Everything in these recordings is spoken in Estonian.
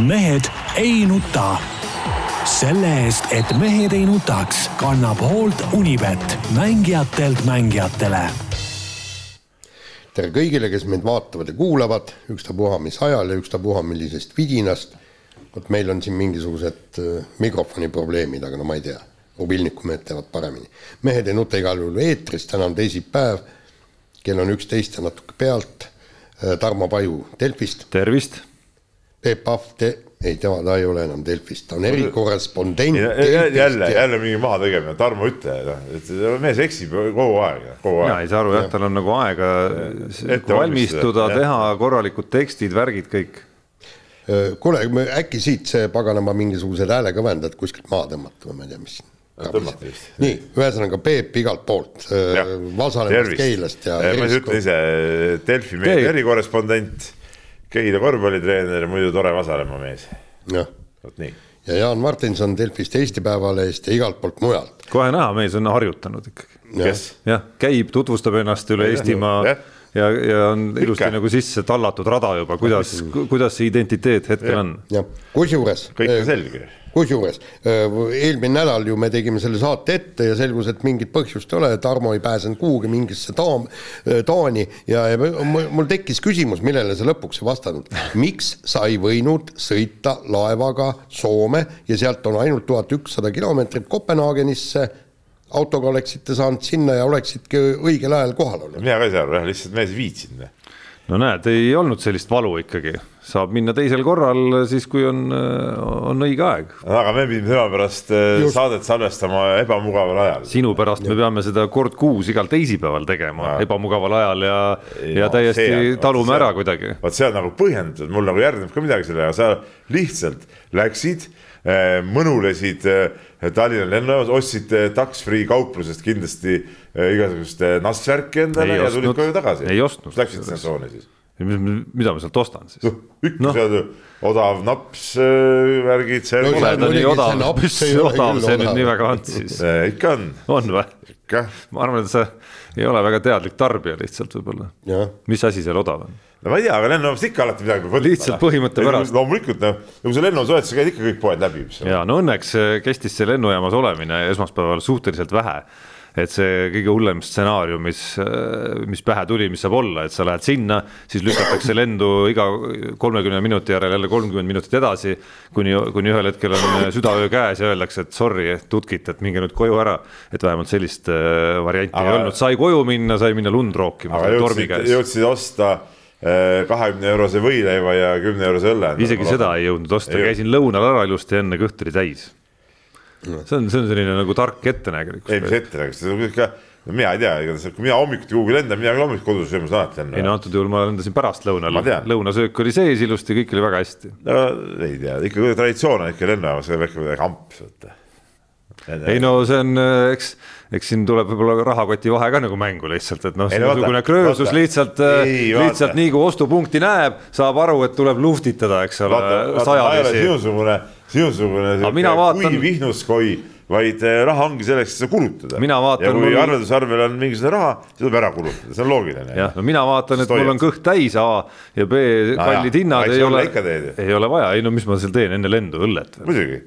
mehed ei nuta. selle eest, et mehed ei nutaks, kannab hoolt Unibet, mängijatelt mängijatele. tere kõigile, kes meid vaatavad ja kuulavad, ükstapuha mis ajal ja ükstapuha millisest vidinast. vot meil on siin mingisugused äh, mikrofoni probleemid, aga no ma ei tea, mobiilnikumehed teavad paremini. mehed ei nuta igal juhul eetris, täna on teisipäev, kell on üksteist ja natuke pealt. Äh, Tarmo Paju Delfist. tervist Peep Pahv, te, ei tema, ta ei ole enam Delfist, ta on erikorrespondent. jälle, jälle mingi mahategemine, Tarmo ütle, noh, et mees eksib kogu aeg, kogu aeg. mina ei saa aru jah, tal on nagu aega valmistuda, teha korralikud tekstid, värgid kõik. kuule, äkki siit see paganama mingisugused häälekõvendajad kuskilt maha tõmmata või ma ei tea, mis tõmmati vist. nii, ühesõnaga Peep igalt poolt, Vasalemmast, Keilast ja. ma ütlen ise, Delfi mees, erikorrespondent Keila korvpallitreener, muidu tore Vasalemma mees. vot nii. ja Jaan Martinson Delfist, Eesti Päevalehest ja igalt poolt mujalt. kohe näha, mees on harjutanud ikkagi. jah, käib, tutvustab ennast üle Eestimaa ja, ja, ja on ilusti Ikka. nagu sisse tallatud rada juba, kuidas, kuidas see identiteet hetkel ja. on. jah, kusjuures. kõik on selge kusjuures eelmine nädal ju me tegime selle saate ette ja selgus, et mingit põhjust ei ole, Tarmo ei pääsenud kuhugi mingisse taam, Taani ja, ja mul tekkis küsimus, millele sa lõpuks ei vastanud. miks sa ei võinud sõita laevaga Soome ja sealt on ainult tuhat ükssada kilomeetrit Kopenhaagenisse autoga oleksite saanud sinna ja oleksidki õigel ajal kohal olnud. mina ka ei saa aru jah, lihtsalt mees ei viitsinud no näed, ei olnud sellist valu ikkagi, saab minna teisel korral siis, kui on, on õige aeg. aga me pidime tema pärast äh, Just. saadet salvestama ebamugaval ajal. sinu pärast ja. me peame seda kord kuus igal teisipäeval tegema ja. ebamugaval ajal ja, ja no, täiesti see, talume ära kuidagi. vot see on nagu põhjendatud, mul nagu järgneb ka midagi selle, aga sa lihtsalt läksid mõnulesid äh, Tallinna lennujaamas, ostsid tax-free kauplusest kindlasti igasugust nassvärki endale ei ja tulid koju tagasi. ei ostnud. Läksid sinna tsooni siis? mida ma sealt ostan siis? ikka no. sealt odav naps värgid. no pole ta nii odav, mis odav see nüüd nii väga on siis? ikka on. on või? ma arvan, et sa ei ole väga teadlik tarbija lihtsalt võib-olla. mis asi seal odav on? No ma ei tea, aga lennujaamast ikka alati midagi peab võtma. lihtsalt põhimõtte pärast. loomulikult noh, nagu sa lennus oled, sa käid ikka kõik poed läbi. ja no õnneks kestis see lennujaamas olemine esmaspäeval suhteliselt vähe et see kõige hullem stsenaarium, mis, mis pähe tuli, mis saab olla, et sa lähed sinna, siis lükatakse lendu iga kolmekümne minuti järel jälle kolmkümmend minutit edasi, kuni, kuni ühel hetkel on südaöö käes ja öeldakse, et sorry, tutkit, et minge nüüd koju ära. et vähemalt sellist varianti aga, ei olnud, sai koju minna, sai minna lund rookima. jõudsid, jõudsid osta kahekümne eurose võileiva ja kümne eurose õlle. isegi seda ei jõudnud osta, käisin lõunal ära ilusti enne kõht oli täis see on, see on selline nagu tark ettenägelikkus. ei, mis ettenägelikkus, see on ikka, no mina ei tea, igatahes kui mina hommikuti kuhugi lendan, mina küll hommikul kodus söömas alati lennan. ei no antud juhul ma lendasin pärastlõunal, lõunasöök oli sees ilusti, kõik oli väga hästi. no ei tea, ikka traditsioon on ikka lennujaamas, peab ikka midagi amps võtta. Ei no see on, eks eks siin tuleb võib-olla rahakoti vahe ka nagu mängu lihtsalt, et noh, niisugune kröösus lihtsalt, lihtsalt nii kui ostupunkti näeb, saab aru, et tuleb luhvtitada, eks ole, sinusugune sinusugune vaatan... kuiv ihnuskoi, vaid eh, raha ongi selleks, et seda kulutada. ja kui mul... arveldusarvel on mingisugune raha, siis tuleb ära kulutada, see on loogiline. jah, no mina vaatan, et mul on kõht täis A ja B no kallid hinnad ei ole, ei ole vaja, ei no mis ma seal teen enne lendu, õllet. muidugi,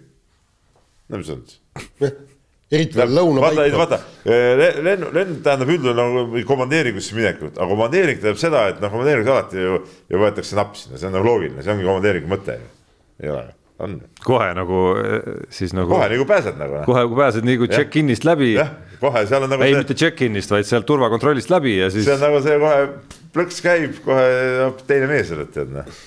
no mis on siis eriti veel lõuna vaata, vaata eh, lenn, lend tähendab üldjuhul nagu komandeeringusse minekut, aga komandeering tähendab seda, et noh, komandeeringus alati ju, ju võetakse napp sinna, see on nagu loogiline, see ongi komandeeringu mõte ju, ei ole on. kohe nagu siis nagu. kohe nagu pääsed nagu. kohe, kui pääsed nagu check-in'ist läbi. jah, kohe seal on nagu. ei see..., mitte check-in'ist, vaid sealt turvakontrollist läbi ja siis. see on nagu see kohe plõks käib, kohe teine mees oled, tead noh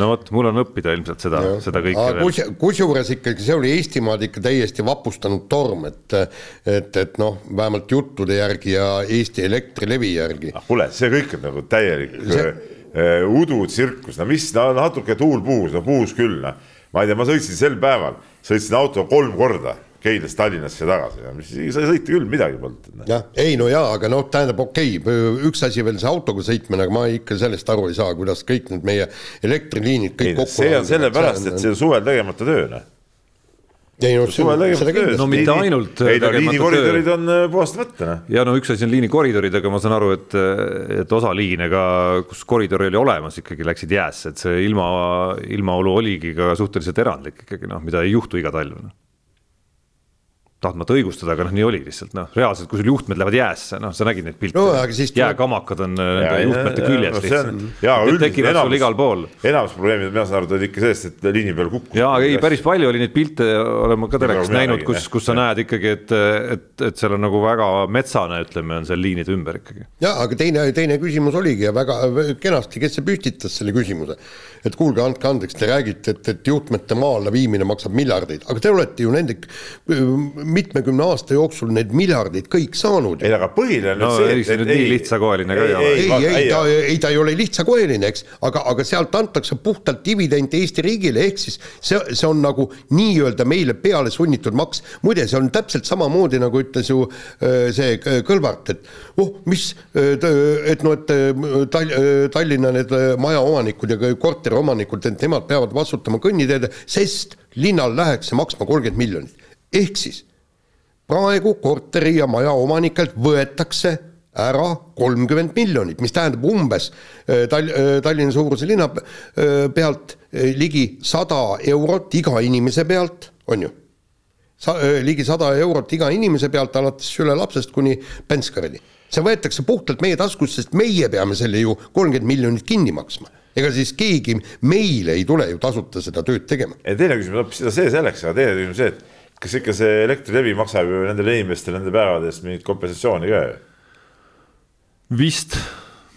no vot, mul on õppida ilmselt seda, seda kõike kus, kusjuures ikkagi see oli Eestimaad ikka täiesti vapustanud torm, et et, et noh, vähemalt juttude järgi ja Eesti Elektrilevi järgi. Ah,. kuule, see kõik on nagu täielik see... uh, udutsirkus, no mis no, natuke tuul puhus, no puhus küll noh. Ma ei tea, ma sõitsin sel päeval, sõitsin autoga kolm korda Keilast Tallinnasse tagasi ja mis ei sõita küll, midagi polnud. jah, ei no jaa, aga noh, tähendab, okei okay,, üks asi veel see autoga sõitmine, aga ma ikka sellest aru ei saa, kuidas kõik need meie elektriliinid kõik ei, kokku see on sellepärast, et see on suvel tegemata töö, noh. ei no suvel seda tegemata kindlasti No mitte ainult ei no liinikoridorid on äh, puhastamata noh. ja no üks asi on liinikoridorid, aga ma saan aru, et, et osa liine ka, kus koridor oli olemas, ikkagi läksid jäässe, et see ilma, ilmaolu oligi ka suhteliselt erandlik ikkagi noh, mida ei juhtu iga talv no.. Tahtmata õigustada, aga noh, nii oli lihtsalt noh, reaalselt, kui sul juhtmed lähevad jäässe, noh, sa nägid neid pilte No jääkamakad on äh, nende juhtmete küljes lihtsalt. jaa, Need üldiselt tekivad sul igal pool. enamus probleemid, mina saan aru, tulid ikka sellest, et liini peal kukkus. ja ei, päris palju oli neid pilte, olen ma ka telekast näinud, kus, kus sa näed ikkagi, et, et, et seal on nagu väga metsane, ütleme, on seal liinide ümber ikkagi. jaa, aga teine, teine küsimus oligi ja väga kenasti, kes see püstitas selle küsimuse. et kuulge, andke andeks, te räägite, et, et juhtmete maa alla viimine maksab miljardeid, aga te olete ju nende mitmekümne aasta jooksul need miljardid kõik saanud ei, aga põhiline on No see, ei, see nüüd nii lihtsakoeline ka ei ole. ei, ei ta, ei ta ei ole lihtsakoeline, eks, aga, aga sealt antakse puhtalt dividende Eesti riigile, ehk siis see, see on nagu nii-öelda meile peale sunnitud maks. muide, see on täpselt samamoodi, nagu ütles ju äh, see K- Kõlvart, et oh, mis, et noh, et äh, Tal-, Tallinna need äh, majaomanikud ja korteriomanikud, et nemad peavad vastutama kõnniteede, sest linnal läheks see maksma kolmkümmend miljonit. ehk siis praegu korteri ja maja omanikelt võetakse ära kolmkümmend miljonit, mis tähendab umbes äh, Tal-, Tallinna suuruse linna äh, pealt äh, ligi sada eurot iga inimese pealt, on ju sa-, ligi sada eurot iga inimese pealt, alates sülelapsest kuni penskarini. see võetakse puhtalt meie taskust, sest meie peame selle ju kolmkümmend miljonit kinni maksma. ega siis keegi meile ei tule ju tasuta seda tööd tegema. teine küsimus hoopis see selleks, aga teine küsimus see, et kas ikka see Elektrilevi maksab ju nendele inimestele nende päevade eest mingit kompensatsiooni ka ju. vist,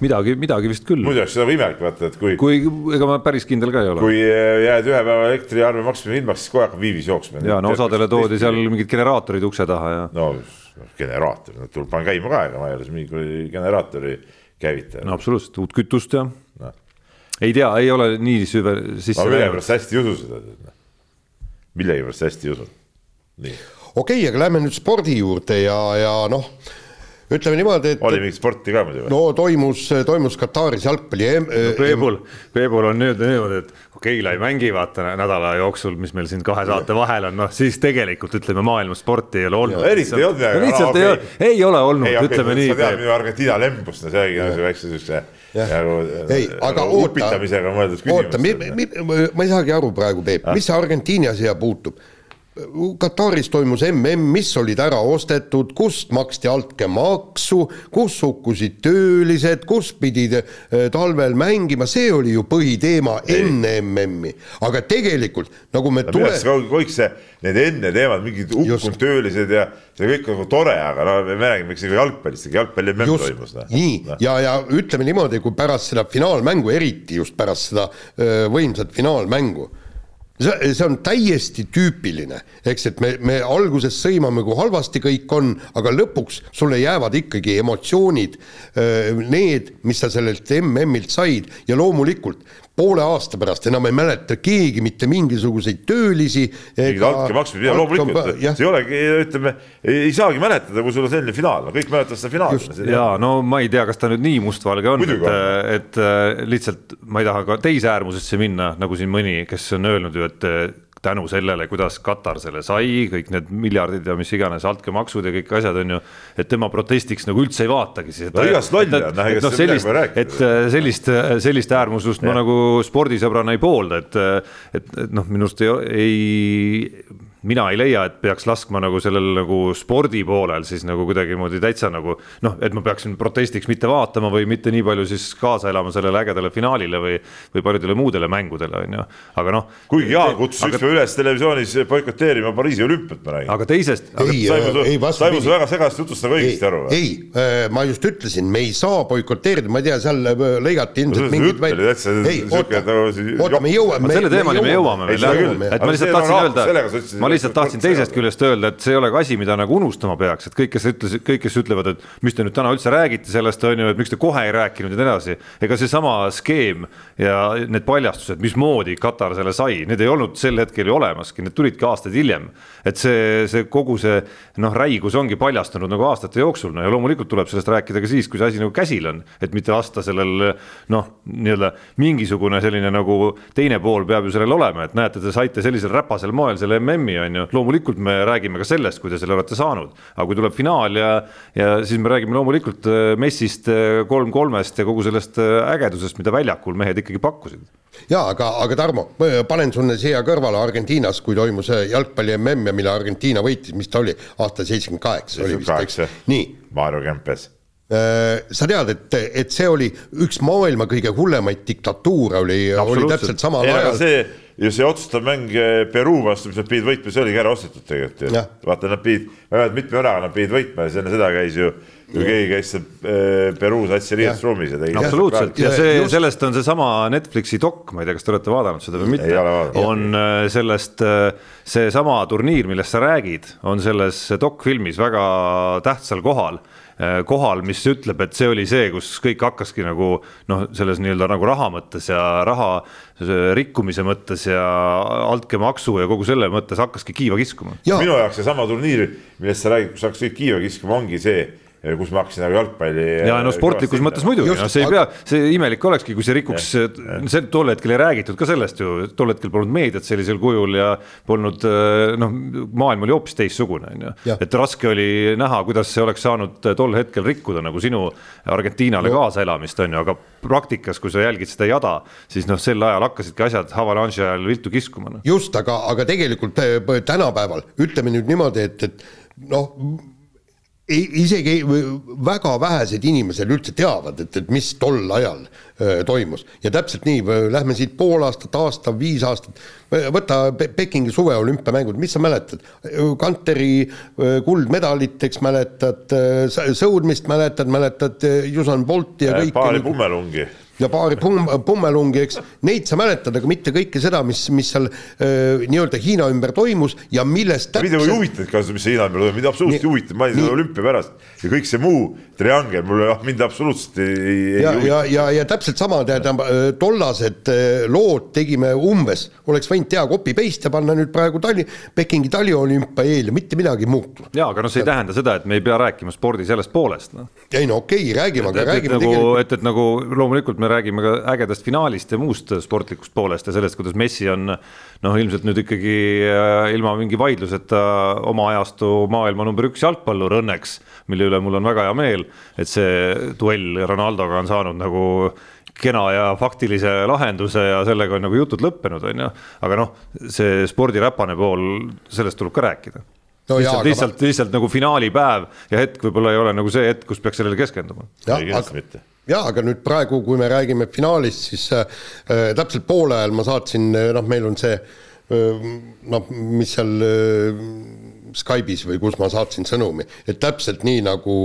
midagi, midagi vist küll. muidu oleks seda võimalik vaata, et kui, kui, ega ma päris kindel ka ei ole. kui jääd ühe päeva elektriarve maksmise ilmaks, siis kohe hakkab viivis jooksma. ja no osadele toodi seal mingid generaatorid ukse taha ja no generaator, no tuleb panna käima ka, ega ma ei ole mingi generaatori käivitaja no absoluutselt, uut kütust ja Noh. ei tea, ei ole nii süve sisse ma millegipärast hästi ei usu seda. millegipärast hästi ei usu. Okei okay,, aga lähme nüüd spordi juurde ja, ja noh, ütleme niimoodi, et oli mingit sporti ka muidu või? no toimus, toimus Kataris jalgpalli EM- Peebul, Peebul on nüüd niimoodi, et okei okay,, ei mängi vaata nädala jooksul, mis meil siin kahe saate vahel on, noh siis tegelikult ütleme, maailmas sporti ei ole olnud. eriti ei olnud midagi. no lihtsalt No ei ole, ei ole olnud, ütleme nii sa. tead minu Argentiina lembust, no see oligi nagu väikse siukse nagu ei, aga oota, upitamisega mõeldud oota, küsimus. ma ei saagi aru praegu, Peep, mis see Argentiina siia puutub? Kataris toimus mm, mis olid ära ostetud, kust maksti altkäemaksu, kus hukkusid töölised, kus pidid eh, talvel mängima, see oli ju põhiteema enne MM-i. aga tegelikult nagu me minu tule- kõik see, need enne teemad, mingid Just. hukkunud töölised ja see kõik nagu tore, aga no me räägime ikkagi jalgpallist, jalgpalli MM toimus. noh. just, nii, ja, ja ütleme niimoodi, kui pärast seda finaalmängu, eriti just pärast seda öö, võimsat finaalmängu, see, see on täiesti tüüpiline, eks, et me, me alguses sõimame, kui halvasti kõik on, aga lõpuks sulle jäävad ikkagi emotsioonid, need, mis sa sellelt MM-ilt said. Ja loomulikult poole aasta pärast enam ei mäleta keegi mitte mingisuguseid töölisi. mingid altkäemaksud, mida loomulikult, see ei olegi, ütleme, ei saagi mäletada, kui sul on selline finaal, no kõik mäletavad seda finaali. ja no ma ei tea, kas ta nüüd nii mustvalge on, et, et äh, lihtsalt ma ei taha ka teise äärmusesse minna, nagu siin mõni, kes on öelnud ju, et tänu sellele, kuidas Katar selle sai, kõik need miljardid ja mis iganes altkäemaksud ja kõik asjad on ju, et tema protestiks nagu üldse ei vaatagi siis. No igast lolli on, noh, ega sellest midagi sellist et äh, sellist, sellist äärmuslust ma nagu spordisõbrana ei poolda, et, et, et noh, minu arust ei, ei, mina ei leia, et peaks laskma nagu sellel nagu spordi poolel siis nagu kuidagimoodi täitsa nagu noh, et ma peaksin protestiks mitte vaatama või mitte nii palju siis kaasa elama sellele ägedale finaalile või, või paljudele muudele mängudele on ju, aga noh. kuigi Jaan kutsus üks päev üles televisioonis boikoteerima Pariisi olümpiat, ma räägin. aga teisest, Ei, ei,, vastupidi. sa väga segast jutust nagu õigesti aru või? ei, ma just ütlesin, me ei saa boikoteerida, ma ei tea, seal äh, lõigati ilmselt mingid täitsa ei, oota nagu oota, me jõuame. selle teemani me jõuame Ei, veel et Aga ma lihtsalt tahtsin öelda ütlesid,, lihtsalt tahtsin teisest küljest öelda, et see ei ole ka asi, mida nagu unustama peaks, et kõik, kes ütles, kõik, kes ütlevad, et mis te nüüd täna üldse räägite sellest, on ju, et miks te kohe ei rääkinud ja nii edasi. ega seesama skeem ja need paljastused, mismoodi Katar selle sai, need ei olnud sel hetkel ju olemaski, need tulidki aastaid hiljem. et see, see kogu see noh, räigus ongi paljastunud nagu aastate jooksul, no ja loomulikult tuleb sellest rääkida ka siis, kui see asi nagu käsil on, et mitte lasta sellel noh, nii-öelda mingisugune selline nagu teine pool peab ju sellel olema, et näete, te saite sellisel räpasel moel selle MM-i on ju, loomulikult me räägime ka sellest, kui te selle olete saanud, aga kui tuleb finaal ja, ja siis me räägime loomulikult äh, Messist, äh, kolm-kolmest ja kogu sellest äh, ägedusest, mida väljakul mehed ikkagi pakkusid. Jaa, aga, aga Tarmo, panen sulle siia kõrvale Argentiinas, kui toimus jalgpalli mm ja mille Argentiina võitis, mis ta oli, aasta seitsekümmend kaheksa oli vist, eks, nii. Maarjo Kempes. Sa tead, et, et see oli üks maailma kõige hullemaid diktatuure oli, oli täpselt samal ajal. see ja see otsustav mäng eh, Peruu vastu, mis nad pidid võitma, see oligi ära ostetud tegelikult ju. vaata, nad pidid, vähemalt mitme värava nad pidid võitma ja siis enne seda käis ju, ju keegi käis seal äh, Peruu satsi riietusruumis ja tegi. absoluutselt. ja see, sellest on seesama Netflixi dok, ma ei tea, kas te olete vaadanud seda või mitte, on sellest seesama turniir, millest sa räägid, on selles dokfilmis väga tähtsal kohal kohal, mis ütleb, et see oli see, kus kõik hakkaski nagu noh, selles nii-öelda nagu raha mõttes ja raha rikkumise mõttes ja altkäemaksu ja kogu selle mõttes hakkaski kiiva kiskuma. minu jaoks seesama turniir, millest sa räägid, kus hakkas kõik kiiva kiskuma, ongi see kus ma hakkasin nagu jalgpalli. ja no sportlikus mõttes muidugi, noh, see ei pea, see imelik olekski, kui see rikuks, see tol hetkel ei räägitud ka sellest ju, tol hetkel polnud meediat sellisel kujul ja polnud noh, maailm oli hoopis teistsugune, on ju. et raske oli näha, kuidas see oleks saanud tol hetkel rikkuda nagu sinu Argentiinale no. kaasaelamist, on ju, aga praktikas, kui sa jälgid seda jada, siis noh, sel ajal hakkasidki asjad avalanši ajal viltu kiskuma no.. just, aga, aga tegelikult äh, tänapäeval ütleme nüüd niimoodi, et, et noh isegi väga vähesed inimesed üldse teavad, et, et mis tol ajal öö, toimus ja täpselt nii, lähme siit pool aastat, aasta, viis aastat, võta Pekingi suveolümpiamängud, mis sa mäletad? Kanteri kuldmedalit, eks mäletad, sõudmist mäletad, mäletad Usain Bolti ja kõiki. paari pummelungi ja paari pumm, pummelungi, eks, neid sa mäletad, aga mitte kõike seda, mis, mis seal nii-öelda Hiina ümber toimus ja millest täpselt. mind ei huvitanud ka, mis Hiina ümber toimus, mind absoluutselt ei huvitanud, ma olin selle olümpia pärast ja kõik see muu triangel mulle, ah mind absoluutselt ei, ei ja, ja, ja, ja täpselt sama, tähendab, tollased lood tegime umbes, oleks võinud teha copy-paste ja panna nüüd praegu Tali-, Pekingi taliolümpia eel ja mitte midagi ei muutu. jaa, aga noh, see ei tähenda seda, et me ei pea rääkima spordi sellest poolest, noh. ei no okei okay,, räägime, aga räägime nagu, tegelikult. et, et nagu loomulikult me me räägime ka ägedast finaalist ja muust sportlikust poolest ja sellest, kuidas Messi on noh, ilmselt nüüd ikkagi äh, ilma mingi vaidluseta oma ajastu maailma number üks jalgpallur õnneks, mille üle mul on väga hea meel, et see duell Ronaldoga on saanud nagu kena ja faktilise lahenduse ja sellega on nagu jutud lõppenud, on ju. aga noh, see spordiräpane pool, sellest tuleb ka rääkida no. lihtsalt, lihtsalt, lihtsalt nagu finaalipäev ja hetk võib-olla ei ole nagu see hetk, kus peaks sellele keskenduma. aga jaa, aga nüüd praegu, kui me räägime finaalist, siis äh, äh, täpselt poole ajal ma saatsin, äh, noh, meil on see äh, noh, mis seal äh, Skype'is või kus ma saatsin sõnumi, et täpselt nii nagu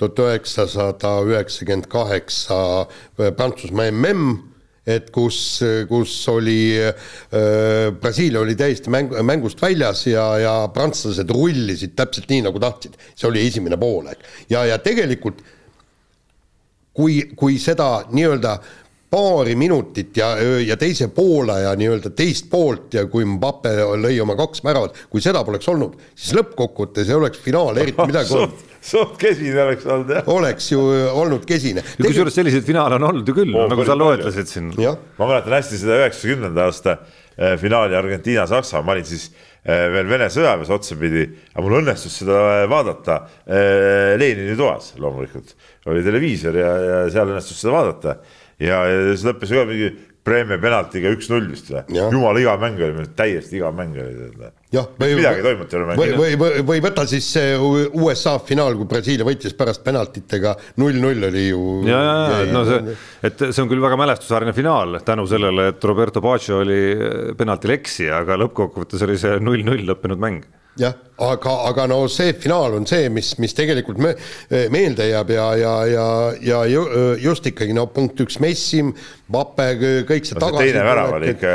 tuhat üheksasada üheksakümmend kaheksa äh, Prantsusmaa mm, et kus, kus oli äh,, Brasiilia oli täiesti mäng, mängust väljas ja, ja prantslased rullisid täpselt nii, nagu tahtsid. see oli esimene poolaeg ja, ja tegelikult äh, kui, kui seda nii-öelda paari minutit ja, ja teise poolaja nii-öelda teist poolt ja kui Mbappe lõi oma kaks väravat, kui seda poleks olnud, siis lõppkokkuvõttes ei oleks finaal eriti midagi olnud suht kesine oleks olnud jah. oleks ju olnud kesine. kusjuures selliseid finaale on olnud ju küll oh,, nagu sa loetlesid siin. ma mäletan hästi seda üheksakümnenda aasta eh, finaali Argentiina-Saksa, ma olin siis eh, veel Vene sõjaväes otsapidi, aga mul õnnestus seda vaadata Lenini toas loomulikult oli televiisor ja, ja seal õnnestus seda vaadata ja, ja see lõppes ka mingi preemia penaltiga üks-null vist või, jumala igav mäng oli, täiesti igav mäng oli. jah, või midagi toimunud ei ole mänginud. või, või, või võta siis see USA finaal, kui Brasiilia võitis pärast penaltitega null-null oli ju. ja, ja, ja, no see, et see on küll väga mälestusväärne finaal tänu sellele, et Roberto Baggio oli penaltil eksija, aga lõppkokkuvõttes oli see null-null lõppenud mäng jah, aga, aga no see finaal on see, mis, mis tegelikult me, meelde jääb ja, ja, ja, ja ju, just ikkagi no punkt üks Messi, Mbappe, kõik see no, tagasi. teine värav oli ikka,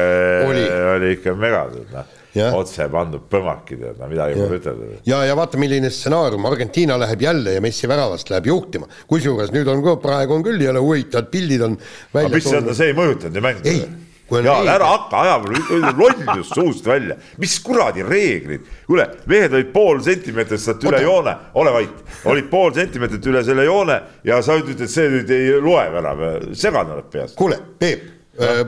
oli, ikka mega, noh otse pandud põmmaki, tead, no midagi pole ütelda. ja, ja vaata, milline stsenaarium, Argentiina läheb jälle ja Messi väravast läheb juhtima, kusjuures nüüd on ka, praegu on küll jälle huvitavad pildid on välja. mis see ei mõjutanud ju mängu? Ja reeglid. ära hakka ajama lollust suust välja, mis kuradi reeglid, kuule, mehed olid pool sentimeetrit sealt üle joone, ole vait, olid pool sentimeetrit üle selle joone ja sa ütled, et see nüüd ei loe värav, segane oled peast. kuule, Peep,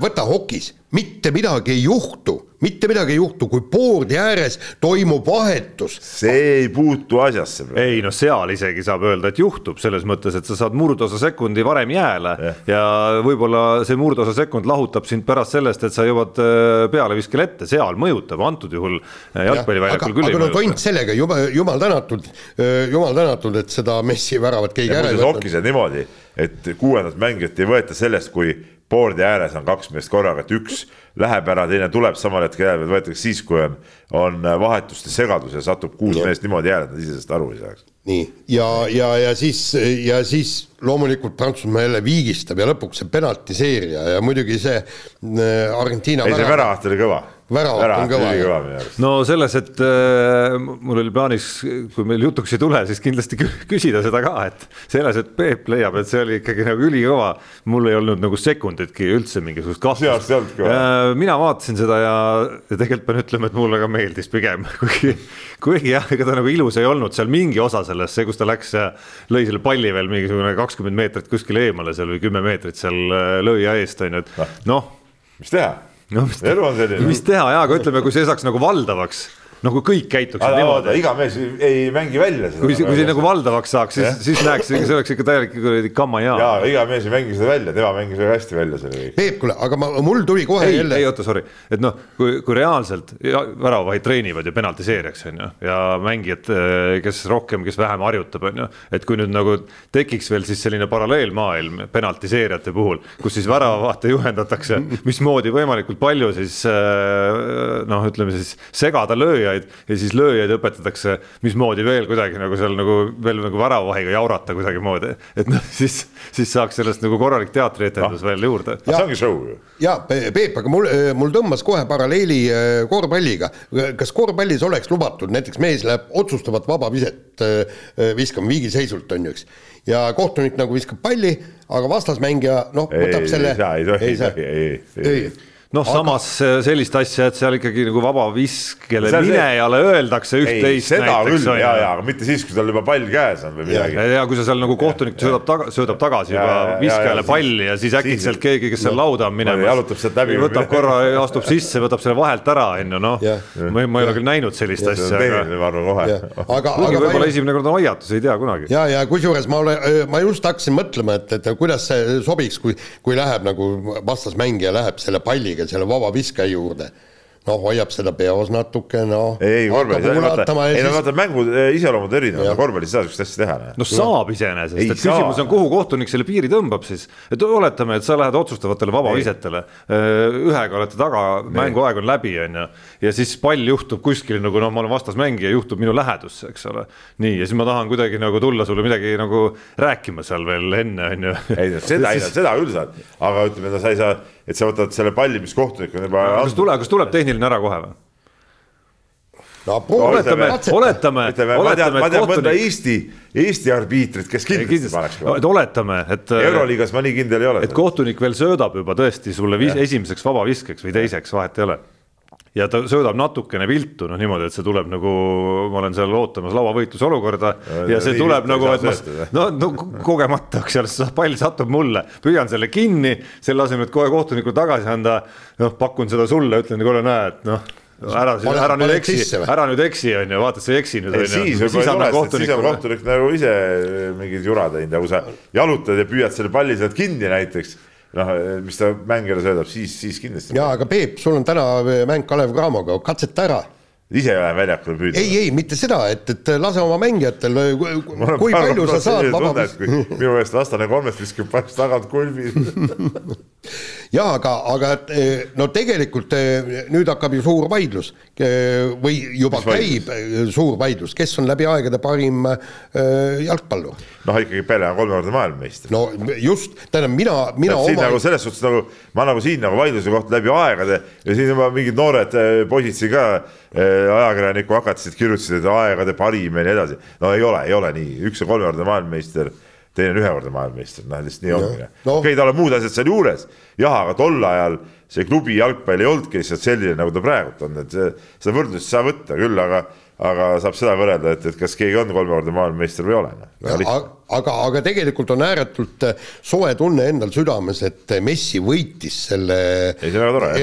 võta hokis, mitte midagi ei juhtu mitte midagi ei juhtu, kui boordi ääres toimub vahetus. see ei puutu asjasse. ei no seal isegi saab öelda, et juhtub selles mõttes, et sa saad murdosa sekundi varem jääle Jah. ja võib-olla see murdosa sekund lahutab sind pärast sellest, et sa jõuad äh, pealeviskel ette, seal mõjutab, antud juhul äh, jalgpalliväljakul küll aga ei no tont mõjuta. sellega, jumal, jumal tänatud, jumal tänatud, et seda Messi väravat keegi ja ära ei võtnud. hokis on niimoodi, et kuuendat mängijat ei võeta sellest, kui boordi ääres on kaks meest korraga, et üks läheb ära, teine tuleb samal hetkel järele, võetakse siis, kui on, on vahetuste segadus ja satub kuus meest niimoodi järele, et nad ise sellest aru ei saaks. nii, ja, ja, ja siis, ja siis loomulikult Prantsusmaa jälle viigistab ja lõpuks see penaltiseerija ja muidugi see äh, Argentiina ei, see värav, väravat oli kõva. Väravat on kõva, no selles, et äh, mul oli plaanis, kui meil jutuks ei tule, siis kindlasti kü- küsida seda ka, et selles, et Peep leiab, et see oli ikkagi nagu ülikõva. mul ei olnud nagu sekunditki üldse mingisugust kahtlust. mina vaatasin seda ja, ja tegelikult pean ütlema, et mulle ka meeldis pigem, kuigi, kuigi jah, ega ta nagu ilus ei olnud seal mingi osa sellest, see, kus ta läks ja lõi selle palli veel mingisugune kakskümmend meetrit kuskile eemale seal või kümme meetrit seal äh, lõia eest on ju, et noh mis teha? No mis, elu on selline. mis teha ja, aga ütleme, kui see saaks nagu valdavaks, no kui kõik käituksid niimoodi, iga mees ei, ei mängi välja seda. kui kui see nagu valdavaks saaks, siis siis näeks, see oleks ikka täielik kuradi kammaja. jaa, iga mees ei mängi seda välja, tema mängis väga hästi välja selle kõik. Peep, kuule, aga ma, mul tuli kohe ei, jälle ei oota, sorry, et noh, kui, kui reaalselt ja väravavaid treenivad ju penaltiseerijaks on ju ja mängijad, kes rohkem, kes vähem harjutab, on ju, et kui nüüd nagu tekiks veel siis selline paralleelmaailm penaltiseerijate puhul, kus siis väravavahte juhendatakse, mismoodi võimalikult palju siis äh, noh, ütleme siis segada lööjaid ja siis lööjaid õpetatakse, mismoodi veel kuidagi nagu seal nagu veel nagu väravavahiga jaurata kuidagimoodi, et noh, siis, siis saaks sellest nagu korralik teatrietendus veel juurde see ongi show ju. ja Peep, aga mul, mul tõmbas kohe paralleeli äh, korvpalliga. kas korvpallis oleks lubatud, näiteks mees läheb otsustavat vaba viset äh, viskama viigiseisult on ju, eks. ja kohtunik nagu viskab palli, aga vastasmängija noh, ei, võtab ei selle. saa, ei tohi, ei tohi, ei, ei, ei. noh, samas äh, sellist asja, et seal ikkagi nagu vabaviskele See on see- minejale öeldakse ei, üht-teist seda näiteks küll, ja, ju ja, aga mitte siis, kui tal juba pall käes on või midagi. ja kui sa seal nagu kohtunik söödab taga, söödab tagasi Ja, juba ja, ja, viskajale ja, palli ja siis äkki siis- sealt keegi, kes seal lauda on minemas. jalutab sealt läbi võtab korra, astub sisse, võtab selle vahelt ära, on ju, noh ma ei, ma ei ole küll näinud sellist asja, aga tehniline, ma arvan kohe. aga, kuigi aga võib-olla esimene kord on hoiatus, ei tea kunagi. ja, ja kusjuures ma olen, ma just hakkasin mõtlema, et, et kuidas see sobiks, kui, kui läheb nagu vastasmängija läheb selle palliga selle vaba viskaja juurde. noh, hoiab seda peos natuke, noh. ei, korvpallis, vaata, ei no vaata mängu eh, iseloomud erinevad korvpallis ei saa sihukest asja teha. no saab iseenesest, et küsimus saa. on, kuhu kohtunik selle piiri tõmbab siis. et oletame, et sa lähed otsustavatele vabavisetele, ühega olete taga, mänguaeg on läbi, on ju. ja siis pall juhtub kuskil nagu noh, ma olen vastasmängija, juhtub minu lähedusse, eks ole. nii, ja siis ma tahan kuidagi nagu tulla sulle midagi nagu rääkima seal veel enne, on ju. ei no seda, seda küll saad, aga ütleme, no sa ei saa, et sa võtad selle palli, mis kohtunik on juba kas tuleb, kas tuleb tehniline ära kohe või? no oletame oletame, oletame, ma et tean mõnda kohtunik. Eesti, Eesti arbiitrit, kes kindlasti paneks et oletame, et. euroliigas ma nii kindel ei ole et. kohtunik veel söödab juba tõesti sulle vis, esimeseks vabaviskeks või teiseks, vahet ei ole. Ja ta söödab natukene viltu, noh niimoodi, et see tuleb nagu, ma olen seal ootamas lauavõitluse olukorda ja, ja see tuleb nagu, et ma sööta,, no, no ko- kogemata, eks see pall satub mulle, püüan selle kinni, selle asemel, et kohe kohtunikule tagasi anda, noh, pakun seda sulle, ütlen, kuule, näe, et noh, ära, ära nüüd eksi. ära nüüd eksi, on ju, vaata, sa ei eksi nüüd, siis võib-olla ei tule, sest siis on kohtunik nagu ise mingid jura teinud ja kui sa jalutad ja püüad selle palli sealt kinni näiteks, noh, mis ta mängijale söödab, siis, siis kindlasti. jaa, aga Peep, sul on täna mäng Kalev Cramoga, katseta ära. ise lähen väljakule püüdma. ei, ei mitte seda, et, et lase oma mängijatel, kui palju sa saad vaba minu meelest vastane kolmest viskab pärast tagant kulbi. jaa, aga, aga eh, no tegelikult eh, nüüd hakkab ju suur vaidlus eh, või juba Mis käib eh, suur vaidlus, kes on läbi aegade parim eh, jalgpallur. noh, ikkagi Pele on kolmekordne maailmameister. no just, tähendab mina, mina siin oma nagu selles suhtes nagu ma nagu siin nagu vaidluse koht läbi aegade ja siin juba mingid noored eh, poisid siin ka eh, ajakirjaniku hakatasid, kirjutasid, et aegade parim ja nii edasi. no ei ole, ei ole nii, üks on kolmekordne maailmameister, teine on ühekordne maailmameister, noh lihtsalt nii ongi. no. okei, tal on muud asjad seal juures, jah, aga tol ajal see klubi jalgpall ei olnudki lihtsalt selline, nagu ta praegult on, et see- seda võrdlust ei saa võtta küll, aga aga saab seda võrrelda, et, et kas keegi on kolmekordne maailmameister või ei ole. Aga, aga, tegelikult on ääretult äh, soe tunne endal südames, et Messi võitis selle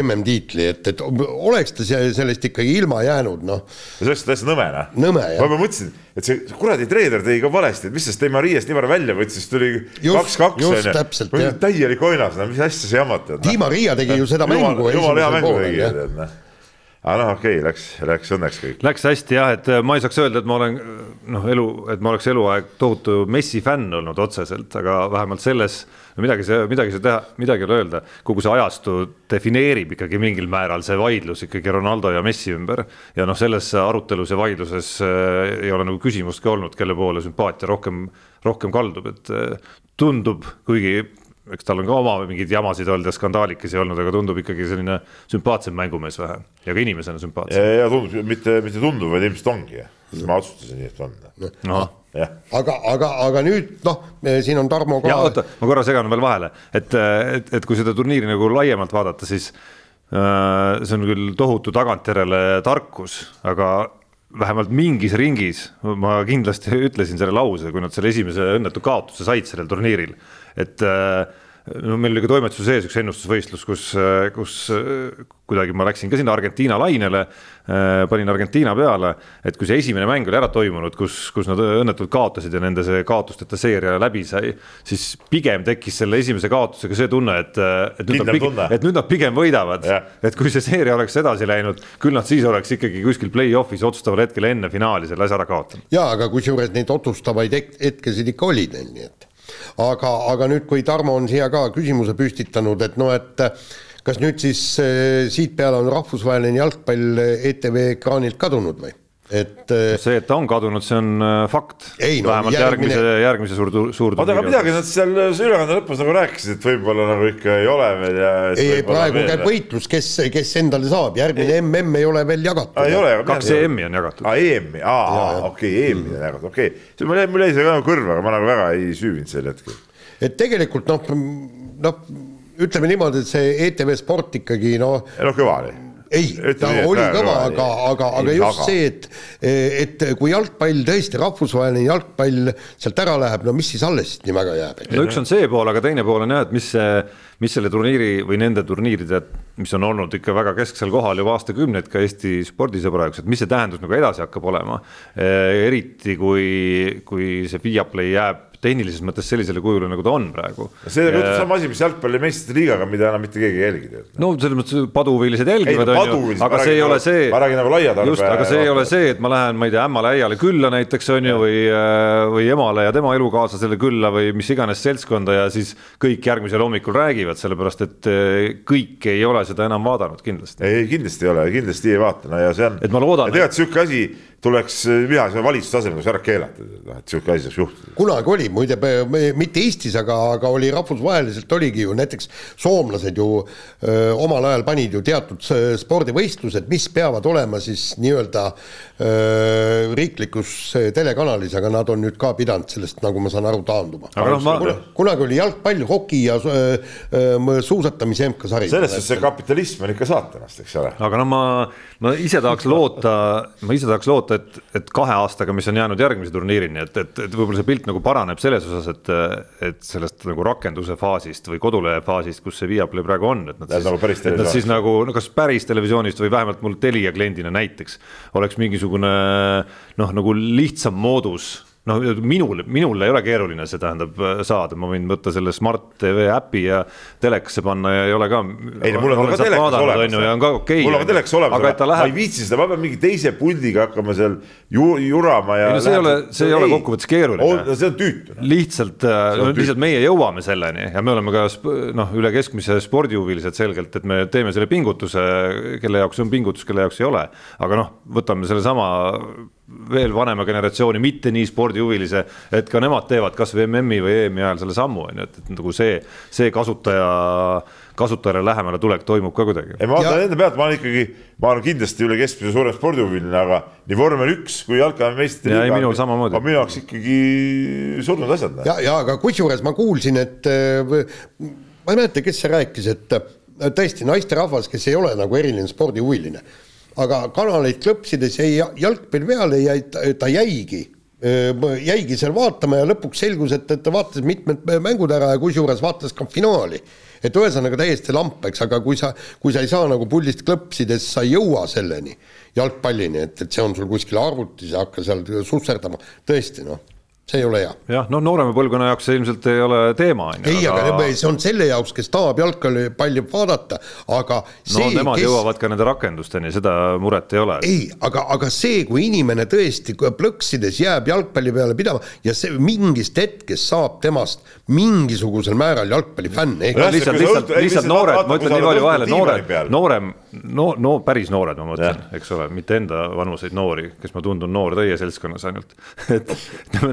MM-tiitli, et, et oleks ta sellest ikkagi ilma jäänud, noh. see oleks täitsa nõme, noh. nõme, jah. ma mõtlesin, et see kuradi treener tegi ka valesti, et mis sest Di Mariast nii vara välja võttis, tuli kaks-kaks onju. täielik oinas, no mis asja sa jamad. Di Maria tegi ju seda mängu. jumala hea mängu tegi, tead noh aga noh, okei okay,, läks, läks õnneks kõik. Läks hästi jah, et äh, ma ei saaks öelda, et ma olen noh, elu, et ma oleks eluaeg tohutu Messi fänn olnud otseselt, aga vähemalt selles no midagi see, midagi see teha, midagi ei ole öelda. kogu see ajastu defineerib ikkagi mingil määral see vaidlus ikkagi Ronaldo ja Messi ümber. ja noh, selles arutelus ja vaidluses äh, ei ole nagu küsimustki olnud, kelle poole sümpaatia rohkem, rohkem kaldub, et äh, tundub, kuigi eks tal on ka oma mingeid jamasid olnud ja skandaalikesi olnud, aga tundub ikkagi selline sümpaatsem mängumees vähe. Ja ka inimesena sümpaatsem. ja, ja tundub, mitte, mitte tundub, vaid ilmselt ongi, ma otsustasin nii, et on. No.. aga, aga, aga nüüd noh, siin on Tarmo ka. oota, ma korra segan veel vahele, et, et, et kui seda turniiri nagu laiemalt vaadata, siis äh, see on küll tohutu tagantjärele tarkus, aga vähemalt mingis ringis ma kindlasti ütlesin selle lause, kui nad selle esimese õnnetu kaotuse said sellel turniiril et äh, no meil oli ka toimetuse sees üks ennustusvõistlus, kus, äh, kus äh, kuidagi ma läksin ka sinna Argentiina lainele, panin Argentiina peale, et kui see esimene mäng oli ära toimunud, kus, kus nad õnnetult kaotasid ja nende see kaotusteta seeria läbi sai, siis pigem tekkis selle esimese kaotusega see tunne, et, et nüüd, nad pigem, et nüüd nad pigem võidavad. et kui see seeria oleks edasi läinud, küll nad siis oleks ikkagi kuskil play-off'is otsustaval hetkel enne finaali selle asja ära kaotanud. ja aga kusjuures neid otsustavaid hetkesid ikka oli neil, nii et aga, aga nüüd, kui Tarmo on siia ka küsimuse püstitanud, et noh, et kas nüüd siis eh, siit peale on rahvusvaheline jalgpall ETV ekraanilt kadunud või? Et eh, see, et ta on kadunud, see on äh, fakt. No, vähemalt järgmine... järgmise, järgmise suur, suur. oota, aga midagi nad seal ülekande lõpus nagu rääkisid, et võib-olla nagu ikka ei ole veel ja. ei, ei praegu käib võitlus, kes, kes endale saab, järgmine ei. MM ei ole veel jagatud. ei ole, kaks EM-i on jagatud. aa, EM-i, aa, okei, EM-i on jagatud, okei okay.. see mul jäi, mul jäi see ka kõrva, aga ma nagu väga ei süüvinud sel hetkel. et tegelikult noh, noh ütleme niimoodi, et see ETV Sport ikkagi noh. noh, kõva oli ei, ta oli kõva, aga, aga, aga just aga. see, et, et kui jalgpall tõesti, rahvusvaheline jalgpall sealt ära läheb, no mis siis alles nii väga jääb? no üks on see pool, aga teine pool on jah, et mis see, mis selle turniiri või nende turniiride, mis on olnud ikka väga kesksel kohal juba aastakümneid ka Eesti spordis ja praegu, et mis see tähendus nagu edasi hakkab olema. eriti kui, kui see Viaplay jääb tehnilises mõttes sellisele kujule, nagu ta on praegu. see on ja... sama asi, mis jalgpalli meistrite liigaga, mida enam mitte keegi ei jälgi. no selles mõttes paduhuvilised jälgivad, on ju, aga see ei ole see. ma räägin nagu laia tarbija. just, aga see ei ole see, et ma lähen, ma ei tea, ämmale äiale külla näiteks on ju, või, äh, või emale ja tema elukaaslasele külla või mis iganes seltskonda ja siis kõik järgmisel hommikul räägivad, sellepärast et äh, kõik ei ole seda enam vaadanud kindlasti. ei, kindlasti ei ole, kindlasti ei vaata, no ja see on. et ma loodan. tead, sihuke asi tuleks mina valitsuse tasemel ära keelata, et sihuke asi saaks juhtuda. kunagi oli muide, mitte Eestis, aga, aga oli rahvusvaheliselt oligi ju näiteks soomlased ju öö, omal ajal panid ju teatud spordivõistlused, mis peavad olema siis nii-öelda riiklikus telekanalis, aga nad on nüüd ka pidanud sellest, nagu ma saan aru, taanduma. No, ma... kunagi oli jalgpall, hoki ja suusatamise MK-sari. selles suhtes see kapitalism on ikka saatanast, eks ole. aga no ma, ma ise tahaks loota, ma ise tahaks loota, et, et kahe aastaga, mis on jäänud järgmise turniirini, et, et, et võib-olla see pilt nagu paraneb selles osas, et, et sellest nagu rakenduse faasist või kodulehe faasist, kus see Viaplay praegu on, et nad siis, nagu et nad siis nagu no kas päris televisioonist või vähemalt mul Telia kliendina näiteks oleks mingisugune noh, nagu lihtsam moodus noh, minul, minul ei ole keeruline see tähendab saada, ma võin võtta selle Smart TV äpi ja telekasse panna ja ei ole ka. ei no mul on ka telekas olemas. ja on ka okei okay,. mul on ka telekas olemas, aga, aga läheb... ma ei viitsi seda, ma pean mingi teise puldiga hakkama seal ju, jurama ja. ei no see ei ole, see ei ole kokkuvõttes keeruline see on tüütu. lihtsalt, no, lihtsalt meie jõuame selleni ja me oleme ka noh, üle keskmise spordihuvilised selgelt, et me teeme selle pingutuse, kelle jaoks on pingutus, kelle jaoks ei ole. aga noh, võtame sellesama veel vanema generatsiooni, mitte nii spordihuvilise, et ka nemad teevad kasvõi MM-i või EM-i ajal selle sammu, on ju, et, et nagu see, see kasutaja, kasutajale lähemale tulek toimub ka kuidagi. ei, ma vaatan enda pealt, ma olen ikkagi, ma olen kindlasti üle keskmise suurem spordihuviline, aga nii vormel üks kui jalkameistrite liiga on minu jaoks ikkagi surnud asjad. ja, ja aga kusjuures ma kuulsin, et ma ei mäleta, kes see rääkis, et tõesti naisterahvas, kes ei ole nagu eriline spordihuviline aga kanaleid klõpsides jäi jalgpall peale ta, ta jäigi. Jäigi seal vaatama ja lõpuks selgus, et, et ta vaatas mitmed mängud ära ja kusjuures vaatas ka finaali. et ühesõnaga täiesti lamp, eks, aga kui sa, kui sa ei saa nagu puldist klõpsides, sa ei jõua selleni, jalgpallini, et, et see on sul kuskil arvutis ja hakka seal susserdama, tõesti noh see ei ole hea. jah, noh, noorema põlvkonna jaoks see ilmselt ei ole teema, on ju. ei, aga see on selle jaoks, kes tahab jalgpalli vaadata, aga see, no nemad kes... jõuavad ka nende rakendusteni, seda muret ei ole. ei, aga, aga see, kui inimene tõesti plõksides jääb jalgpalli peale pidama ja see mingist hetkest saab temast mingisugusel määral jalgpallifänn. lihtsalt, lihtsalt, lihtsalt noored, ma ütlen nii palju vahele, noored, noorem, no, no päris noored, ma mõtlen, eks ole, mitte enda vanuseid noori, kes ma tundun noor teie seltskonnas ainult et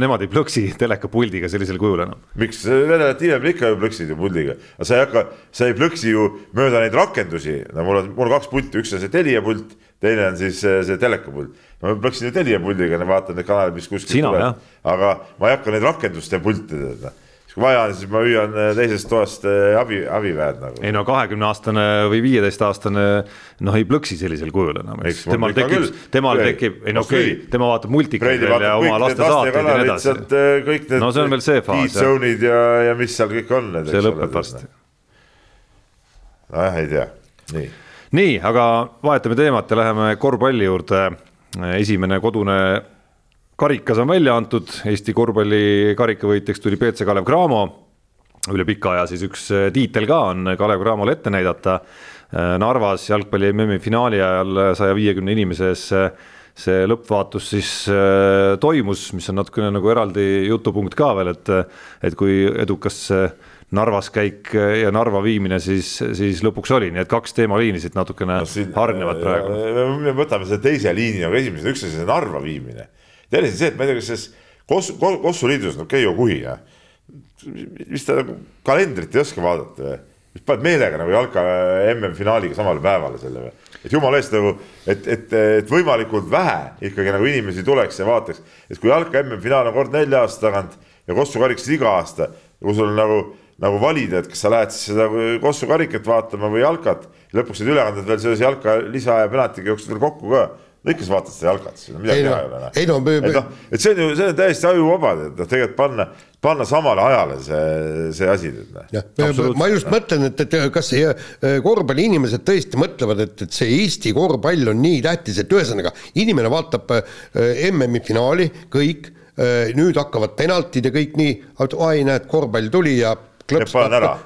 nemad ei plõksi telekapuldiga sellisel kujul enam. miks, venelased hiljem ikka ju plõksid ju puldiga, aga sa ei hakka, sa ei plõksi ju mööda neid rakendusi, no mul on, mul on kaks pulti, üks on see Telia pult, teine on siis see, see telekapult. ma plõksin ju Telia puldiga, vaatan neid kanaleid, mis kuskilt tulevad, aga ma ei hakka neid rakenduste pilte tead kui vaja on, siis ma hüüan äh, teisest toast äh, abi, abiväed nagu. ei no kahekümne aastane või viieteistaastane noh, ei plõksi sellisel kujul enam, eks temal tekib, temal tekib, ei no okei okay,, tema vaatab multikaid veel ja oma lastesaateid ja nii edasi. Äh, kõik need no see on veel see faas. Zone'id ja, ja mis seal kõik on. see lõpeb varsti. nojah, ei tea, nii. nii, aga vahetame teemat ja läheme korvpalli juurde. esimene kodune karikas on välja antud, Eesti korvpalli karikavõitjaks tuli BC Kalev Cramo. üle pika aja siis üks äh, tiitel ka on Kalev Cramole ette näidata. Äh, Narvas jalgpalli MM-i finaali ajal saja viiekümne inimese ees see lõppvaatus siis toimus, mis on natukene nagu eraldi jutupunkt ka veel, et, et kui edukas see Narvas käik ja Narva viimine siis, siis lõpuks oli, nii et kaks teemaliini siit natukene no, siin, hargnevad praegu. me võtame selle teise liini nagu esimese, üks asi see Narva viimine teine asi see, et ma ei tea, kas selles Kossu, Kossu liidus on okei okay, Oguhi jah. vist ta nagu kalendrit ei oska vaadata või? mis paned meelega nagu jalka MM-finaaliga samale päevale selle või? et jumala eest nagu, et, et, et võimalikult vähe ikkagi nagu inimesi tuleks ja vaataks, et kui jalka MM-finaal on kord nelja aasta tagant ja Kossu karikas iga aasta, kui sul nagu, nagu valida, et kas sa lähed siis seda Kossu karikat vaatama või jalkat, lõpuks need ülekanded veel selles jalka lisa ja penaltiga jooksevad veel kokku ka no ikka sa vaatad seda jalkat, siis midagi teha ei ole. ei no, et noh, et see on ju, see on täiesti ajuvaba, et noh, tegelikult panna, panna samale ajale see, see asi. Noh. ma just mõtlen, et, et kas äh, korvpalliinimesed tõesti mõtlevad, et, et see Eesti korvpall on nii tähtis, et ühesõnaga inimene vaatab äh, MM-i finaali, kõik, äh, nüüd hakkavad penaltid ja kõik nii, ai näed, korvpall tuli ja klõps,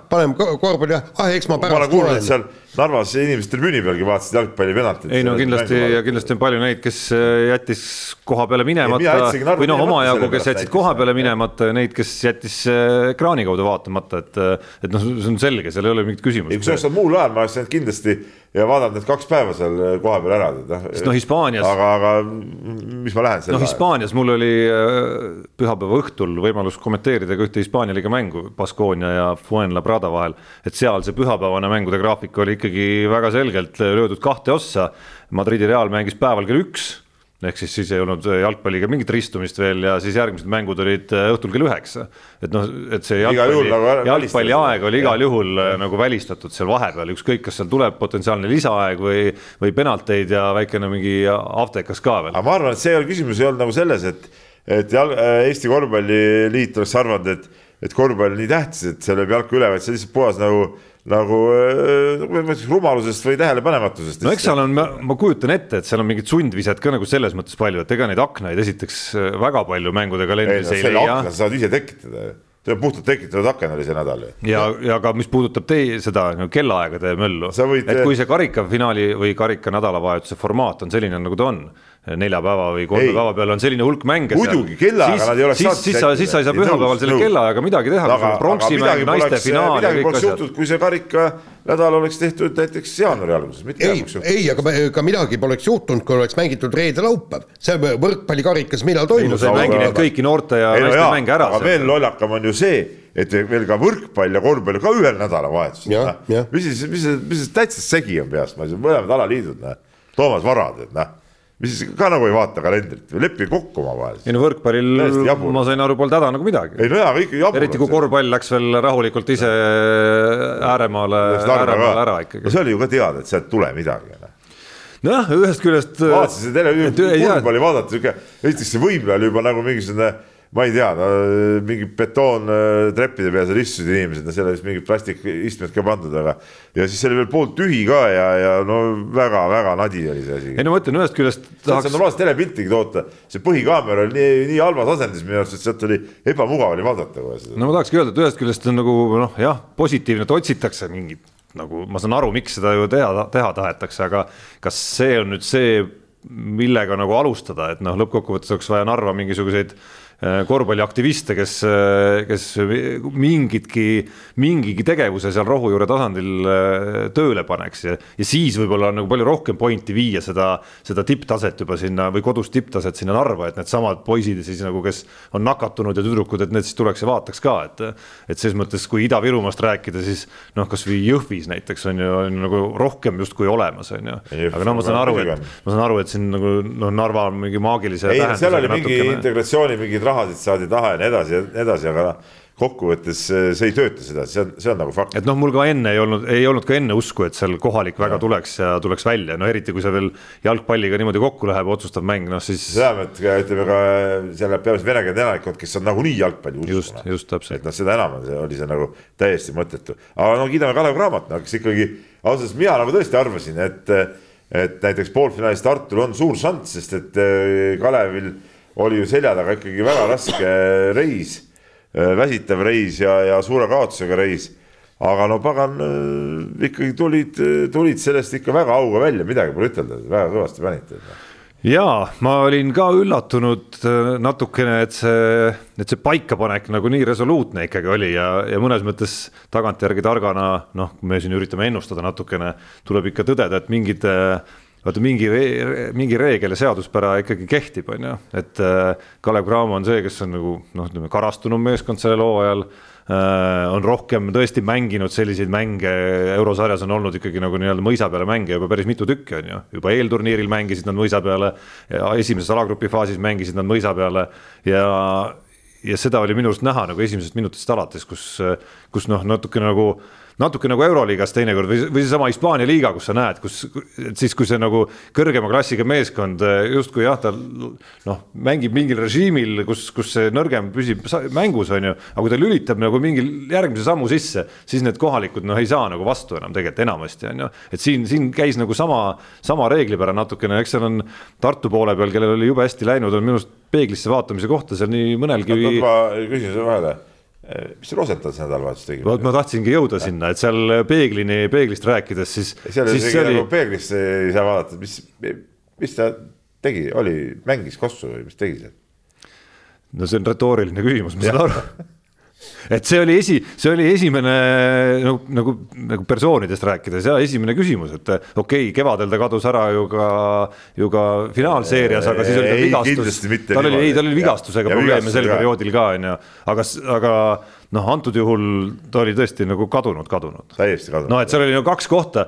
paneme korvpalli, ah eks ma pärast tulen Narvas inimesed tribüüni pealgi vaatasid jalgpalli penaltit. ei no kindlasti ja kindlasti on palju neid, kes äh, jättis koha peale minemata või noh, omajagu, kes jätsid koha peale minemata ja neid, kes jättis äh, ekraani kaudu vaatamata, et äh, et noh, see on selge, seal ei ole mingit küsimust. ei, kui see oleks olnud muul ajal, ma oleks läinud kindlasti ja vaadanud need kaks päeva seal kohapeal ära. sest noh, Hispaanias. aga, aga mis ma lähen. noh, Hispaanias mul oli pühapäeva õhtul võimalus kommenteerida ka ühte Hispaania liiga mängu Baskonia ja Fuenlabrada vahel, et seal see pühapäevane mängude graafik oli ikka ikkagi väga selgelt löödud kahte ossa. Madridi Real mängis päeval kell üks ehk siis siis ei olnud jalgpalliga mingit ristumist veel ja siis järgmised mängud olid õhtul kell üheksa. et noh, et see jalgpalli, nagu jalgpalli aeg oli igal juhul ja. Äh, nagu välistatud seal vahepeal, ükskõik, kas seal tuleb potentsiaalne lisaaeg või, või penalteid ja väikene mingi aftekas ka veel. aga ma arvan, et see ei ole küsimus ei olnud nagu selles, et, et jalg, äh, Eesti Korvpalliliit oleks arvanud, et, et korvpall on nii tähtis, et see lööb jalka üle, vaid see lihtsalt puhas nagu nagu äh, rumalusest või tähelepanematusest. no eks seal on, ma kujutan ette, et seal on mingid sundvised ka nagu selles mõttes palju, et ega neid aknaid esiteks äh, väga palju mängude kalendris ei, ei leia. sa saad ise tekitada see on puhtalt tekitatud aken oli see nädal ju. ja, ja ka mis puudutab teie seda no, kellaaegade möllu, et kui see karikafinaali või karika nädalavahetuse formaat on selline, nagu ta on nelja päeva või kolme päeva peale on selline hulk mänge. muidugi, kellaaega nad ei oleks saanud. siis sa, siis sa ei saa pühapäeval selle kellaajaga midagi teha, kui sul on pronksimäng, naiste finaal ja kõik asjad. kui see karika nädal oleks tehtud näiteks jaanuari alguses, mitte ei, ei, aga ka midagi poleks juhtunud, kui oleks mängitud reede-laupäev. see võrkpallikarikas, millal toimus? sa ei mängi neid kõiki noorte ja naiste mänge ära. aga veel lollakam on ju see, et veel ka võrkpall ja korvpall ka ühel nädalavahetusel. mis siis, mis mis see täitsa segi on peast, ma ei saa, mõlemad alaliidud, noh. Toomas Varad, et noh mis ka nagu ei vaata kalendrit või leppige kokku omavahel. ei no võrkpallil ma sain aru, polnud häda nagu midagi. ei no jaa, ikka jabur. eriti kui korvpall läks veel rahulikult ise ääremaale, ääremaale ära ikkagi. no see oli ju ka teada, et sealt ei tule midagi. Noh. nojah, ühest küljest. vaatasin tele, korvpalli vaadata, sihuke, esiteks see võimle oli juba nagu mingisugune ma ei tea, no mingi betoontreppide peal seal istusid inimesed, no seal vist mingid plastikistmed ka pandud, aga ja siis oli veel pooltühi ka ja, ja no väga-väga nadi oli see asi. ei no ma ütlen ühest küljest tahaks. normaalset telepiltigi toota, see põhikaamera oli nii, nii halvas asendis minu arust, et sealt oli ebamugav oli vaadata kohe seda. no ma tahakski öelda, et ühest küljest on nagu noh, jah, positiivne, et otsitakse mingit nagu ma saan aru, miks seda ju teha, teha tahetakse, aga kas see on nüüd see, millega nagu alustada, et noh, lõppkokkuvõttes oleks vaja Narva mingisuguseid Äh, korvpalliaktiviste, kes, äh, kes mingitki, mingigi tegevuse seal rohujuure tasandil äh, tööle paneks ja, ja siis võib-olla on nagu palju rohkem pointi viia seda, seda tipptaset juba sinna või kodust tipptaset sinna Narva, et needsamad poisid siis nagu, kes on nakatunud ja tüdrukud, et need siis tuleks ja vaataks ka, et et ses mõttes, kui Ida-Virumaast rääkida, siis noh, kasvõi Jõhvis näiteks on ju on nagu rohkem justkui olemas, on ju. aga no ma saan aru, et ma saan aru, et siin nagu noh, Narva on mingi maagilise. ei, seal oli mingi integratsiooni mingid rahasid saadi taha ja nii edasi ja nii edasi, aga noh kokkuvõttes see ei tööta sedasi, see on, see on nagu fakt. et noh, mul ka enne ei olnud, ei olnud ka enne usku, et seal kohalik väga ja. tuleks ja tuleks välja, no eriti kui see veel jalgpalliga niimoodi kokku läheb, otsustav mäng, noh siis. seda, et ütleme ka seal peamiselt venekeelne elanikkond, kes on nagunii jalgpalli usku. just, just täpselt. et noh, seda enam on, see oli see nagu täiesti mõttetu, aga no kiidame Kalev Cramat, no kes ikkagi ausalt öeldes mina nagu tõesti arvasin, et et näiteks poolfinaalis Tartul on suur šanss, sest et Kalevil oli ju selja taga ikkagi väga raske reis, äh, väsitav reis ja, ja suure kaotusega reis. aga no pagan, äh, ikkagi tulid, tulid sellest ikka väga auga välja, midagi pole ütelda, väga kõvasti panite ja ma olin ka üllatunud äh, natukene, et see, et see paikapanek nagu nii resoluutne ikkagi oli ja, ja mõnes mõttes tagantjärgi targana, noh, me siin üritame ennustada natukene, tuleb ikka tõdeda, et mingid äh, vaata mingi, mingi reegel ja seaduspära ikkagi kehtib, on ju, et äh, Kalev Cramo on see, kes on nagu noh, ütleme karastunum meeskond sellel hooajal äh,. on rohkem tõesti mänginud selliseid mänge, eurosarjas on olnud ikkagi nagu nii-öelda mõisa peale mänge juba päris mitu tükki, on ju, juba eelturniiril mängisid nad mõisa peale ja esimeses alagrupi faasis mängisid nad mõisa peale ja ja seda oli minu arust näha nagu esimesest minutist alates, kus, kus noh, natuke nagu natuke nagu Euroliigas teinekord või, või seesama Hispaania liiga, kus sa näed, kus siis, kui see nagu kõrgema klassiga meeskond eh, justkui jah, ta noh, mängib mingil režiimil, kus, kus see nõrgem püsib mängus, on ju, aga kui ta lülitab nagu mingil järgmise sammu sisse, siis need kohalikud noh, ei saa nagu vastu enam tegelikult enamasti on ju, et siin, siin käis nagu sama, sama reeglipära natukene, eks seal on Tartu poole peal, kellel oli jube hästi läinud, on minu arust peeglisse vaatamise kohta seal nii mõnelgi. ma küsin sulle vahele mis Rosenthal see nädalavahetus tegi? vot ma tahtsingi jõuda sinna, et seal peeglini, peeglist rääkides, siis. seal siis oli... nagu peeglisse ei saa vaadata, mis, mis ta tegi, oli, mängis kossu või mis tegi seal? no see on retooriline küsimus, ma saan aru et see oli esi, see oli esimene nagu, nagu, nagu persoonidest rääkides ja esimene küsimus, et okei okay,, kevadel ta kadus ära ju ka, ju ka finaalseerias, aga siis oli tal vigastus. tal oli, ei, tal oli vigastusega probleeme sel perioodil ka onju, aga, aga noh, antud juhul ta oli tõesti nagu kadunud, kadunud. täiesti kadunud. no et seal oli nagu kaks kohta.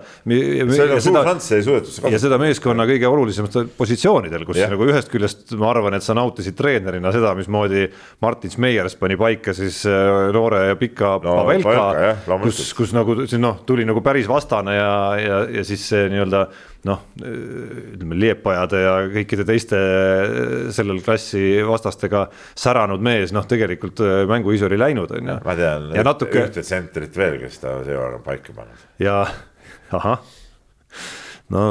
ja seda meeskonna kõige olulisematel positsioonidel, kus yeah. nagu ühest küljest ma arvan, et sa nautisid treenerina seda, mismoodi Martin Smeiers pani paika siis äh, noore ja pika no, Pavelka, kus, kus nagu siin noh, tuli nagu päris vastane ja, ja, ja siis see nii-öelda noh, ütleme Liepajade ja kõikide teiste sellel klassi vastastega säranud mees, noh, tegelikult äh, mänguisu oli läinud, on ju. ma tean ja natuke... ühte tsentrit veel, kes ta seekord on paika pannud. ja ahah, no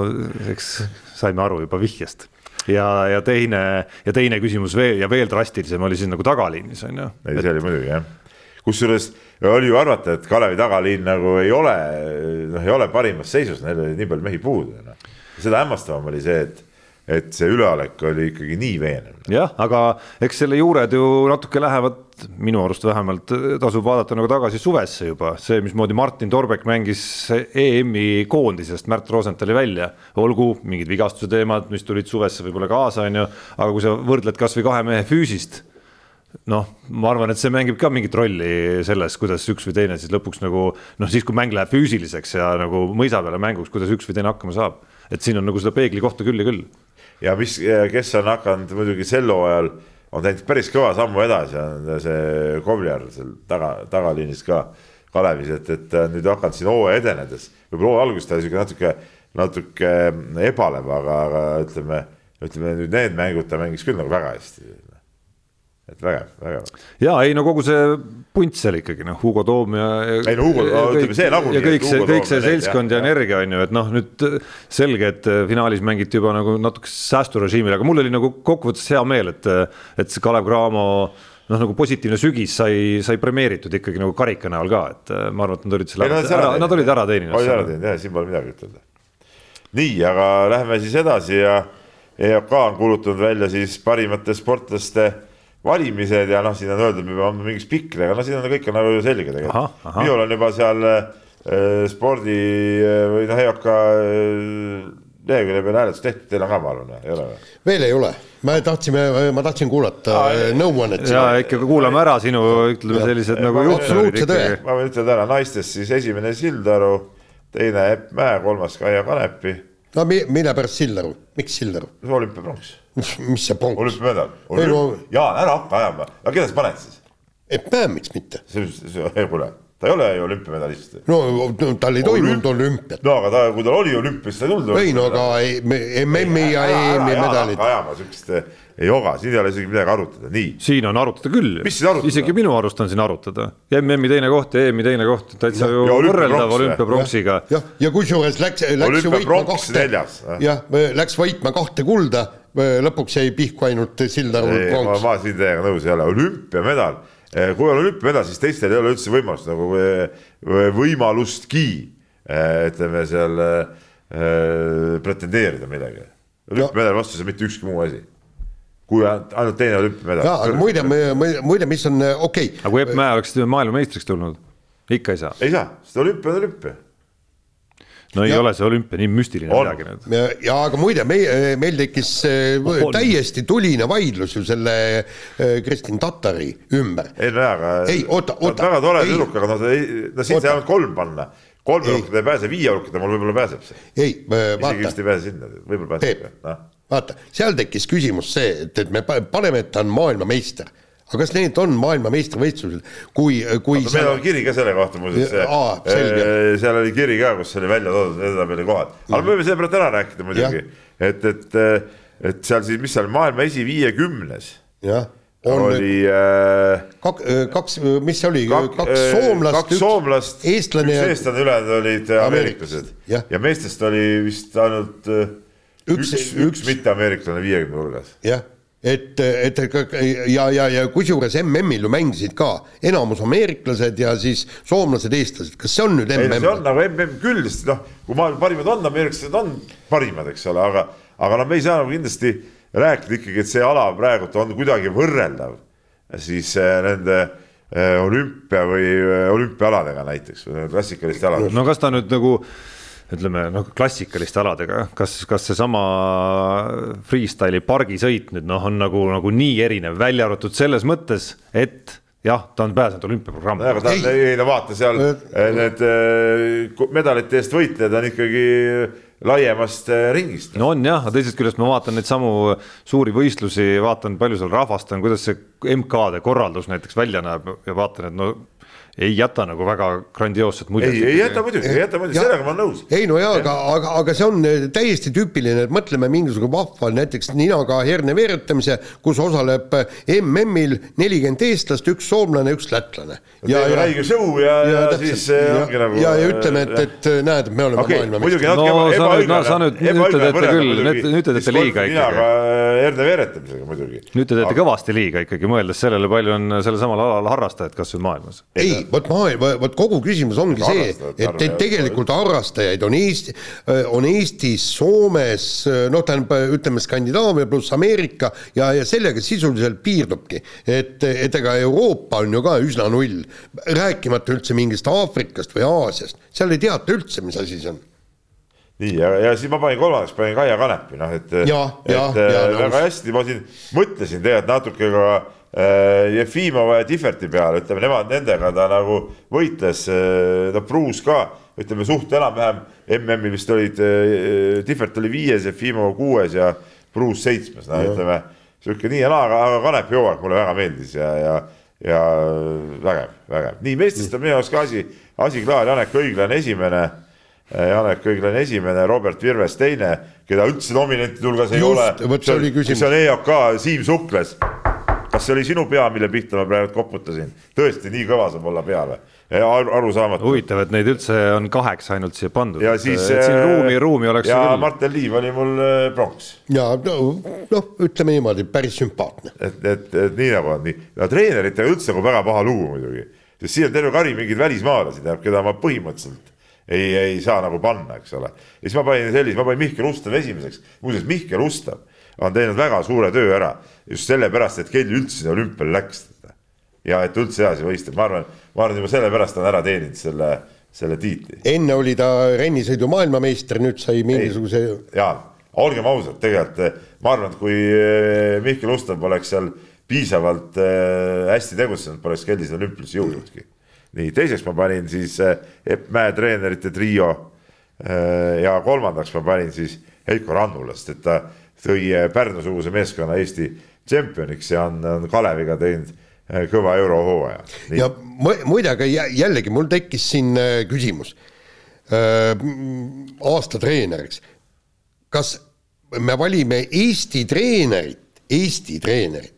eks saime aru juba vihjest ja, ja teine ja teine küsimus veel ja veel drastilisem oli siis nagu tagaliinis on ju. ei, see oli muidugi jah kusjuures oli ju arvata, et Kalevi tagaliin nagu ei ole, noh, ei ole parimas seisus, neil oli nii palju mehi puudu no.. seda hämmastavam oli see, et, et see üleolek oli ikkagi nii veenev. jah, aga eks selle juured ju natuke lähevad, minu arust vähemalt tasub vaadata nagu tagasi suvesse juba, see, mismoodi Martin Torbek mängis EM-i koondisest Märt Rosenthali välja. olgu mingid vigastuse teemad, mis tulid suvesse võib-olla kaasa, on ju, aga kui sa võrdled kasvõi kahe mehe füüsist noh, ma arvan, et see mängib ka mingit rolli selles, kuidas üks või teine siis lõpuks nagu noh, siis kui mäng läheb füüsiliseks ja nagu mõisa peale mänguks, kuidas üks või teine hakkama saab. et siin on nagu seda peegli kohta küll ja küll. ja mis, kes on hakanud muidugi sel hooajal, on teinud päris kõva sammu edasi, on see Kovliar seal taga, tagaliinis ka Kalevis, et, et nüüd hakanud siin hooaja edenedes, võib-olla hooaja alguses ta sihuke natuke natuke ebalev, aga, aga ütleme, ütleme nüüd need mängud ta mängis küll nagu väga hästi et vägev, vägev. ja ei no kogu see punt seal ikkagi noh, Hugo Toom ja. ei no Hugo, ütleme see nagunii. ja kõik see, kõik see seltskond ja, ja energia on ju, et noh, nüüd selge, et finaalis mängiti juba nagu natuke säästurežiimil, aga mul oli nagu kokkuvõttes hea meel, et, et see Kalev Cramo noh, nagu positiivne sügis sai, sai premeeritud ikkagi nagu karika näol ka, et ma arvan, et nad olid selle, ära, nad olid ära teeninud. olid ära teeninud jah, siin pole midagi ütelda. nii, aga lähme siis edasi ja EOK on kuulutanud välja siis parimate sportlaste valimised ja noh, siin on öeldud, me peame mingi spikri, aga no siin on kõik on nagu selge tegelikult. minul on juba seal äh, spordi äh, või noh, EOK äh, lehekülje peal hääletus tehtud, teil on ka, ma arvan, ei ole või? veel ei ole, me tahtsime, ma tahtsin kuulata nõuannet. ja ikka kuulame ära sinu, ütleme sellised nagu juhtumid ma võin ütelda ära, naistest siis esimene Sildaru, teine Epp Mäe, kolmas Kaia Kanepi. no mille pärast Sildaru, miks Sildaru? olümpiapronks mis see ponks? olümpiamedal Olümp... No... Jaan, ära hakka ajama, aga keda sa paned siis? et näe, miks mitte? see, see, kuule, ta ei ole ju olümpiamedalist. no, tal ei toimunud olümpiat. no aga ta, kui tal oli olümpia, siis ta ei tulnud. ei no aga MM-i ja EM-i medalid. ajama siukest ei joga, siin ei ole isegi midagi arutada, nii. siin on arutada küll. isegi minu arust on siin arutada. MM-i teine koht ja EM-i teine koht, täitsa ju võrreldav olümpiapronksiga. jah, ja, ja kusjuures läks, läks ju võitma kahte, jah, läks võitma kahte kulda, lõpuks jäi pihku ainult Sildaru pronks. ma siin teiega nõus ei ole, olümpiamedal, eh, kui on olümpiamedal, siis teistel ei ole üldse võimalust nagu eh, võimalustki eh, ütleme seal pretendeerida midagi. olümpiamedali vastu ei saa mitte ükski muu asi kui ainult teine olümpiamedal. jaa, aga muide, muide, mis on okei okay.. aga kui Epp Mäe oleks maailmameistriks tulnud, ikka ei saa? ei saa, sest olümpia on olümpia. No ei ja. ole see olümpia nii müstiline on. midagi nüüd. ja, aga muide, meie, meil tekkis on. täiesti tuline vaidlus ju selle äh, Kristin Tatari ümber. ei no jaa, aga. ei, oota, oota. väga tore tüdruk, aga no, no siin sai ainult kolm panna kolme hulka ta ei pääse, viie hulka ta mul võib-olla pääseb see. ei, vaata. isegi vist ei pääse sinna, võib-olla pääseb. Peep, vaata, seal tekkis küsimus see, et, et me paneme, et ta on maailmameister aga kas need on maailmameistrivõistlused, kui, kui no, meil on kiri ka selle kohta muuseas, seal oli kiri ka, kus oli välja toodud edetabeli kohad, aga me võime selle pealt ära rääkida muidugi, et, et, et seal siis, mis seal maailma esiviiekümnes oli äh, kak, kaks, mis see oli, kaks soomlast, kaks soomlast, eestlane üks eestlane, ülejäänud olid ameeriklased. ja. ja meestest oli vist ainult üks, üks, üks mitteameeriklane viiekümne hulgas. jah, et, et ja, ja, ja kusjuures MM-il ju mängisid ka enamus ameeriklased ja siis soomlased, eestlased, kas see on nüüd MM? see on nagu MM küll, sest noh, kui maailma parimad on, ameeriklased on parimad, eks ole, aga, aga noh, me ei saa nagu kindlasti rääkida ikkagi, et see ala praegult on kuidagi võrreldav siis äh, nende äh, olümpia või äh, olümpiaaladega näiteks või klassikaliste aladega. no kas ta nüüd nagu ütleme noh, klassikaliste aladega, kas, kas seesama freestyle'i pargisõit nüüd noh, on nagu, nagu nii erinev, välja arvatud selles mõttes, et jah, ta on pääsenud olümpiaprogrammi. aga ta, ei no vaata seal need medalite eest võitlejad on ikkagi laiemast ringist. no on jah, aga teisest küljest ma vaatan neid samu suuri võistlusi, vaatan, palju seal rahvast on, kuidas see MK-de korraldus näiteks välja näeb ja vaatan, et no ei jäta nagu väga grandioosset muljet. ei, ei jäta muidugi, ei jäta muidugi, sellega ma olen nõus. ei no jaa, aga, aga, aga see on eh, täiesti tüüpiline, et mõtleme mingisugune vahva näiteks ninaga herne veeretamise, kus osaleb eh, MM-il nelikümmend eestlast, üks soomlane, üks lätlane. ja, ja räige show ja, ja, ja siis eh, ja, ongi nagu. ja, ja ütleme, et, et näed, me oleme okay, maailmameistrid. no sa nüüd, no sa nüüd, nüüd te teete küll, nüüd, nüüd te teete liiga ikkagi. herne veeretamisega muidugi. nüüd te teete kõvasti liiga ikkagi, mõeldes sellele, palju on sellel samal alal harrastajaid kasvõi maailmas. ei vot maailm, vot kogu küsimus ongi see, et, et tegelikult harrastajaid on Eesti, on Eestis, Soomes, noh, tähendab, ütleme Skandinaavia pluss Ameerika ja, ja sellega sisuliselt piirdubki. et, et ega Euroopa on ju ka üsna null, rääkimata üldse mingist Aafrikast või Aasiast, seal ei teata üldse, mis asi see on nii ja, ja siis ma panin kolmandaks, panin Kaia Kanepi, noh et, et ja, ja, väga hästi, ma siin mõtlesin tegelikult natuke ka Äh, Jefimova ja Tihverti peale, ütleme nemad, nendega ta nagu võitles, äh, no Pruus ka, ütleme suht enam-vähem MM-il vist olid, äh, Tihvert oli viies, Jefimova kuues ja Pruus seitsmes, no ütleme sihuke nii ja naa, aga, aga Kanep Jõuak mulle väga meeldis ja, ja, ja vägev, vägev. nii, meestest on minu jaoks ka asi, asi klaar, Janek Õiglane esimene Janek Õiglane esimene, Robert Virves teine, keda üldse nominentide hulgas ei Just, ole. see oli küsimus. mis on EOK, Siim Sukles. kas see oli sinu pea, mille pihta ma praegu koputasin? tõesti nii kõva saab olla pea või? arusaamatu. huvitav, et neid üldse on kaheksa ainult siia pandud. ja siis. siin ruumi, ruumi oleks ja küll. Martin Liiv oli mul pronks ja no, noh, ütleme niimoodi, päris sümpaatne. et, et, et nii nagu on nii, ja treeneritega üldse nagu väga paha lugu muidugi, sest siin on terve kari mingeid välismaalasi, tähendab, keda ma põhimõtteliselt ei, ei saa nagu panna, eks ole. ja siis ma panin sellise, ma panin Mihkel Ustav esimeseks, muuseas Mihkel Ustav on teinud väga suure töö ära just sellepärast, et Kelly üldse sinna olümpiale läks. ja et üldse edasi võistleb, ma arvan, ma arvan juba sellepärast on ära teeninud selle, selle tiitli. enne oli ta rennisõidu maailmameister, nüüd sai mingisuguse, Jaan, olgem ausad, tegelikult eh, ma arvan, et kui eh, Mihkel Ustav poleks seal piisavalt äh, hästi tegutsenud, poleks Kelly sinna olümpiasse jõudnudki. nii, teiseks ma panin siis äh, Epp Mäe treenerite trio äh, ja kolmandaks ma panin siis Heiko Rannulast, et ta tõi äh, Pärnu-suguse meeskonna Eesti tšempioniks ja on, on Kaleviga teinud kõva eurohooaja. ja mu- muide, aga jä- jällegi mul tekkis siin küsimus aasta treeneriks. kas me valime Eesti treenerit, Eesti treenerit,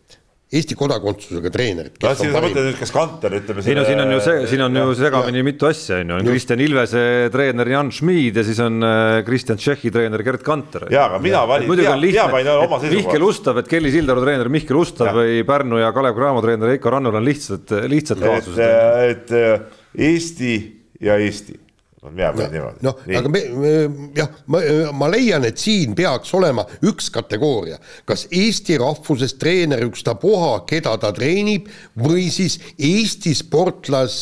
Eesti kodakondsusega treenerit? no siin sa mõtled nüüd, kas Kanter ütleme. ei no siin on ju see, siin on ju segamini mitu asja on ju, on Kristjan Ilvese treener Jan Schmid ja siis on äh, Kristjan Tšehhi treener Gerd Kanter. Jaa, aga mina valin- muidugi mina- on mina panin lihtne, oma et seisukoha. Mihkel Ustav, et Kelly Sildaru treener Mihkel Ustav Jah. või Pärnu ja Kalev Cramo treener Heiko Rannul on lihtsad, lihtsad kaasused. et äh, Eesti ja Eesti, mina panen niimoodi. noh, aga me, me jah, ma, ma leian, et siin peaks olema üks kategooria, kas Eesti rahvusest treener ükstapuha, keda ta treenib, või siis Eesti sportlas,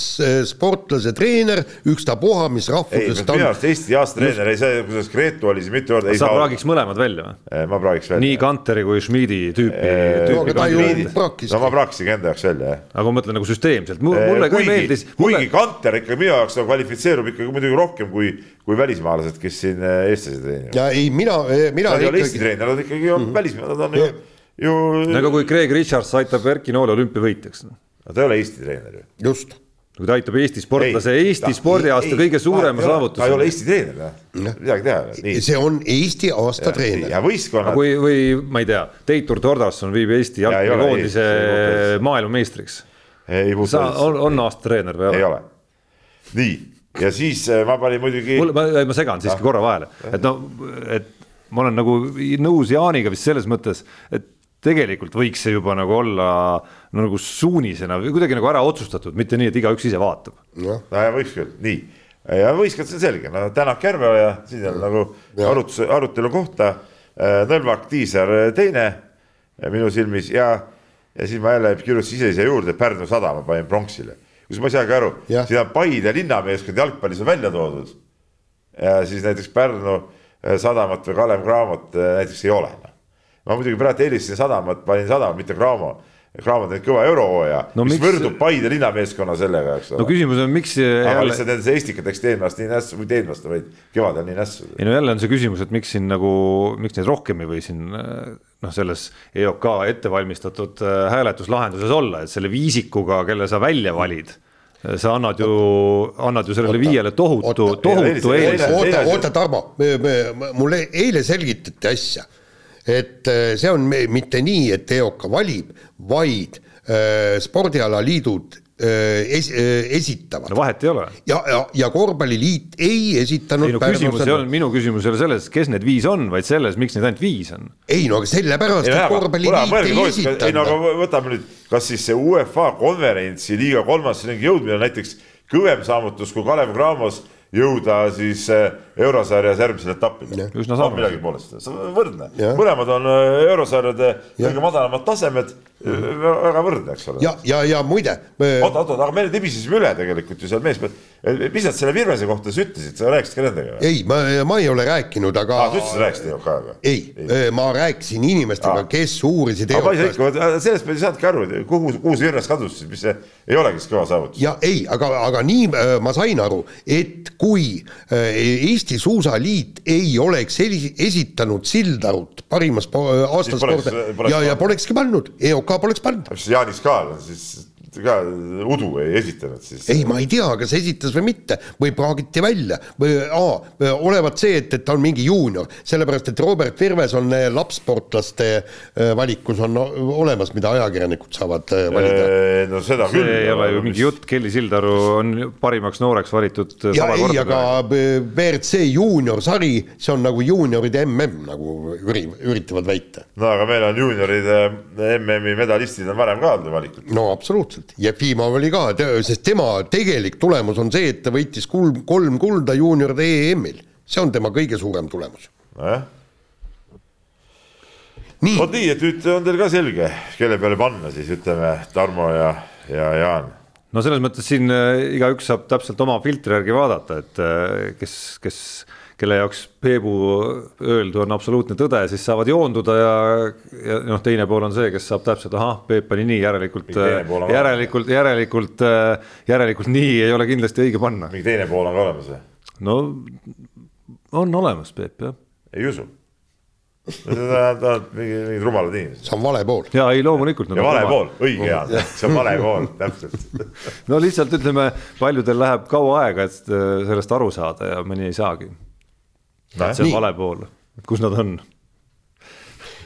sportlase treener ükstapuha, mis ei, rahvusest ta minu on. arust Eesti aasta treener ei saa, kuidas Gretu oli siin mitu korda, ei sa saa. praagiks mõlemad välja või? ma praagiks välja. nii Kanteri kui Schmidi tüüpi, no aga tüüpi ta no ma praakiski enda jaoks välja, jah. aga ma mõtlen nagu süsteemselt, mulle ka kuigi meeldis,, kuigi Kanter ikka minu jaoks nagu kvalifitseerub ikkagi muidugi rohkem kui, kui välismaalased, kes siin äh, eestlasi treenivad. ja ei, mina, mina Nad ei ole Eesti ikkagi, treener, nad ikkagi on välismaalased, nad on ju, ju. nagu kui Craig Richards aitab Erki Noole olümpiavõitjaks. ta ei ole Eesti treener ju. just, kui ta aitab Eesti sportlase Eesti ta- spordiaasta kõige suurema saavutuse. ta ei ole Eesti treener, midagi teha, see on Eesti aasta treener. ja võistkonnad, kui, või ma ei tea, Teitur Tordasson viib Eesti Ja jalgpallikoondise maailmameistriks. sa, on, on aasta treener või ei ole. nii, ja siis äh, ma panin muidugi ma, ma segan siiski korra vahele, et no, et ma olen nagu nõus Jaaniga vist selles mõttes, et tegelikult võiks see juba nagu olla no, nagu suunisena või kuidagi nagu ära otsustatud, mitte nii, et igaüks ise vaatab. noh, no ja võiks küll, nii. ja võistkond, see on selge, no Tänak Järveoja, siin on nagu arutluse, arutelu kohta. Nõlvak Tiisar teine äh, minu silmis ja, ja siis ma jälle kirjutasin ise siia juurde Pärnu sadama panin pronksile. Kus ma ei saagi aru, on Paide linnameeskond jalgpallis on välja toodud. ja siis näiteks Pärnu äh, sadamat või Kalev Cramot äh, näiteks ei ole. ma muidugi praegu eelistasin sadamat, panin sadama, mitte Cramo. Cramo teinud kõva eurohooaja No mis miks- võrdub Paide linnameeskonna sellega, eks ole no küsimus on, miks aga jälle, lihtsalt nende Eestikat läks aasta nii nässu, mitte eelmine aasta, vaid kevadel nii nässu. ei no jälle on see küsimus, et miks siin nagu, miks neid rohkem ei või siin noh, selles EOK ettevalmistatud äh, hääletuslahenduses olla, et selle viisikuga, kelle sa välja valid, sa annad ju, annad ju sellele viiele tohutu, oota, tohutu eile- eelise. oota oota, Tarmo, mulle eile selgitati asja, et äh, see on me- mitte nii, et EOK valib, vaid äh, spordialaliidud äh, es, esitavad no vahet ei ole. ja, ja, ja korvpalliliit ei esitanud ei no küsimus ei olnud, minu küsimus ei ole selles, kes need viis on, vaid selles, miks neid ainult viis on. ei no aga sellepärast, et korvpalliliit ei ei no esitanud. aga võtame nüüd, kas siis see UEFA konverentsi liiga kolmas ringi jõudmine on näiteks kõvem saavutus kui Kalev Cramos jõuda siis äh, eurosarjas järgmisele etapile. Üsna sarnane. midagi poolest, võrdne, mõlemad on äh, eurosarjade kõige madalamad tasemed, väga võrdne, eks ole. Ja, ja, ja muide, oota, oota, aga me nibisesime üle tegelikult ju seal mees, mis nad selle Virvese kohta siis ütlesid, sa rääkisid ka nendega ei, ma, ma ei ole rääkinud, aga aa, sa ütlesid, sa rääkisid EOK-ga? ei, ma rääkisin inimestega, kes uurisid aga ma ei saa EOK-st ikka, sellest ma ei saanudki aru, kuhu, kuhu see Virves kadus siis, mis see ei olegi siis kõva saavutus. ja ei, aga, aga nii äh, ma sain aru, et kui äh, Eesti Suusaliit ei oleks esi- esitanud Sildarut parima spo- aasta Siis poleks- spordi poleks ja, ja polekski pannud, EOK poleks pannud. mis Jaanis on siis ka udu ei esitanud siis? ei, ma ei tea, kas esitas või mitte või praagiti välja või aa, olevat see, et, et ta on mingi juunior, sellepärast et Robert Virves on äh, lapssportlaste äh, valikus on olemas, mida ajakirjanikud saavad äh, valida. no seda see küll. ei ole ju mingi jutt, Kelly Sildaru on parimaks nooreks valitud. ja ei, aga WRC juuniorsari, see on nagu juunioride mm nagu üri, üritavad väita. no aga meil on juunioride MM-i medalistid on varem ka olnud valikud. no absoluutselt, Jefimov oli ka, sest tema tegelik tulemus on see, et ta võitis kolm, kolm kulda juunioride EM-il, see on tema kõige suurem tulemus. nojah vot nii, et nüüd on teil ka selge, kelle peale panna siis ütleme Tarmo ja, ja Jaan. no selles mõttes siin äh, igaüks saab täpselt oma filtri järgi vaadata, et äh, kes, kes kelle jaoks Peebu öeldu on absoluutne tõde, siis saavad joonduda ja, ja noh, teine pool on see, kes saab täpselt, ahah, Peep pani nii, järelikult, järelikult, järelikult, järelikult nii ei ole kindlasti õige panna. mingi teine pool on ka olemas või? no on olemas, Peep, jah. ei usu sa tahad mingid rumalad inimesed. see on vale pool. ja ei, loomulikult. ja vale pool, õige Jaan, see on vale pool, täpselt. no lihtsalt ütleme, paljudel läheb kaua aega, et sellest aru saada ja mõni ei saagi see on vale pool, kus nad on?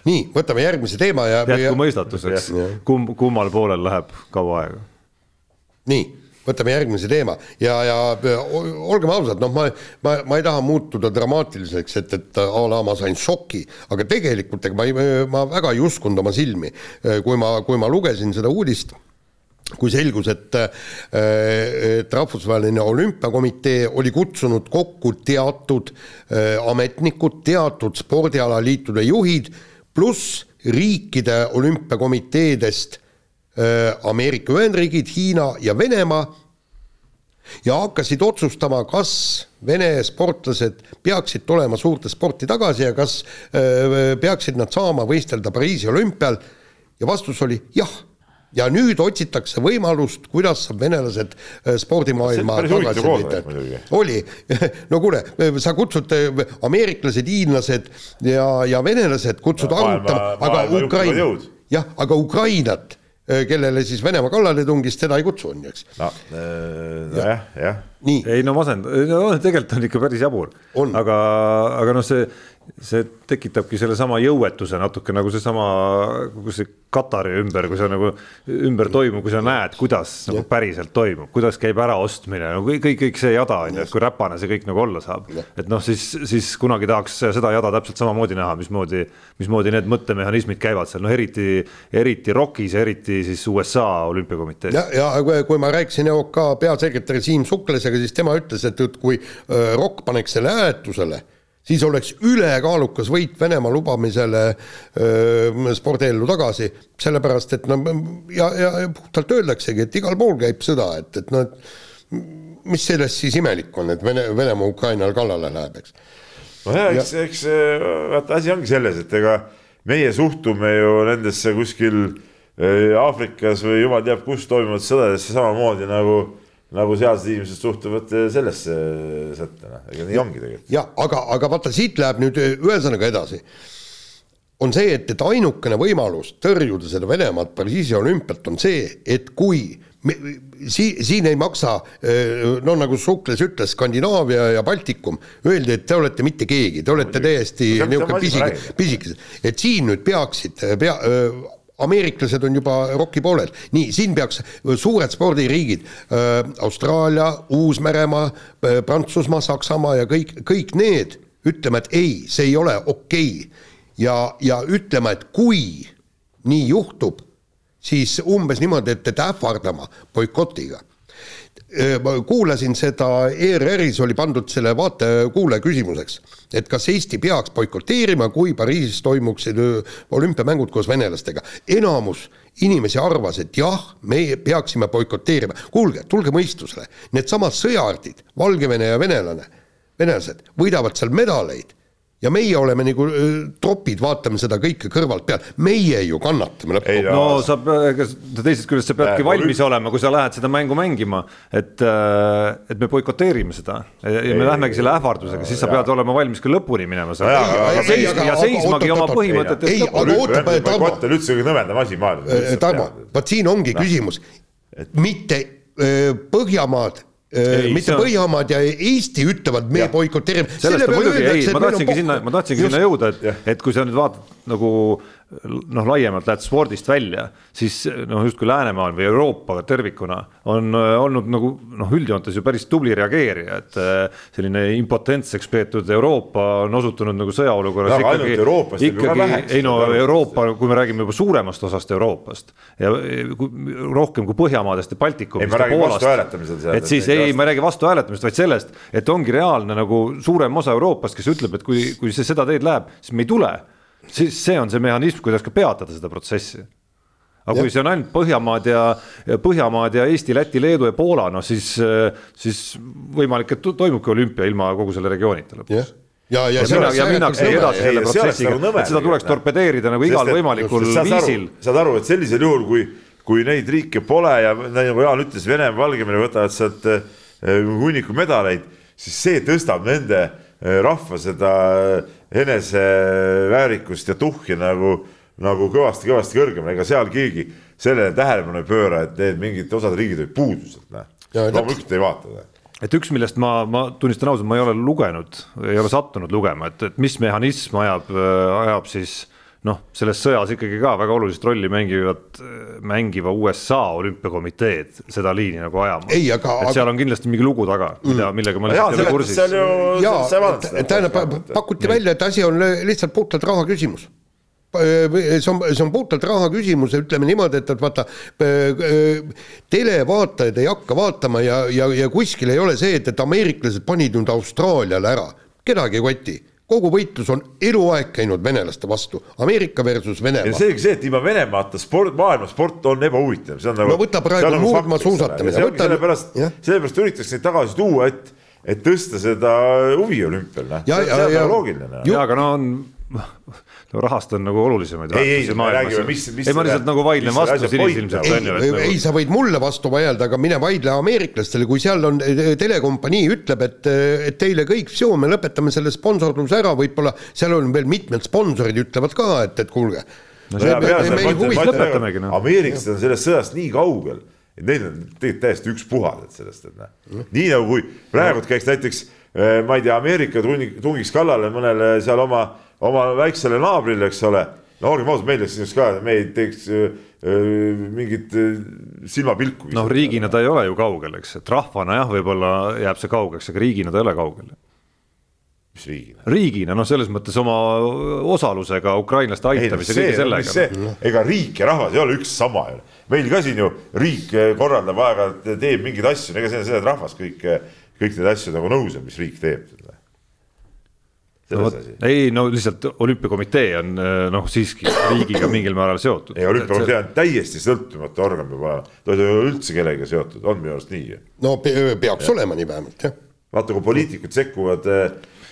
nii, võtame järgmise teema ja. jätku mõistatuseks, kumb, kummal poolel läheb kaua aega. nii, võtame järgmise teema ja, ja olgem ausad, noh, ma, ma, ma ei taha muutuda dramaatiliseks, et, et a la ma sain šoki, aga tegelikult ega ma ei, ma väga ei uskunud oma silmi, kui ma, kui ma lugesin seda uudist kui selgus, et, et Rahvusvaheline Olümpiakomitee oli kutsunud kokku teatud äh, ametnikud, teatud spordialaliitude juhid, pluss riikide olümpiakomiteedest äh, Ameerika Ühendriigid, Hiina ja Venemaa ja hakkasid otsustama, kas Vene sportlased peaksid tulema suurte sporti tagasi ja kas äh, peaksid nad saama võistelda Pariisi olümpial. Ja vastus oli jah ja nüüd otsitakse võimalust, kuidas saab venelased äh, spordimaailma tagasi leida. oli, no kuule, sa kutsud äh, ameeriklased, hiinlased ja, ja venelased kutsud arutama, aga Ukraina, jah, aga Ukrainat äh, kellele siis Venemaa kallale tungis, teda ei kutsu, on ju, eks. no nojah, jah. ei no masend-, no tegelikult on ikka päris jabur, aga, aga noh, see see tekitabki sellesama jõuetuse natuke nagu seesama, kogu see Katari ümber, kui sa nagu ümber toimub, kui sa näed, kuidas nagu päriselt toimub, kuidas käib äraostmine, no kõik, kõik, kõik see jada on ju, et kui räpane see kõik nagu olla saab. et noh, siis, siis kunagi tahaks seda jada täpselt samamoodi näha, mismoodi, mismoodi need mõttemehhanismid käivad seal, noh eriti, eriti ROK-is ja eriti siis USA olümpiakomitees. ja, ja kui, kui ma rääkisin EOK peasekretäri Siim Suklesega, siis tema ütles, et, et kui äh, ROK paneks selle hääletusele siis oleks ülekaalukas võit Venemaa lubamisele spordiellu tagasi, sellepärast et no ja, ja puhtalt öeldaksegi, et igal pool käib sõda, et, et noh, et mis sellest siis imelik on, et Vene, Venemaa Ukrainale kallale läheb, eks. nojah, eks, eks vaata asi ongi selles, et ega meie suhtume ju nendesse kuskil Aafrikas või jumal teab kus toimuvat sõdadesse samamoodi nagu nagu sealsed inimesed suhtuvad eh, sellesse sättena, ega nii ongi tegelikult. jah, aga, aga vaata, siit läheb nüüd eh, ühesõnaga edasi. on see, et, et ainukene võimalus tõrjuda seda Venemaad Pariisi olümpialt on see, et kui me, si-, siin ei maksa, eh, no nagu Sukles ütles, Skandinaavia ja Baltikum, öeldi, et te olete mitte keegi, te olete täiesti niisugune pisike, pisikesed, et siin nüüd peaksid, pea, ameeriklased on juba ROK-i poolel, nii, siin peaks suured spordiriigid äh,, Austraalia, Uus-Meremaa äh,, Prantsusmaa, Saksamaa ja kõik, kõik need ütlema, et ei, see ei ole okei okay. ja, ja ütlema, et kui nii juhtub, siis umbes niimoodi, et, et ähvardama boikotiga ma kuulasin seda, ERR-is oli pandud selle vaataja-kuulaja küsimuseks, et kas Eesti peaks boikoteerima, kui Pariisis toimuksid olümpiamängud koos venelastega. enamus inimesi arvas, et jah, meie peaksime boikoteerima. kuulge, tulge mõistusele, needsamad sõjaardid, Valgevene ja venelane, venelased võidavad seal medaleid ja meie oleme nagu tropid, vaatame seda kõike kõrvalt pealt, meie ju kannatame lõpuks. no sa, teisest küljest sa peadki valmis või... olema, kui sa lähed seda mängu mängima, et, et me boikoteerime seda. Ja me lähmegi selle ähvardusega, siis sa pead olema valmis ka lõpuni minema seal. Ja, ja, seis, ja seismagi oma põhimõtetest lõpuni. ei, aga oota, Tarmo. üldse kõige nõmedam asi maailmas. Tarmo, vot siin ongi küsimus. Mitte Põhjamaad Ei, mitte on- Põhjamaad ja Eesti ütlevad, me boikoteerime. sellest on muidugi, ei, ma tahtsingi sinna, ma tahtsingi sinna jõuda, et et kui sa nüüd vaatad nagu noh, laiemalt lähed spordist välja, siis noh, justkui Läänemaal või Euroopa tervikuna on äh, olnud nagu noh, üldjoontes ju päris tubli reageerija, et äh, selline impotentseks peetud Euroopa on osutunud nagu sõjaolukorras No ka väheks, ei no. Euroopa, kui me räägime juba suuremast osast Euroopast ja kui, rohkem kui Põhjamaadest ja Baltikumist et siis ei, ei ma ei räägi vastu hääletamisest, vaid sellest, et ongi reaalne nagu suurem osa Euroopast, kes ütleb, et kui, kui see seda teed läheb, siis me ei tule. Siis see on see mehhanism, kuidas ka peatada seda protsessi. aga kui see on ainult Põhjamaad ja, ja Põhjamaad ja Eesti, Läti, Leedu ja Poola, noh siis, siis võimalik, et to- toimubki olümpia ilma kogu selle regioonita lõpuks. Ja, ja, ja, ja ääretult minnakse edasi selle protsessiga. nagu et seda tuleks torpedeerida nagu igal võimalikul viisil. saad aru, et sellisel juhul, kui, kui neid riike pole ja nagu Jaan ütles, Venemaa, Valgevene võtavad sealt eh, hunniku medaleid, siis see tõstab nende rahva seda eneseväärikust ja tuhhi nagu, nagu kõvasti-kõvasti kõrgemale, ega seal keegi sellele tähelepanu ei pööra, et need mingid osad riigid olid puudused, noh. Ja loomulikult ei vaata. noh. et üks, millest ma, ma tunnistan ausalt, ma ei ole lugenud, ei ole sattunud lugema, et, et mis mehhanism ajab, ajab siis noh, selles sõjas ikkagi ka väga olulist rolli mängivad, mängiva USA olümpiakomiteed seda liini nagu ajama. Ei, aga- et seal on kindlasti mingi lugu taga, mida, millega ma lihtsalt ei ole kursis. seal ju, vaadanud, seda. tähendab, pakuti välja, et asi on lihtsalt puhtalt raha küsimus see on, see on puhtalt raha küsimus, ütleme niimoodi, et, et vaata, televaatajad ei hakka vaatama ja, ja, ja kuskil ei ole see, et, et ameeriklased panid nüüd Austraaliale ära, kedagi ei koti. Kogu võitlus on eluaeg käinud venelaste vastu, Ameerika versus ja Venemaa. selge see, et ilma Venemaata sport, maailma sport on ebahuvitav, see on nagu. No võta praegu Nurdmaa suusatamine, võta- sellepärast sellepärast üritatakse neid tagasi tuua, et, et tõsta seda huvi olümpial, noh. Ja- see ja- on ja- nagu loogiline. noh. jaa, aga no on, no rahast on nagu olulisemaid Ei, ei, me räägime, mis-. mis ei, ma lihtsalt nagu vaidlen vastu asja point sinisilmselt on? ju, ei et, ei, nagu sa võid mulle vastu vaielda, aga mine vaidle ameeriklastele, kui seal on eh, telekompanii ütleb, et, et teile kõik, me lõpetame selle sponsorluse ära, võib-olla seal on veel mitmed sponsorid ütlevad ka, et, et kuulge. no noh. ameeriklased on sellest sõjast nii kaugel, et neil on tegelikult täiesti ükspuha et sellest, et noh. nii nagu kui praegu käiks näiteks, ma ei tea, Ameerika tungi- tungiks kallale mõnele seal oma, oma väiksele naabrile, eks ole. no olgem ausad, meil oleks siis ka, me ei teeks öö, öö, mingit öö, silmapilku. noh, riigina ta ei ole ju kaugel, eks, et rahvana jah, võib-olla jääb see kaugeks, aga riigina ta ei ole kaugel mis riigina? riigina noh, selles mõttes oma osalusega ukrainlaste aitamise kõige sellega. ega riik ja rahvas ei ole üks sama ju. meil ka siin ju riik korraldab aeg-ajalt, teeb mingeid asju, ega see, see rahvas kõik, kõik need asju nagu nõus on, mis riik teeb. No, asi. ei no lihtsalt olümpiakomitee on noh, siiski riigiga mingil määral seotud. ei, olümpiakomitee on täiesti sõltumatu organ peab olema, ta ei ole üldse kellegagi seotud, on minu arust nii ju. no pe- peaks olema nii vähemalt jah. vaata, kui poliitikud sekkuvad,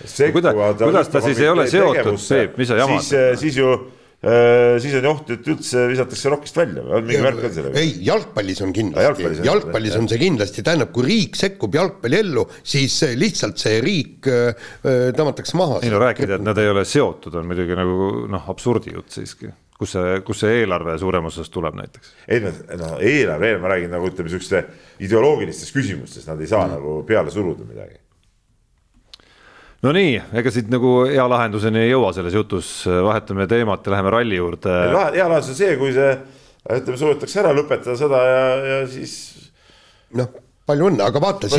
sekkuvad kuida- kuidas ta siis ei ole seotud, Peep, mis sa jamad? siis, siis ju, siis on oht, et üldse visatakse rokist välja või on mingi värk on sellega? ei, jalgpallis on kindlasti jalgpallis, on- jalgpallis on see kindlasti, tähendab, kui riik sekkub jalgpalliellu, siis lihtsalt see riik äh, äh, tõmmatakse maha. ei no rääkida, et nad ei ole seotud, on muidugi nagu noh, absurdi jutt siiski. kus see, kus see eelarve suuremas osas tuleb näiteks? ei no, no eelarve, ma räägin nagu ütleme, siukeste ideoloogilistest küsimustest, nad ei saa mm. nagu peale suruda midagi. No nii, ega siit nagu hea lahenduseni ei jõua selles jutus, vahetame teemat ja läheme ralli juurde. hea lahendus on see, kui see ütleme, suudetakse ära lõpetada seda ja, ja siis noh, palju õnne, aga vaata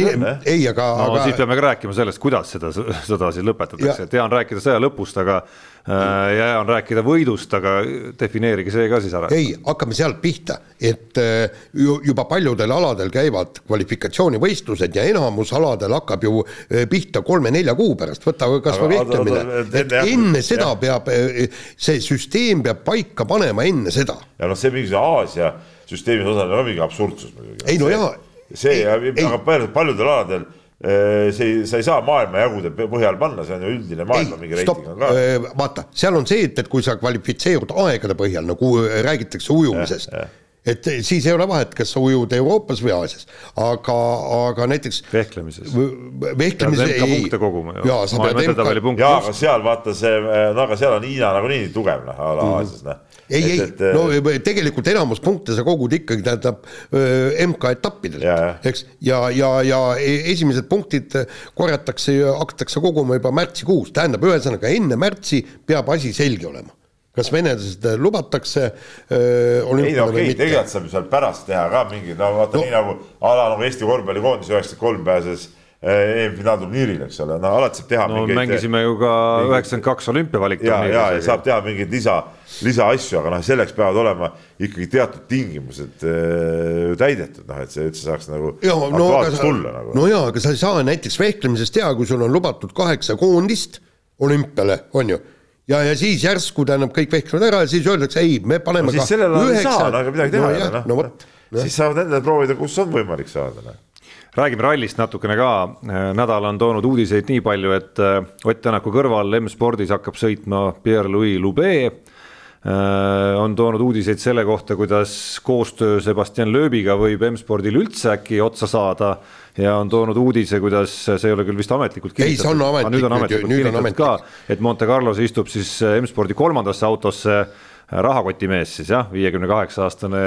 ei, aga no aga... siis peame ka rääkima sellest, kuidas seda sõda siis lõpetatakse, et hea on rääkida sõja lõpust, aga äh, ja hea on rääkida võidust, aga defineerige see ka siis ära. ei, hakkame sealt pihta, et äh, ju- juba paljudel aladel käivad kvalifikatsioonivõistlused ja enamus aladel hakkab ju äh, pihta kolme-nelja kuu pärast, võta kas Aga- või aga- vehklemine et enne seda jah. peab, see süsteem peab paika panema enne seda. ja noh, see mingisugune Aasia süsteemis osalemine on mingi absurdsus muidugi. Ei, no jaa. See aga paljudel, paljudel aladel eh, see, sa ei saa maailmajagude põhjal panna, see on ju üldine maailma mingi ei, stopp reiting on ka., vaata, seal on see, et, et kui sa kvalifitseerud aegade põhjal, nagu äh, räägitakse ujumisest et siis ei ole vahet, kas sa ujud Euroopas või Aasias, aga, aga näiteks vehklemises. vehklemises ei. punkte koguma ju. jaa, aga seal vaata see, no aga seal on Hiina nagunii nii tugev noh, a la mhm. Aasias noh ei, ei, no tegelikult enamus punkte sa kogud ikkagi tähendab MK-etappidel, eks, ja, ja, ja e-, esimesed punktid korjatakse, hakatakse koguma juba märtsikuus, tähendab, ühesõnaga enne märtsi peab asi selge olema. Kas venelased lubatakse öö, ei no okei okay,, tegelikult saab ju seal pärast teha ka mingeid, no vaata no. nii nagu a la nagu Eesti korvpallikoondis üheksakümmend kolm pääses EM-finaalturniiril, eks ole, no alati saab teha no mingeid, mängisime ju ka üheksakümmend kaks olümpiavalikturniiri. ja, ja, ja saab teha mingeid lisa, lisaasju, aga noh, selleks peavad olema ikkagi teatud tingimused äh, täidetud, noh, et see üldse saaks nagu ja, no, aga, tulla nagu. no jaa, aga sa ei saa näiteks vehklemisest teha, kui sul on lubatud kaheksa koondist olümpiale, on ju ja, ja siis järsku tähendab, kõik vehklevad ära ja siis öeldakse ei, me paneme no, siis sellel ajal ei saa, no aga midagi teha ei ole, noh. siis saavad endale proovida, kus on võimalik saada, noh räägime rallist natukene ka, nädal on toonud uudiseid nii palju, et äh, Ott Tänaku kõrval M-spordis hakkab sõitma Pierre-Louis Loubet. Äh, on toonud uudiseid selle kohta, kuidas koostöö Sebastian Loebiga võib M-spordil üldse äkki otsa saada. Ja on toonud uudise, kuidas see ei ole küll vist ametlikult kinnitatud. ametlik, nüüd on ametlikult kinnitatud ka, et Monte Carlos istub siis M-spordi kolmandasse autosse. Rahakotimees siis jah, viiekümne kaheksa aastane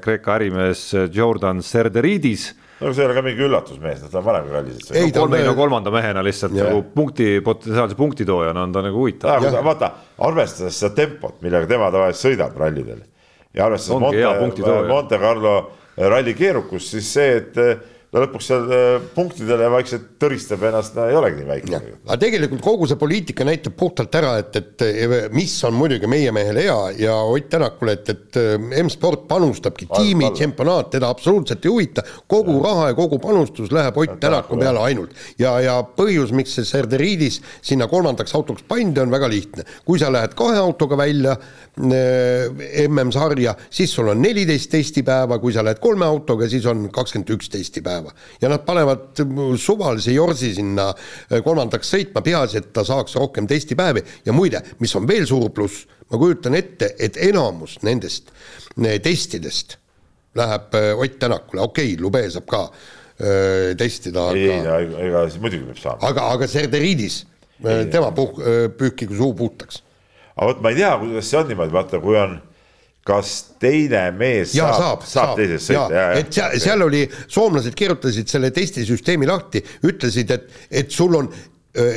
Kreeka ärimees Jordan Serderidis no see ei ole ka mingi üllatusmees, ta on varem ka rallis. ei, kolme, no kolmanda mehena lihtsalt yeah. nagu punkti, potentsiaalse punktitoojana on ta nagu huvitav. vaata, arvestades seda tempot, millega tema tavaliselt sõidab rallidel ja arvestades Monte, Monte Carlo ralli keerukust, siis see, et no lõpuks seal äh, punktidele vaikselt tõristab ennast, no ei olegi nii väike. aga tegelikult kogu see poliitika näitab puhtalt ära, et, et mis on muidugi meie mehele hea ja Ott Tänakule, et, et äh, M-sport panustabki tiimi tšempionaat, teda absoluutselt ei huvita, kogu ja. raha ja kogu panustus läheb Ott Tänaku peale ainult. ja, ja põhjus, miks see Serderiidis sinna kolmandaks autoks pandi, on väga lihtne. kui sa lähed kahe autoga välja äh, MM-sarja, siis sul on neliteist testipäeva, kui sa lähed kolme autoga, siis on kakskümmend üks testipäeva päeva ja nad panevad suvalise Jorsi sinna äh, kolmandaks sõitma, peaasi, et ta saaks rohkem testipäevi ja muide, mis on veel suur pluss, ma kujutan ette, et enamus nendest äh, testidest läheb äh, Ott Tänakule, okei okay,, Lube saab ka öö, testida. ei, ei, ega siis muidugi peab saama. aga, aga Serderiidis, tema puh-, püükigu suu puhtaks. aga vot ma ei tea, kuidas see on niimoodi, vaata, kui on kas teine mees ja, saab, saab, saab teises sõita? et seal, seal oli, soomlased kirjutasid selle testisüsteemi lahti, ütlesid, et, et sul on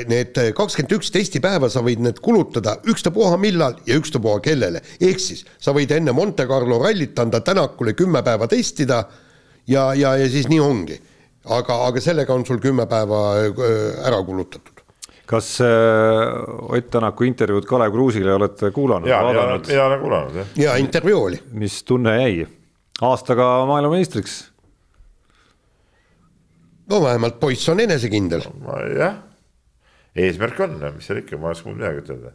need kakskümmend üks testipäeva sa võid need kulutada ükstapuha millal ja ükstapuha kellele. ehk siis sa võid enne Monte Carlo rallit anda Tänakule kümme päeva testida ja, ja, ja siis nii ongi. aga, aga sellega on sul kümme päeva ära kulutatud kas äh, Ott Tänaku intervjuud Kalev Kruusile olete kuulanud? ja, ja, ja olen kuulanud jah. ja intervjuu oli. mis tunne jäi? aastaga maailmameistriks? no vähemalt poiss on enesekindel no,. jah, eesmärk on, mis seal ikka, ma ei oska muud midagi ütelda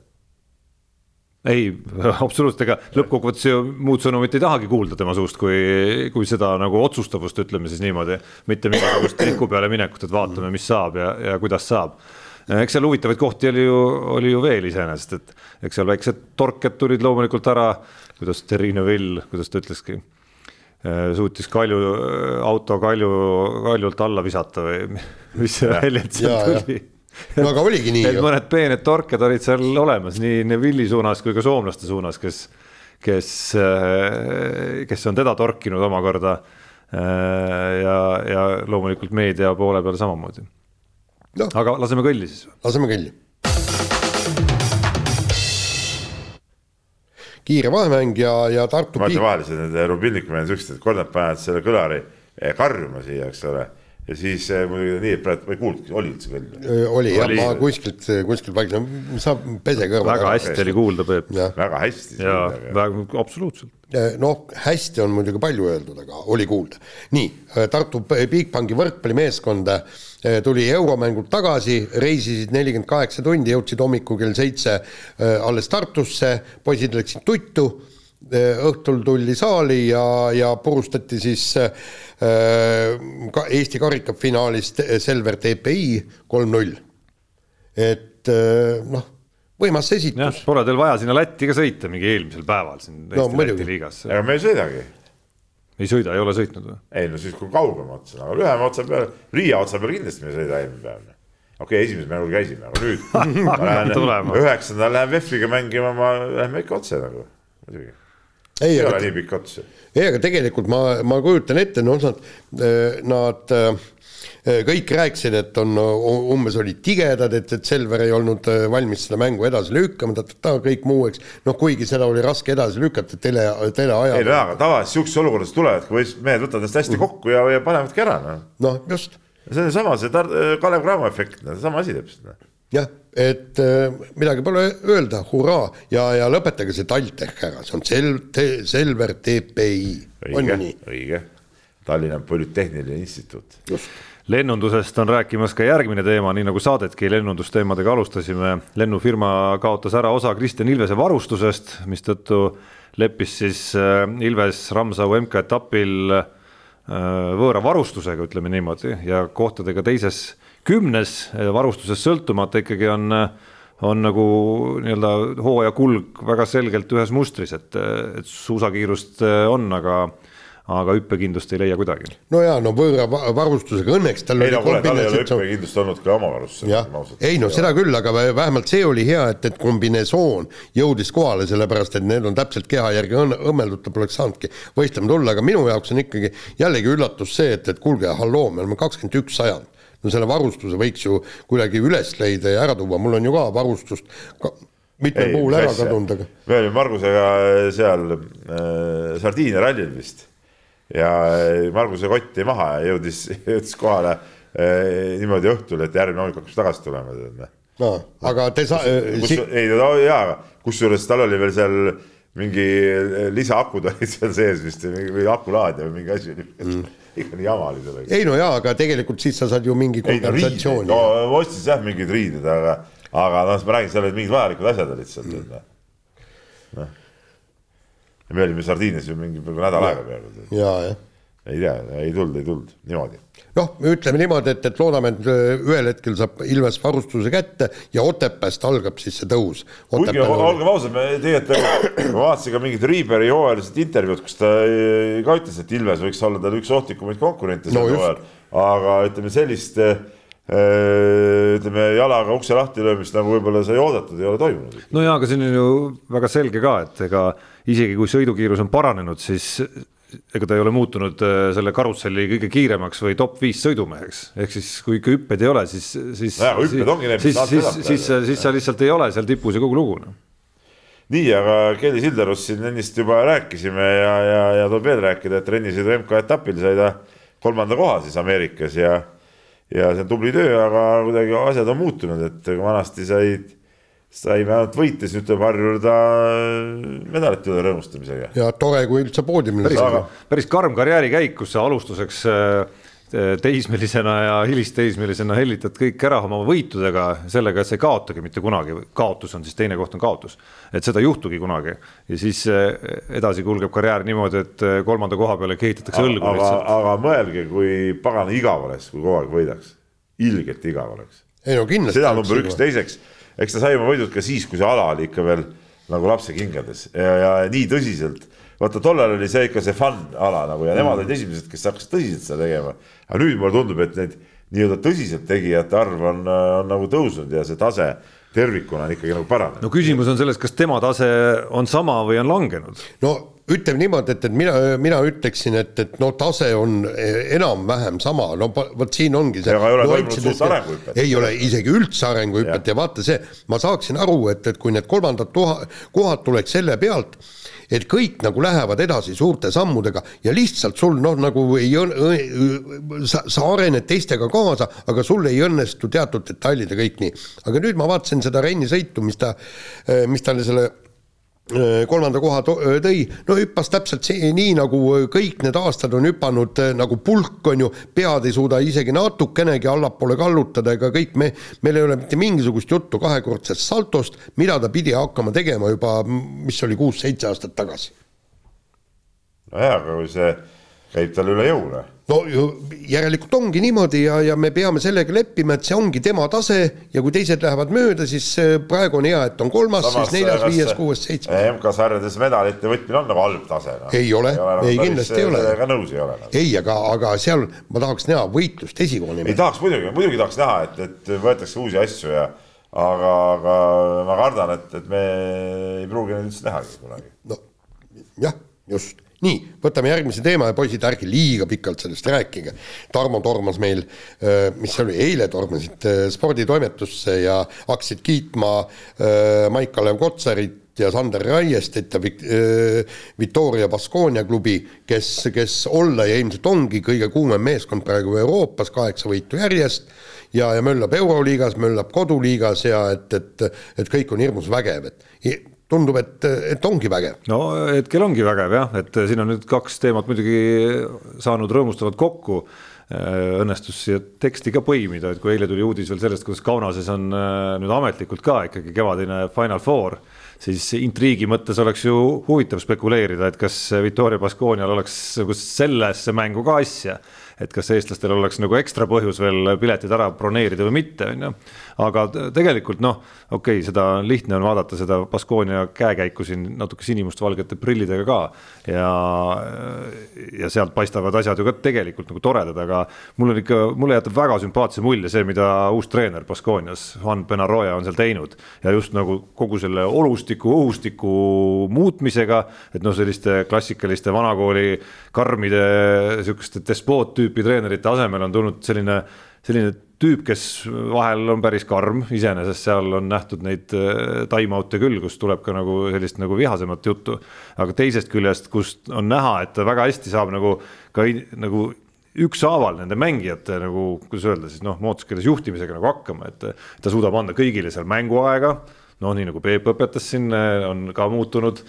ei, absoluutselt, ega lõppkokkuvõttes ju muud sõnumit ei tahagi kuulda tema suust, kui, kui seda nagu otsustavust, ütleme siis niimoodi. mitte mingisugust triku peale minekut, et vaatame, mis saab ja, ja kuidas saab eks seal huvitavaid kohti oli ju, oli ju veel iseenesest, et eks seal väiksed torked tulid loomulikult ära, kuidas Terrine Vill, kuidas ta ütleski, äh, suutis Kalju, auto Kalju, Kaljult alla visata või mis see väljend seal tuli no aga oligi nii ju. mõned peened torked olid seal olemas nii Neville'i suunas kui ka soomlaste suunas, kes, kes, äh, kes on teda torkinud omakorda. Äh, ja, ja loomulikult meedia poole peal samamoodi no.. aga laseme kõlli siis. laseme kõlli. kiire vahemäng ja, ja Tartu. ma ütlen vahele, need Rubinniku mehed siuksed, et kord nad panevad selle kõlari eh, karjuma siia, eks ole ja siis eh, muidugi nii, et praegu ma ei kuulnudki, oli üldse kõll? oli jah, ma kuskilt, kuskilt vaikselt, saab pese kõrva. väga hästi oli kuulda, Peep. väga hästi. jaa, väga, absoluutselt. noh, hästi on muidugi palju öeldud, aga oli kuulda. nii, Tartu Bigbanki võrkpallimeeskond eh, tuli euromängult tagasi, reisisid nelikümmend kaheksa tundi, jõudsid hommikul kell seitse eh, alles Tartusse, poisid läksid tuttu Eh, õhtul tuldi saali ja, ja purustati siis äh, ka Eesti karikafinaalist Selver TPI kolm-null. et äh, noh, võimas esitus. Pole teil vaja sinna Lätti ka sõita mingi eelmisel päeval siin no, Eesti-Läti liigas. ega me ei sõidagi. Ei sõida, ei ole sõitnud või? ei no siis kui kaugema otsa, aga lühema otsa peale, Riia otsa peale kindlasti me ei sõida eelmine päev. okei okay,, esimesel mängul käisime, aga nüüd ma lähen üheksandal lähen VEF-iga mängima, ma lähme ikka otse nagu, muidugi. ei, ei ole nii pikk ots. ei, aga tegelikult ma, ma kujutan ette, noh, nad, nad kõik rääkisid, et on umbes olid tigedad, et, et Selver ei olnud valmis seda mängu edasi lükkama, ta-ta-ta, kõik muu, eks. noh, kuigi seda oli raske edasi lükata tele, teleajal. ei no jaa, aga tavaliselt sihukeses olukorras tulevad, kui mehed võtavad ennast hästi kokku ja, ja panevadki ära, noh. noh, just. see on sama, see Kalev Cramo efekt, sama asi täpselt. Noh. jah, et äh, midagi pole öelda, hurraa ja, ja lõpetage see TalTech ära, see on sel-, Selver TPI, on ju nii? õige, Tallinna Polütehniline Instituut. lennundusest on rääkimas ka järgmine teema, nii nagu saadetki lennundusteemadega alustasime. lennufirma kaotas ära osa Kristjan Ilvese varustusest, mistõttu leppis siis äh, Ilves Ramsau MK-etapil äh, võõra varustusega, ütleme niimoodi, ja kohtadega teises kümnes varustusest sõltumata ikkagi on on nagu nii-öelda hooaja kulg väga selgelt ühes mustris, et, et suusakiirust on, aga aga hüppekindlust ei leia kuidagi. no jaa, no võõra varustusega õnneks tal ei no kuule, tal ei ole hüppekindlust olnud ka oma varustuses. ei no seda küll, aga vähemalt see oli hea, et, et kombinesoon jõudis kohale, sellepärast et need on täpselt keha järgi õmmeldud, ta poleks saanudki võistlema tulla, aga minu jaoks on ikkagi jällegi üllatus see, et, et kuulge, halloo, me oleme kakskümmend üks sajand no selle varustuse võiks ju kuidagi üles leida ja ära tuua, mul on ju ka varustust ka, mitmel puhul ära kadunud, aga. me olime Margusega seal äh, Sardiinia rallil vist ja eh, Marguse kott jäi maha ja jõudis, jõudis kohale eh, niimoodi õhtul, et järgmine hommik hakkas tagasi tulema. Noh. no aga te saa-. Si ei no jaa, kusjuures tal oli veel seal mingi eh, lisaakud olid seal sees vist või akulaadija või mingi asi mm. ikka nii jama oli sellega. ei no jaa, aga tegelikult siis sa saad ju mingi kompensatsiooni. no ostis jah mingid riided, aga, aga noh, ma räägin, seal olid mingid vajalikud asjad olid seal mm.. noh ja me olime Sardiinias ju mingi peaaegu nädal aega peaaegu. ja, jah. ei tea, ei tulnud, ei tulnud, niimoodi. noh, ütleme niimoodi, et, et loodame, et äh, ühel hetkel saab Ilves varustuse kätte ja Otepääst algab siis see tõus. kuigi olgem ausad, me tegelikult, ma vaatasin ka mingit Riiberi hooajaliselt intervjuud, kus ta ka ütles, et Ilves võiks olla tal üks ohtlikumaid konkurente sel no, hooajal, aga ütleme sellist äh, ütleme jalaga ukse lahti löömist nagu võib-olla sai oodatud, ei ole toimunud. no jaa, aga siin on ju väga selge ka, et ega isegi kui sõidukiirus on paranenud, siis ega ta ei ole muutunud äh, selle karusselli kõige kiiremaks või top viis sõidumeheks, ehk siis kui ikka hüppeid ei ole, siis, siis no. siis, siis, siis, siis, siis sa lihtsalt ei ole seal tipus ja kogu lugu noh nii, aga Kelly Silderus siin ennist juba rääkisime ja, ja, ja tuleb veel rääkida, et rennisõidu MK-etapil sai ta kolmanda koha siis Ameerikas ja ja see on tubli töö, aga kuidagi asjad on muutunud, et vanasti said sai vähemalt võite, siis nüüd tuleb harjuda medalite üle rõõmustamisega. ja tore, kui üldse poodiumile saab. päris karm karjäärikäik, kus sa alustuseks äh, teismelisena ja hilisteismelisena hellitad kõik ära oma võitudega, sellega, et sa ei kaotagi mitte kunagi, kaotus on siis teine koht on kaotus. et seda ei juhtugi kunagi ja siis äh, edasi kulgeb karjäär niimoodi, et äh, kolmanda koha peale kehitatakse õlgu aga, lihtsalt. aga mõelge, kui pagana igav oleks, kui kogu aeg võidaks, ilgelt igav oleks. ei no kindlasti. seda number üks, teiseks eks ta sai oma võidud ka siis, kui see ala oli ikka veel nagu lapsekingades ja, ja nii tõsiselt. vaata, tollal oli see ikka see fun ala nagu ja nemad mm. olid esimesed, kes hakkasid tõsiselt seda tegema. aga nüüd mulle tundub, et neid nii-öelda tõsiselt tegijate arv on, on nagu tõusnud ja see tase tervikuna on ikkagi nagu paranenud. no küsimus on selles, kas tema tase on sama või on langenud? no ütleme niimoodi, et, et mina, mina ütleksin, et, et no tase on enam-vähem sama, no vot siin ongi see. aga ei ole no, toimunud suurt arenguhüpet. ei ole isegi üldse arenguhüpet ja. ja vaata see, ma saaksin aru, et, et kui need kolmandad tuha, kohad tuleks selle pealt, et kõik nagu lähevad edasi suurte sammudega ja lihtsalt sul noh, nagu ei õn-, sa, sa arened teistega kaasa, aga sul ei õnnestu teatud detailid ja kõik nii. aga nüüd ma vaatasin seda Renni sõitu, mis ta, mis talle selle kolmanda koha äh, tõi, no hüppas täpselt see, nii nagu äh, kõik need aastad on hüpanud nagu pulk, on ju, pead ei suuda isegi natukenegi allapoole kallutada ega kõik me, meil ei ole mitte mingisugust juttu kahekordsest saltost, mida ta pidi hakkama tegema juba, mis oli kuus-seitse aastat tagasi. nojah, aga kui see käib talle üle jõu, noh. No järelikult ongi niimoodi ja, ja me peame sellega leppima, et see ongi tema tase ja kui teised lähevad mööda, siis äh, praegu on hea, et on kolmas, siis neljas, viies, kuues, seitsmes. MK-sarjades medalite võtmine on nagu halb tase no.. ei ole, ei, ole, ei kindlasti ei ole. sellega nõus ei ole no.. ei, aga, aga seal ma tahaks näha võitlust esikoha nimel. ei tahaks muidugi, muidugi tahaks näha, et, et võetakse uusi asju ja aga, aga ma kardan, et, et me ei pruugi neid üldse nähagi kunagi. no jah, just nii, võtame järgmise teema ja poisid, ärge liiga pikalt sellest rääkige. Tarmo tormas meil, mis see oli, eile tormasid sporditoimetusse ja hakkasid kiitma Maik-Kalev Kotsarit ja Sander Raiestet ja Victoria Baskonia klubi, kes, kes olla ja ilmselt ongi kõige kuumem meeskond praegu Euroopas, kaheksa võitu järjest ja, ja möllab Euroliigas, möllab koduliigas ja et, et, et kõik on hirmus vägev, et tundub, et, et ongi vägev. no hetkel ongi vägev jah, et siin on nüüd kaks teemat muidugi saanud rõõmustavalt kokku. õnnestus siia teksti ka põimida, et kui eile tuli uudis veel sellest, kuidas Kaunases on äh, nüüd ametlikult ka ikkagi kevadine Final Four, siis intriigi mõttes oleks ju huvitav spekuleerida, et kas Victoria Baskonial oleks nagu sellesse mängu ka asja et kas eestlastel oleks nagu ekstra põhjus veel piletid ära broneerida või mitte, on ju. Aga tegelikult noh, okei okay,, seda lihtne on vaadata seda Baskonia käekäiku siin natuke sinimustvalgete prillidega ka. Ja, ja sealt paistavad asjad ju ka tegelikult nagu toredad, aga mul on ikka, mulle jätab väga sümpaatse mulje see, mida uus treener Baskonias, Juan Benaroya on seal teinud. Ja just nagu kogu selle olustiku, õhustiku muutmisega, et noh, selliste klassikaliste vanakooli karmide sihukeste despoottüüpide tüüpi treenerite asemel on tulnud selline, selline tüüp, kes vahel on päris karm, iseenesest seal on nähtud neid äh, time-out'e küll, kus tuleb ka nagu sellist nagu vihasemat juttu. aga teisest küljest, kust on näha, et ta väga hästi saab nagu ka nagu ükshaaval nende mängijate nagu, kuidas öelda siis noh, mootorskeeles juhtimisega nagu hakkama, et ta suudab anda kõigile seal mänguaega. noh, nii nagu Peep õpetas siin, on ka muutunud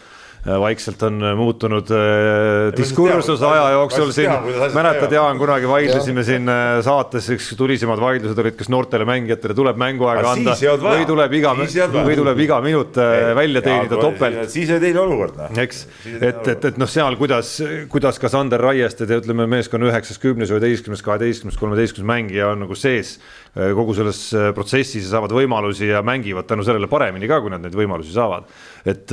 vaikselt on äh, muutunud äh, diskursus aja jooksul siin, mäletad, Jaan, kunagi vaidlesime siin saates, üks tulisemad vaidlused olid, kas noortele mängijatele tuleb mänguaega anda või tuleb iga, või tuleb iga minut välja teenida topelt. siis oli teine olukord. Noh. eks, et, et, et noh, seal kuidas, kuidas ka Sander Raieste, ütleme meeskonna üheksas, kümnes, üheteistkümnes, kaheteistkümnes, kolmeteistkümnes mängija on nagu sees kogu selles protsessis ja saavad võimalusi ja mängivad tänu sellele paremini ka, kui nad neid võimalusi saavad. et,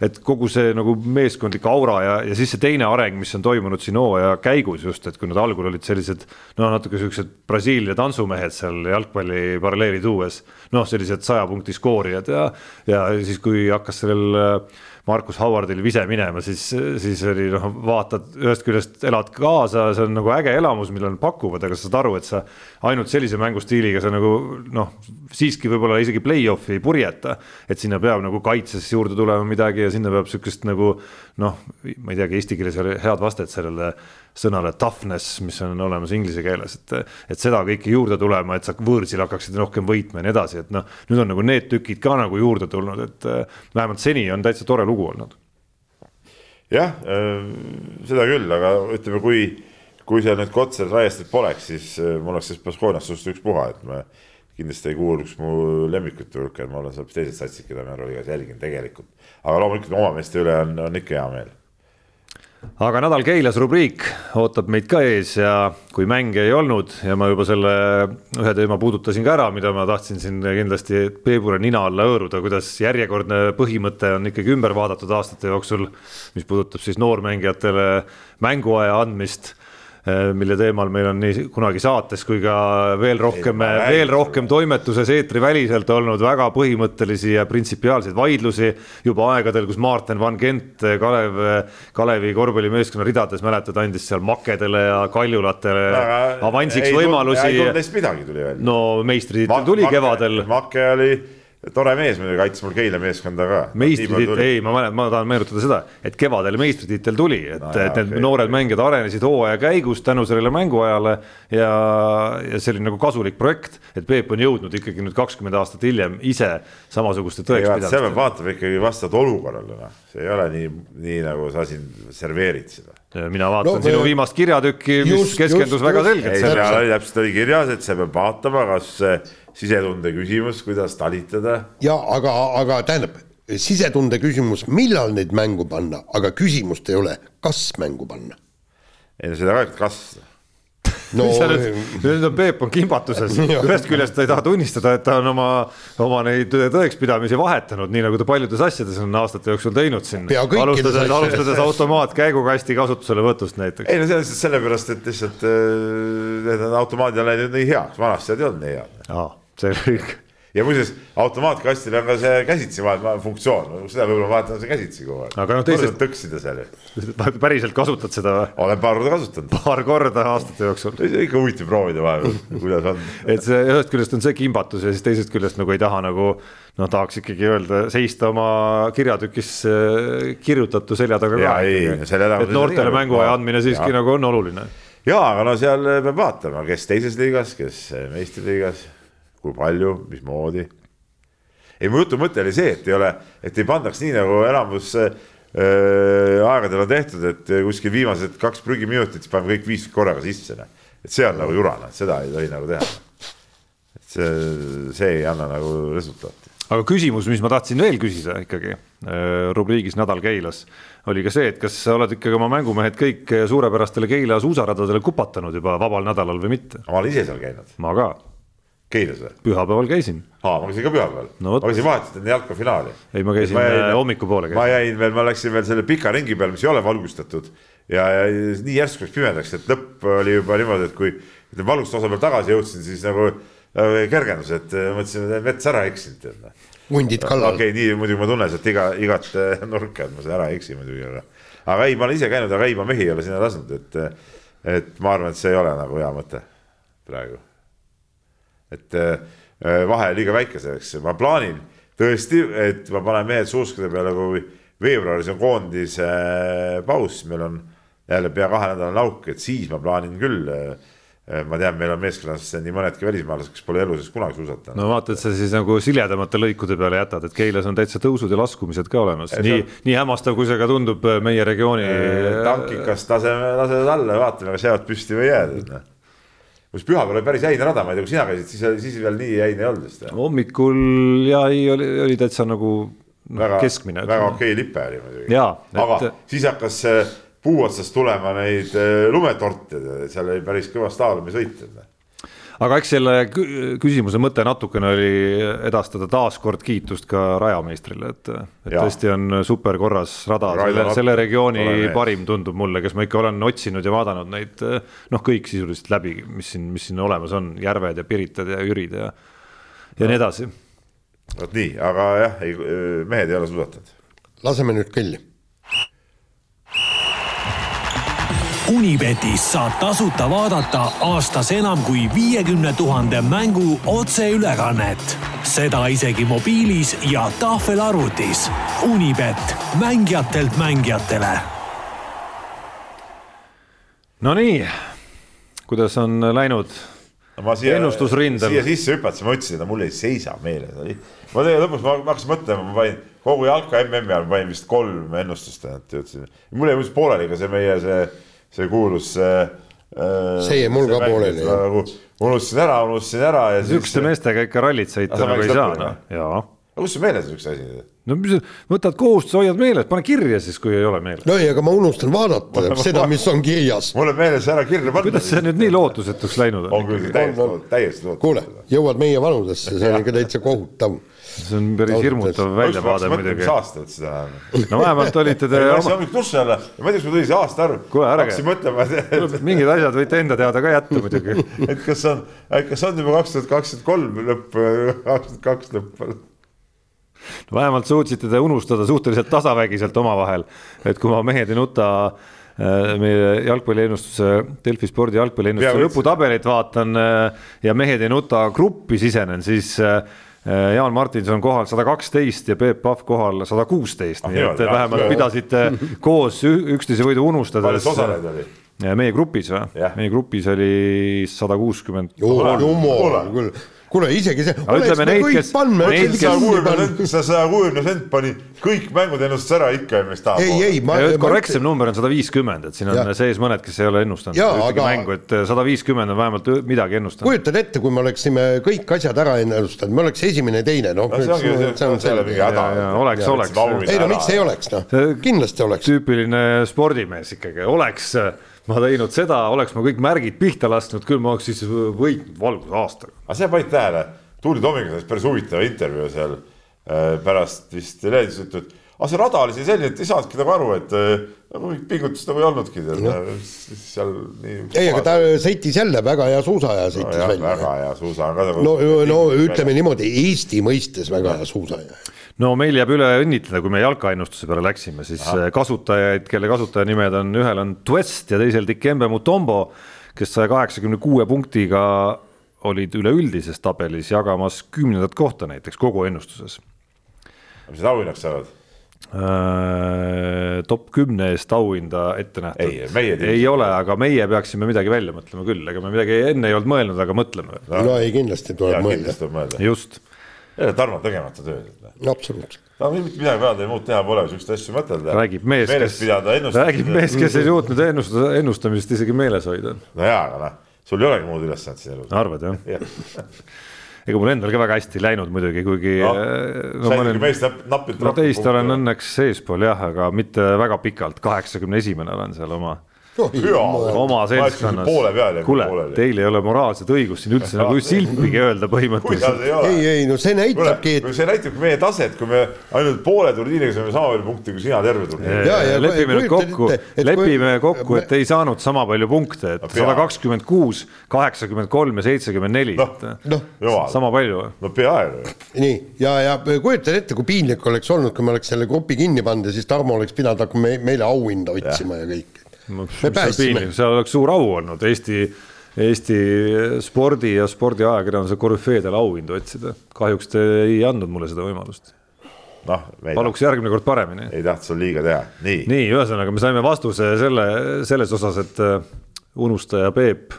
et kogu see nagu meeskondlik aura ja, ja siis see teine areng, mis on toimunud siin hooaja käigus just, et kui nad algul olid sellised noh, natuke siuksed Brasiilia tantsumehed seal jalgpalli paralleeli tuues, noh, sellised saja punkti skoorijad ja, ja siis, kui hakkas sellel äh, Markus Howardil vise minema, siis, siis oli noh, vaatad ühest küljest elad kaasa, see on nagu äge elamus, mille nad pakuvad, aga sa saad aru, et sa ainult sellise mängustiiliga sa nagu noh, siiski võib-olla isegi play-off'i ei purjeta. et sinna peab nagu kaitses juurde tulema midagi ja sinna peab sihukest nagu noh, ma ei teagi, eesti keeles ei ole head vastet sellele sõnale toughness, mis on olemas inglise keeles, et, et seda kõike juurde tulema, et sa võõrsil hakkaksid rohkem võitma ja nii edasi, et noh, nüüd on nagu need tükid ka nagu juurde tulnud, et äh, vähemalt seni on täitsa tore lugu olnud. jah, seda küll, aga ütleme, kui, kui seal nüüd Kotsar Raiestet poleks, siis äh, mul oleks sellest Baskooniast suust ükspuha, et me kindlasti ei kuuluks mu lemmikute hulka, et ma olen seal teised satsid, keda ma Euroliigas jälgin tegelikult. aga loomulikult oma meeste üle on, on ikka hea meel aga nädal Keilas rubriik ootab meid ka ees ja kui mänge ei olnud ja ma juba selle ühe teema puudutasin ka ära, mida ma tahtsin siin kindlasti Peebule nina alla hõõruda, kuidas järjekordne põhimõte on ikkagi ümber vaadatud aastate jooksul, mis puudutab siis noormängijatele mänguaja andmist mille teemal meil on nii kunagi saates kui ka veel rohkem, veel rohkem toimetuses eetriväliselt olnud väga põhimõttelisi ja printsipiaalseid vaidlusi juba aegadel, kus Martin Van Gent, Kalev, Kalevi korvpallimeeskonna ridades mäletad, andis seal makedele ja kaljulatele avansiks võimalusi. ei tulnud neist midagi tuli välja. no meistritiitel tuli kevadel. Make oli tore mees muidugi, aitas mul Keila meeskonda ka. meistritiitel, ei, ma mäletan, ma tahan meenutada seda, et kevadel meistritiitel tuli, et no,, et need okay. noored mängijad arenesid hooaja käigus tänu sellele mänguajale ja, ja see oli nagu kasulik projekt, et Peep on jõudnud ikkagi nüüd kakskümmend aastat hiljem ise samasuguste tõekspidamiste. seal peab vaatama ikkagi vastavalt olukorrale, noh, see ei ole nii, nii nagu sa siin serveerid seda mina vaatan no, sinu viimast kirjatükki, mis just, keskendus just, väga selgelt. seal oli täpselt oli kirjas, et sa pead vaatama, kas sisetunde küsimus, kuidas talitada. ja aga, aga tähendab, sisetunde küsimus, millal neid mängu panna, aga küsimust ei ole, kas mängu panna. ei no seda ka, et kas. No, mis sa nüüd, nüüd on Peep on kimbatuses, ühest küljest ta ei taha tunnistada, et ta on oma, oma neid tõekspidamisi vahetanud, nii nagu ta paljudes asjades on aastate jooksul teinud siin. Alustades, alustades automaatkäigukasti kasutuselevõtust näiteks. ei no see on lihtsalt sellepärast, et lihtsalt äh, need automaadid on läinud nii heaks, vanasti nad ei olnud nii head. See kõik ja muuseas automaatkastil on ka see käsitsi funktsioon, seda võib-olla vahetan see käsitsi kogu aeg. Aga noh, teised- tõksida seal ju, päriselt kasutad seda või? olen paar korda kasutanud. paar korda aastate jooksul. ikka huvitav proovida vahepeal, kuidas on. et see ühest küljest on see kimbatus ja siis teisest küljest nagu ei taha nagu noh, tahaks ikkagi öelda, seista oma kirjatükis äh, kirjutatu selja taga ka et noortele mänguaja andmine siiski Jaa. nagu on oluline. ja, aga no seal peab vaatama, kes teises liigas, kes meistriliigas, kui palju, mismoodi. ei, mu jutu mõte oli see, et ei ole, et ei pandaks nii nagu enamus äh, aegadel on tehtud, et kuskil viimased kaks prügiminutit, siis paneme kõik viis korraga sisse. et see on nagu jurana, seda ei tohi nagu teha. et see, see ei anna nagu resultaati. aga küsimus, mis ma tahtsin veel küsida ikkagi äh, rubriigis Nädal Keilas, oli ka see, et kas sa oled ikkagi oma mängumehed kõik suurepärastele Keila suusaradadele kupatanud juba vabal nädalal või mitte? ma olen ise seal käinud, ma ka, Keilas või? pühapäeval käisin. aa, ma käisin ka pühapäeval No ma käisin vahetult enne jalkafinaali. ei, ma käisin äh, hommikupoole ma jäin veel, ma läksin veel selle pika ringi peale, mis ei ole valgustatud ja, ja nii järsku läks pimedaks, et lõpp oli juba niimoodi, et kui ütleme valgust osa peal tagasi jõudsin, siis nagu äh, kergendus, et äh, mõtlesin, et mets ära eksinud. tead noh. hundid kallal okei okay,, nii muidugi ma tunnen sealt iga, igat äh, nurka, et ma seal ära ei eksi muidugi, aga. aga ei, ma olen ise käinud, aga ei, ma mehi ei ole sinna lasknud, et, et ma arvan, et see ei ole nagu hea mõte praegu. Et äh, vahe liiga väike selleks, ma plaanin tõesti, et ma panen mehed suuskade peale, kui veebruaris on koondise äh, paus, meil on jälle pea kahenädalane auk, et siis ma plaanin küll. ma tean, meil on meeskonnas nii mõnedki välismaalased, kes pole elu sees kunagi suusatanud. no vaata, et sa siis nagu siledamate lõikude peale jätad, et Keilas on täitsa tõusud ja laskumised ka olemas, nii, nii hämmastav, kui see ka tundub äh, meie regiooni. tankikast laseme, lasevad alla ja vaatame, kas jäävad püsti või ei jää. Kus pühapäeval oli päris jäine rada, ma ei tea, kui sina käisid, siis, siis veel nii jäine ei olnud vist. hommikul ja ei, oli, oli täitsa nagu noh, väga, keskmine. väga okei lipe oli muidugi. Jaa, et- aga siis hakkas äh, puu otsast tulema neid äh, lumetorte, seal oli päris kõva staalumisõit. Aga eks selle kü- küsimuse mõte natukene oli edastada taaskord kiitust ka rajameistrile, et, et Jaa. tõesti on superkorras rada, selle, selle regiooni parim tundub mulle, kes ma ikka olen otsinud ja vaadanud neid noh, kõik sisuliselt läbi, mis siin, mis siin olemas on, Järved ja Piritad ja Jürid ja, ja nii edasi. vot nii, aga jah, ei, mehed ei ole suusatanud. laseme nüüd kõlli Unibetis saab tasuta vaadata aastas enam kui viiekümne tuhande mängu otseülekannet. seda isegi mobiilis ja tahvelarvutis. Unibet, mängijatelt mängijatele. Nonii, kuidas on läinud ma siia, siia sisse hüpates, ma ütlesin, et mul ei seisa meeles. ma tegelikult lõpus ma, ma hakkasin mõtlema, ma panin kogu jalka MM-i all panin vist kolm ennustust ja ütlesin. mul jäi muidugi pooleli ka see meie see, see kuulus äh,. See jäi mul ka pooleli, unustasin ära, unustasin ära ja sihukeste meestega ikka rallit sõita nagu ei saa, noh, jaa. aga kust sul meeles on üks asi? no mis võtad kohustuse, hoiad meeles, pane kirja siis, kui ei ole meeles. no ei, aga ma unustan vaadata seda, mis on kirjas. mul on meeles ära kirja panna. kuidas see nüüd nii lootusetuks läinud on on? küll täiesti, täiesti lootus. kuule, jõuad meie vanusesse, see on ikka täitsa kohutav. See on päris hirmutav väljavaade muidugi mis. aasta võttis seda enam? no vähemalt olite te ma läksin oma, hommikul duši alla ja ma ei tea, kas mul tuli see aasta arv. Kuule, ärge. hakkasin mõtlema, et, mingid asjad võite enda teada ka jätta muidugi. et kas on, kas on juba kaks tuhat kakskümmend kolm lõpp, kaks tuhat kaks lõpp. vähemalt suutsite te unustada suhteliselt tasavägiselt omavahel, et kui ma Mehed ei nuta äh, meie jalgpalliennustuse, Delfi spordi jalgpalliennustuse Peaaegu lõputabelit vaatan äh, ja Mehed ei nuta gruppi sisenen, siis äh, Jaan Martinson kohal sada kaksteist ja Peep Pahv kohal sada kuusteist, Ah, nii et vähemalt jah. pidasite koos üksteise võidu palju unustades see osalejaid oli? meie grupis või meie grupis oli sada kuuskümmend. jumal küll, kuule isegi see, ütleme me neid, kõik kes- saja kuuekümne sent pani kõik mängud ennustas ära ikka, mis tahab. ei, ei, ma. korrektsem number on sada viiskümmend, et siin on Jah. sees mõned, kes ei ole ennustanud Jaa, ühtegi aga- mängu, et sada viiskümmend on vähemalt midagi ennustanud. kujutad ette, kui me oleksime kõik asjad ära ennustanud, me oleks esimene, teine, noh. Ja oleks, Ja oleks. ei no miks ei oleks, noh See-, kindlasti oleks. tüüpiline spordimees ikkagi, oleks, ma teinud seda, oleks ma kõik märgid pihta lasknud, küll ma oleks siis võitnud valgusaastaga. aga sa panid tähele, Tuuli Tomiga sai päris huvitava intervjuu seal äh, pärast vist leedis ütles, et aga see rada oli siin selline, et ei saanudki nagu aru, et äh, nagu mingit pingutust nagu ei olnudki tead, seal nii. ei, aga ta sõitis jälle väga hea suusaja sõitis jah, välja. väga hea suusa on ka nagu. no, no ütleme niimoodi, Eesti mõistes väga hea suusaja. No meil jääb üle õnnitleda, kui me jalkaennustuse peale läksime, siis Aha. kasutajaid, kelle kasutajanimed on, ühel on Twest ja teisel Dikembe Mutombo, kes saja kaheksakümne kuue punktiga olid üleüldises tabelis jagamas kümnendat kohta näiteks kogu ennustuses. mis need auhinnaks saavad? Äh, top kümne eest auhinda ette nähtud Ei, meie ei ole, aga meie peaksime midagi välja mõtlema küll, ega me midagi enne ei olnud mõelnud, aga mõtleme. no ei, kindlasti tuleb tuleb mõelda. just, Tarmo tegemata tööd. absoluutselt. no mitte midagi peale teha, muud teha pole, siukseid asju mõtelda. räägib mees, meeles kes, pidada ennustada. räägib mees, kes ei suutnud ennustada, ennustamisest isegi meeles hoida. no jaa, aga noh, sul ei olegi muud ülesannet siin elus. arvad jah? ega mul endal ka väga hästi ei läinud muidugi, kuigi No, äh, no, ikka olen, meist nap- napilt no teist olen. õnneks eespool jah, aga mitte väga pikalt, kaheksakümne esimene olen seal oma, oma seltskonnas poole peal. kuule, teil ei ole moraalset õigust siin üldse nagu silpigi öelda põhimõtteliselt. ei ole? ei, ei no see näitabki, et see näitabki meie taset, kui me ainult poole turniiriga saame sama palju punkte kui sina terve turniiri. Ja, ja lepime nüüd kokku lepime kokku, et ei saanud sama palju punkte, et sada kakskümmend kuus, kaheksakümmend kolm ja seitsekümmend neli, sama palju. no peaaegu. nii ja, ja kujutad ette, kui piinlik oleks olnud, kui me oleks selle grupi kinni pannud ja siis Tarmo oleks pidanud hakkama me, meile auhinda otsima ja, ja kõik. me päästsime, seal oleks suur au olnud Eesti, Eesti spordi ja spordiajakirjanduse korüfeedele auhindu otsida. kahjuks te ei andnud mulle seda võimalust. noh, paluks järgmine kord paremini. ei tahtnud sul liiga teha, nii, nii.. nii, ühesõnaga me saime vastuse selle, selles osas, et äh, unustaja Peep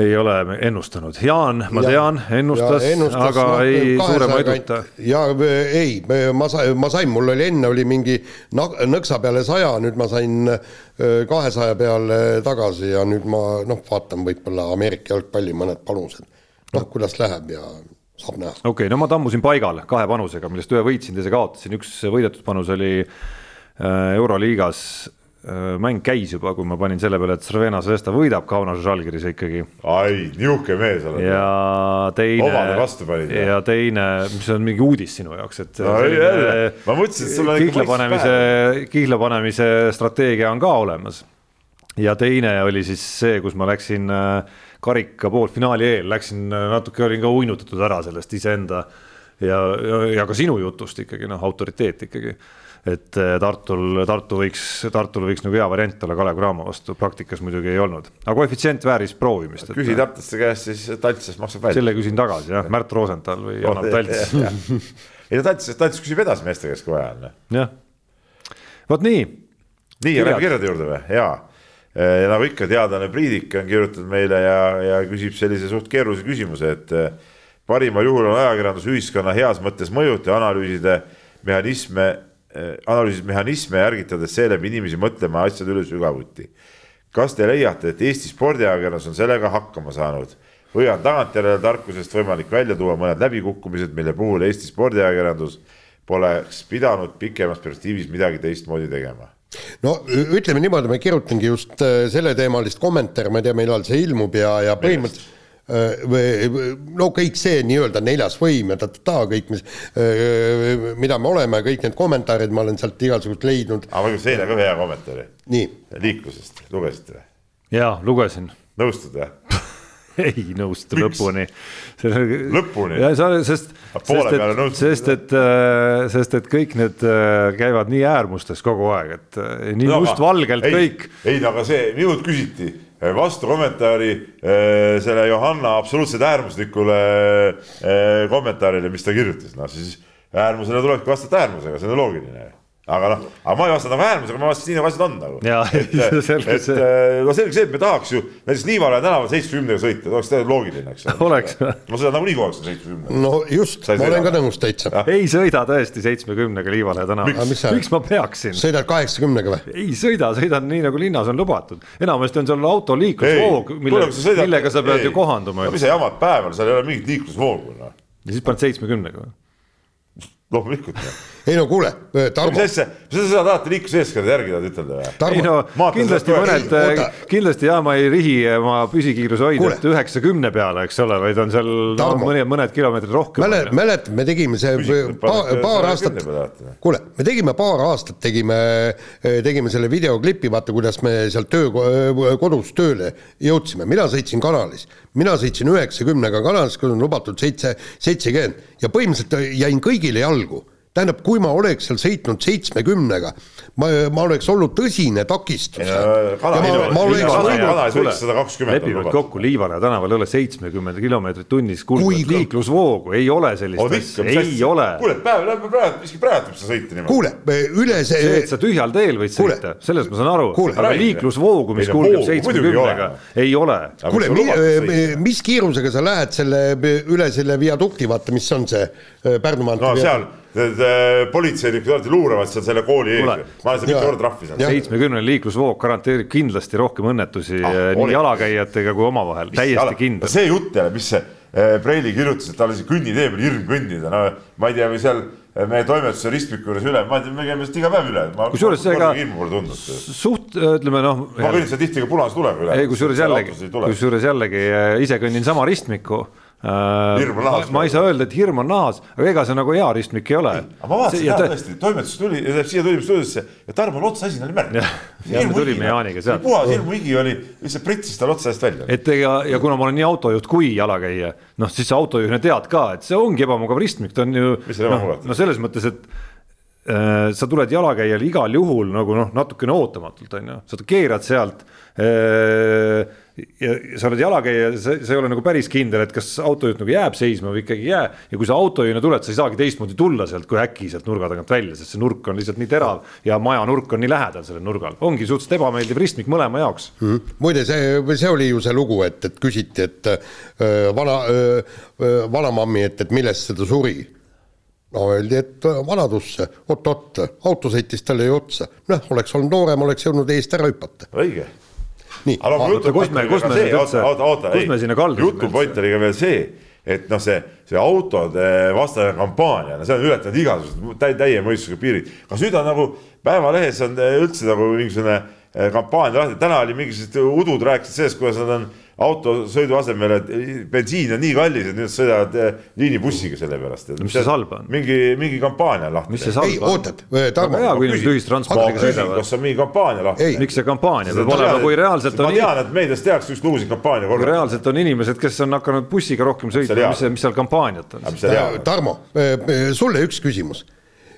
ei ole ennustanud. Jaan, ma Ja- tean, ennustas, ennustas, aga no, ei suurema eduta. ja ei, ma sain, ma sain, mul oli enne oli mingi nõksa peale saja, nüüd ma sain kahesaja peale tagasi ja nüüd ma noh, vaatan võib-olla Ameerika jalgpalli mõned panused. noh, kuidas läheb ja saab näha. okei okay,, no ma tammusin paigal kahe panusega, millest ühe võitsin, teise kaotasin, üks võidetud panus oli äh, Euroliigas mäng käis juba, kui ma panin selle peale, et Slovenia Zvezda võidab Kaunas Žalgiris ikkagi ai, nihuke mees oled. ja teine Omade vastu panid, ja teine, mis on mingi uudis sinu jaoks, et No. Ma mõtlesin, et sul on ikka kihla panemise, kihla panemise strateegia on ka olemas. ja teine oli siis see, kus ma läksin äh, karika poolfinaali eel, läksin äh, natuke, olin ka uinutatud ära sellest iseenda ja, ja, ja ka sinu jutust ikkagi noh, autoriteet ikkagi et äh, Tartul, Tartu võiks, Tartul võiks nagu hea variant olla Kalev Cramo vastu, praktikas muidugi ei olnud, aga koefitsient vääris proovimist. küsi tartlaste käest, siis Taltses maksab välja. selle küsin tagasi jah, Märt Rosenthal või Janar Talts, ei no Taltses, Taltses küsib edasi meeste käest, kui vaja on. jah. vot nii, nii, ja lähme kirjade juurde või? jaa. ja nagu ikka, teadlane Priidik on kirjutanud meile ja, ja küsib sellise suht keerulise küsimuse, et eh, parimal juhul on ajakirjandus ühiskonna heas mõttes mõjuta ja analüüside mehhanisme, analüüsis mehhanisme ja ärgitades seeläbi inimesi mõtlema asjade üle sügavuti. kas te leiate, et Eesti spordiajakirjandus on sellega hakkama saanud või on tagantjärele tarkusest võimalik välja tuua mõned läbikukkumised, mille puhul Eesti spordiajakirjandus poleks pidanud pikemas perspektiivis midagi teistmoodi tegema? no ütleme niimoodi, ma kirjutangi just äh, selleteemalist kommentaari, ma ei tea, millal see ilmub ja, ja põhimõtteliselt äh, no kõik see nii-öelda neljas võim ja ta-ta-ta kõik, mis, mida me oleme, kõik need kommentaarid ma olen sealt igasugust leidnud, aga ma küsin eile ka ühe hea kommentaari nii. liiklusest, lugesite või? ja lugesin nõustud või? ei nõustu Miks? lõpuni. Lõpuni? ja sa, sest, sest et, sest et, sest et kõik need äh, käivad nii äärmustes kogu aeg, et äh, nii mustvalgelt ei, kõik. ei, no aga see, minult küsiti vastukommentaari eh, selle Johanna absoluutselt äärmuslikule eh, kommentaarile, mis ta kirjutas, noh siis äärmusele tulebki vastata äärmusega, see on loogiline. Aga noh, aga ma ei vastanud nagu äärmusega, ma vastasin nii nagu asjad on nagu. Et, selge et see. eh, no selge see, et me tahaks ju näiteks Liivalaia tänaval seitsmekümnega sõita, oleks täiesti loogiline, eks. Oleks. ma sõidan nagunii kogu aeg seal seitsmekümnega. no just, ei ma olen sõida? ka nõus täitsa. ei sõida tõesti seitsmekümnega Liivalaia tänaval miks ma peaksin? sõidad kaheksakümnega või? ei sõida, sõidan nii nagu linnas on lubatud, enamasti on seal autoliiklusvoog, mille, millega sa pead ju kohanduma no mis sa jamad päeval, seal ei ole mingit liiklusvoogu noh. ja siis paned seitsmekümnega või? loomulikult. Ei no kuule, mis Tarmo, asja, sa seda tahate liikluseeskirja järgi tahad ütelda või? ei no, Maanteed kindlasti mõned ei,, oota. kindlasti jaa, ma ei rihi oma püsikiiruse hoidjat üheksakümne peale, eks ole, vaid on seal no, Tarmo. mõned, mõned kilomeetrid rohkem. mäle-, mäletad, me tegime see paar, paar aastat, kuule, me tegime paar aastat, tegime, tegime selle videoklipi, vaata, kuidas me sealt töö, kodus tööle jõudsime, mina sõitsin kanalis. mina sõitsin üheksakümnega kanalis, kui on lubatud seitse, seitsekümmend ja põhimõtteliselt jäin kõigile jalgu tähendab, kui ma oleks seal sõitnud seitsmekümnega, ma, ma oleks olnud tõsine takistus. lepime nüüd kokku, Liivalaia tänaval ei ole seitsmekümmend kilomeetrit tunnis Kui kulgevat ka- liiklusvoogu, ei ole sellist asja ei ole. kuule, päev läheb praegu, miski praegu sa sõita niimoodi. kuule, üle see, see et sa tühjal teel võid Kuule. sõita, sellest ma saan aru, Kuule. aga liiklusvoogu, mis kulgeb seitsmekümnega ole., ei ole. kuule, mis kiirusega sa lähed selle üle selle viadukti, vaata, mis on see Pärnu maantee no need politseinikud alati luuravad seal selle kooli ees ma olen seal Jaa. mitu korda trahvi saanud. seitsmekümnene liiklusvoog garanteerib kindlasti rohkem õnnetusi Ah, ah, nii oli. jalakäijatega kui omavahel, täiesti kindel. see jutt jälle, mis see äh, Preili kirjutas, et tal oli see kõnnitee peal hirm kõndida, no ma ei tea, või seal äh, meie toimetuse ristmiku juures üle, ma ei tea, me käime sealt iga päev üle. Kusjuures tundnud. suht, ütleme noh, ma kõnnin seal tihti ka punase tulega üle. ei kusjuures jällegi, kusjuures jällegi ise kõnnin sama ristmikku. Hirm on nahas ma ei saa öelda, et hirm on nahas, aga ega see nagu hea ristmik ei ole. aga ma vaatasin jah tõesti, toimetus tuli, siia tulime stuudiosse ja Tarmol otsa asi oli märk. Jah, me tulime Jaaniga sealt. puhas hirmuhigi oli, lihtsalt pritsis tal otsa eest välja. et ega ja kuna ma olen nii autojuht kui jalakäija, noh siis autojuhina tead ka, et see ongi ebamugav ristmik, ta on ju ebamugav, no selles mõttes, et äh, sa tuled jalakäijale igal juhul nagu noh, natukene ootamatult on ju, sa keerad sealt äh, ja sa oled jalakäija, sa sa ei ole nagu päris kindel, et kas autojuht nagu jääb seisma või ikkagi ei jää ja kui sa autojuhina tuled, sa ei saagi teistmoodi tulla sealt kui äkki sealt nurga tagant välja, sest see nurk on lihtsalt nii terav ja maja nurk on nii lähedal sellel nurgal, ongi suhteliselt ebameeldiv ristmik mõlema jaoks Mhm. muide, see, see oli ju see lugu, et, et küsiti, et öö, vana, vanamammi, et, et millest seda suri. no öeldi, et öö, vanadusse oot,, oot-oot, auto sõitis talle ju otsa. noh, oleks olnud noorem, oleks jõudnud eest ära hüpata. õige. nii, aga no oota, kus me- kus me nüüd üldse- oota, oota, sinna kaldusime jutupoint oli ka veel see, et noh, see, see autode vastane kampaania, no see on ületanud igasugused täi-, täie mõistusega piirid. kas nüüd on nagu Päevalehes on üldse nagu mingisugune eh, kampaania lahti, täna oli mingisugused udud rääkisid sellest, kuidas nad on autosõidu asemel, et bensiin on nii kallis, et nüüd sõidavad eh, liinibussiga selle pärast. mis see salb on? mingi, mingi kampaania lahti. mis see ei salb on? ootad, Tarmo väga, hea, kui inimesed ühistranspordiga sõidavad. kas on mingi kampaania lahti Ei.? miks see kampaania peab olema, kui reaalselt ma on, tean, et meedias tehakse üks lugusid kampaania kui korra. reaalselt on inimesed, kes on hakanud bussiga rohkem sõitma, mis, mis seal kampaaniat on? Tarmo, sulle üks küsimus.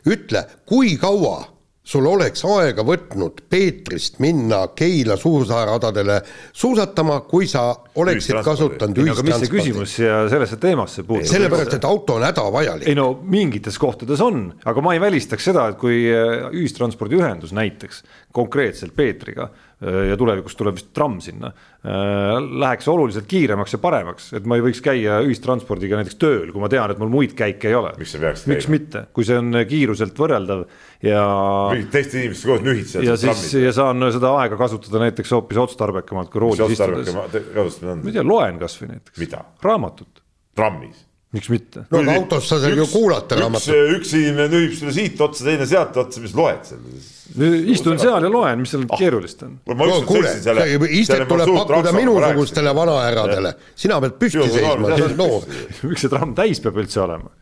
ütle, kui kaua sul oleks aega võtnud Peetrist minna Keila suursaaradadele suusatama, kui sa oleksid Ühistranspordi. kasutanud ühistransporti? küsimus siia sellesse teemasse puutub? sellepärast, et auto on hädavajalik ei no mingites kohtades on, aga ma ei välistaks seda, et kui äh, ühistranspordiühendus näiteks konkreetselt Peetriga äh, ja tulevikus tuleb vist tramm sinna, läheks oluliselt kiiremaks ja paremaks, et ma ei võiks käia ühistranspordiga näiteks tööl, kui ma tean, et mul muid käike ei ole. Miks sa peaksid miks käima? mitte, kui see on kiiruselt võrreldav ja teiste inimeste koos nühitsevad. ja siis ja saan seda aega kasutada näiteks hoopis otstarbekamalt kui roolis istudes. ma ei? tea, loen kasvõi näiteks. Raamatut, trammis. Miks mitte? no aga autos sa seal ju kuulata raamatut. üks inimene nühib sulle siit otsa, teine sealt otsa, mis loed seal? istun seal ja loen, mis seal keerulist on. ma no kuule, istet tuleb pakkuda minusugustele vanahärradele, sina pead püsti seisma, sa oled noor. miks see tramm täis peab üldse olema?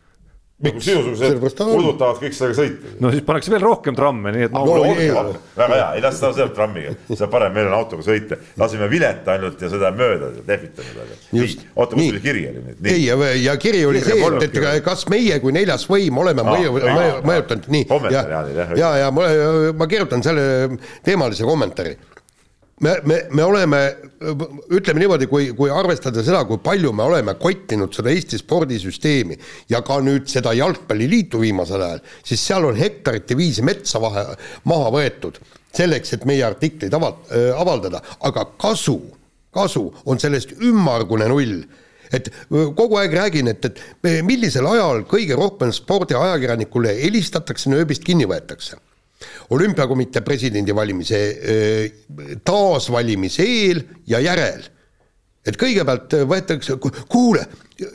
Sinusugused ta on. puudutavad kõik sellega sõita. no siis pannakse veel rohkem tramme, nii et No no, ei- väga hea, ei las ta seal trammiga, see on parem, meil on autoga sõita, lasime vilet ainult ja seda mööda lehvitanud, aga nii Just., oota, kus Nii. oli kiri oli nüüd? ei, ja, ja kiri oli see, et, et kirja. kas meie kui neljas võim oleme mõju, mõjutanud, nii. Ja ja, ja ma, ma kirjutan selle teemalise kommentaari. me, me, me oleme, ütleme niimoodi, kui, kui arvestada seda, kui palju me oleme kottinud seda Eesti spordisüsteemi ja ka nüüd seda jalgpalliliitu viimasel ajal, siis seal on hektarite viisi metsa vahe, maha võetud selleks, et meie artikleid aval-, avaldada, aga kasu, kasu on sellest ümmargune null et öö, kogu aeg räägin, et, et millisel ajal kõige rohkem spordiajakirjanikule helistatakse, nööbist kinni võetakse. Olümpiakomitee presidendivalimise taasvalimise eel ja järel. et kõigepealt võetakse, kuule,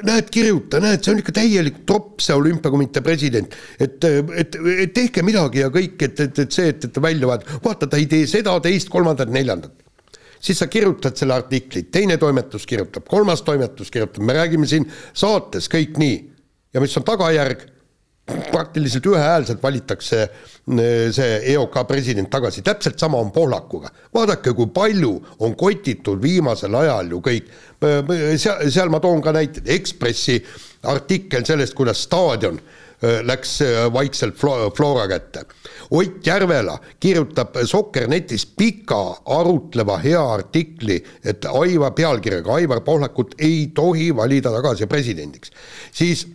näed, kirjuta, näed, see on ikka täielik tropp, see olümpiakomitee president. et, et, et tehke midagi ja kõik, et, et, et see, et, et välja vahetada, vaata, ta ei tee seda, teist, kolmandat, neljandat. siis sa kirjutad selle artikli, teine toimetus kirjutab, kolmas toimetus kirjutab, me räägime siin saates kõik nii. ja mis on tagajärg praktiliselt ühehäälselt valitakse äh, see EOK president tagasi, täpselt sama on Pohlakuga. vaadake, kui palju on kotitud viimasel ajal ju kõik, seal, seal ma toon ka näiteid, Ekspressi artikkel sellest, kuidas staadion äh, läks äh, vaikselt Flora kätte. Ott Järvela kirjutab Sokkernetis pika arutleva hea artikli, et Aivar, pealkirjaga Aivar Pohlakut ei tohi valida tagasi presidendiks. siis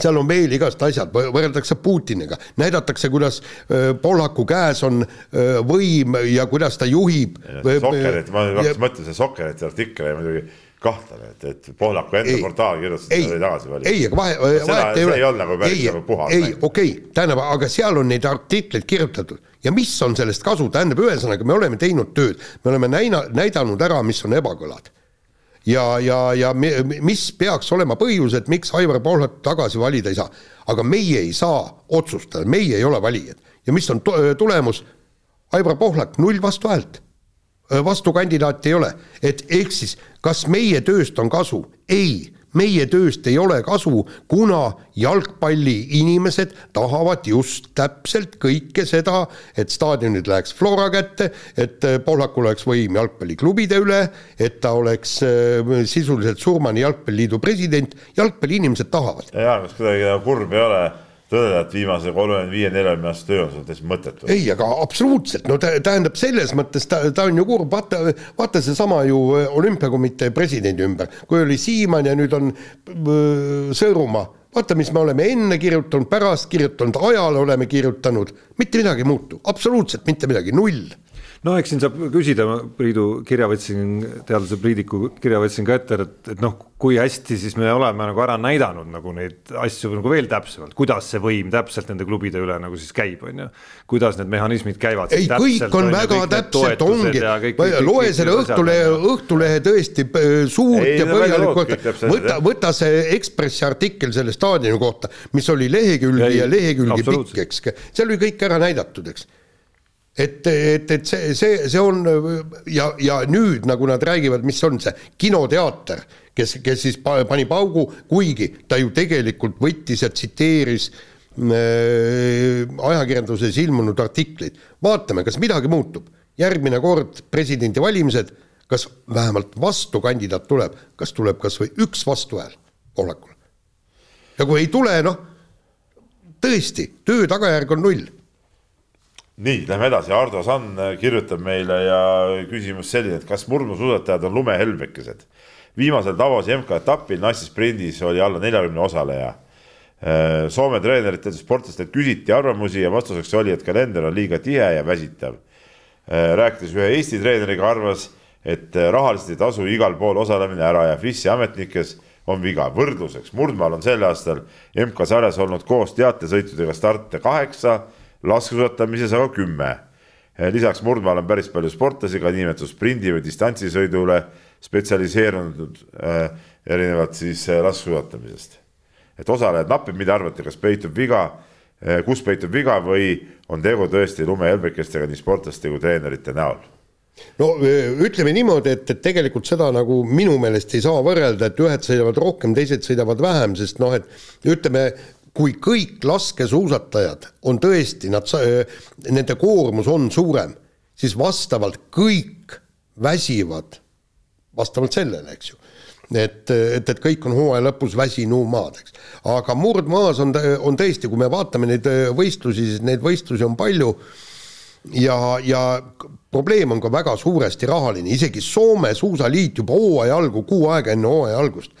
seal on veel igast asjad, võrreldakse Putiniga, näidatakse, kuidas Pohlaku käes on võim ja kuidas ta juhib. Sokkerit, ma hakkasin mõtlema, see Sokkeriti artikkel oli muidugi kahtlane, et, et Pohlaku enda portaal kirjutas, et ta oli tagasi valitud. ei, aga vahe, vahet ei ole. ei olnud nagu päris nagu puhas. ei, okei okay., tähendab, aga seal on neid artikleid kirjutatud ja mis on sellest kasu, tähendab, ühesõnaga me oleme teinud tööd, me oleme näina-, näidanud ära, mis on ebakõlad ja, ja, ja mis peaks olema põhjus, et miks Aivar Pohlak tagasi valida ei saa. aga meie ei saa otsustada, meie ei ole valijad ja mis on tulemus? Aivar Pohlak null vastuhäält, vastukandidaati ei ole, et ehk siis kas meie tööst on kasu? ei meie tööst ei ole kasu, kuna jalgpalliinimesed tahavad just täpselt kõike seda, et staadionid läheks Flora kätte, et äh, Pohlakul oleks võim jalgpalliklubide üle, et ta oleks äh, sisuliselt Surmani jalgpalliliidu president, jalgpalliinimesed tahavad. jaa, kas kuidagi kurb ei ole tõdeda, et viimase kolmekümne viie, neljakümne aasta töö on sul täiesti mõttetu. ei, aga absoluutselt, no tähendab selles mõttes ta, ta on ju kurb, vaata, vaata seesama ju äh, olümpiakomitee presidendi ümber, kui oli Siimann ja nüüd on äh, Sõõrumaa, vaata, mis me oleme enne kirjutanud, pärast kirjutanud, ajal oleme kirjutanud, mitte midagi ei muutu, absoluutselt mitte midagi, null no eks siin saab küsida, ma Priidu kirja võtsin, teadlase Priidiku kirja võtsin ka ette, et, et noh, kui hästi siis me oleme nagu ära näidanud nagu neid asju nagu veel täpsemalt, kuidas see võim täpselt nende klubide üle nagu siis käib, on ju. kuidas need mehhanismid käivad. ei, kõik on väga täpselt, ongi, loe selle Õhtulehe, Õhtulehe tõesti suurt ei, ja põhjalikku, võta, võta see Ekspressi artikkel selle staadioni kohta, mis oli lehekülgi ja, ja lehekülgi pikk, eks, seal oli kõik ära näidatud, eks et, et, et see, see, see on ja, ja nüüd nagu nad räägivad, mis on see kinoteater, kes, kes siis pani paugu, kuigi ta ju tegelikult võttis ja tsiteeris äh, ajakirjanduses ilmunud artikleid. vaatame, kas midagi muutub. järgmine kord presidendivalimised, kas vähemalt vastukandidaat tuleb, kas tuleb kas või üks vastuhääl Pohlakule. ja kui ei tule, noh, tõesti, töö tagajärg on null nii, lähme edasi, Ardo Sann kirjutab meile ja küsimus selline, et kas murdmaasuusatajad on lumehelbekesed? viimasel Davosi MK-etapil naissprindis oli alla neljakümne osaleja. Äh, Soome treeneritelt, sportlastelt küsiti arvamusi ja vastuseks oli, et kalender on liiga tihe ja väsitav. Äh, rääkides ühe Eesti treeneriga, arvas, et rahaliselt ei tasu igal pool osalemine ära ja FIS-i ametnikes on viga. võrdluseks, murdmaal on sel aastal MK-sarjas olnud koos teatesõitudega starte kaheksa laskesuusatamises aga kümme. lisaks murdmaal on päris palju sportlasi ka niinimetatud sprindi või distantsisõidule spetsialiseerunud äh, erinevalt siis äh, laskesuusatamisest. et osalejad napib, mida arvate, kas peitub viga kus peitub viga või on tegu tõesti lumehelbekestega nii sportlaste kui treenerite näol? no ütleme niimoodi, et, et tegelikult seda nagu minu meelest ei saa võrrelda, et ühed sõidavad rohkem, teised sõidavad vähem, sest noh, et ütleme, kui kõik laskesuusatajad on tõesti, nad, nende koormus on suurem, siis vastavalt kõik väsivad vastavalt sellele, eks ju. et, et, et kõik on hooaja lõpus väsinumad, eks. aga murdmaas on, on tõesti, kui me vaatame neid võistlusi, siis neid võistlusi on palju ja, ja probleem on ka väga suuresti rahaline, isegi Soome suusaliit juba hooaja algu, kuu aega enne hooaja algust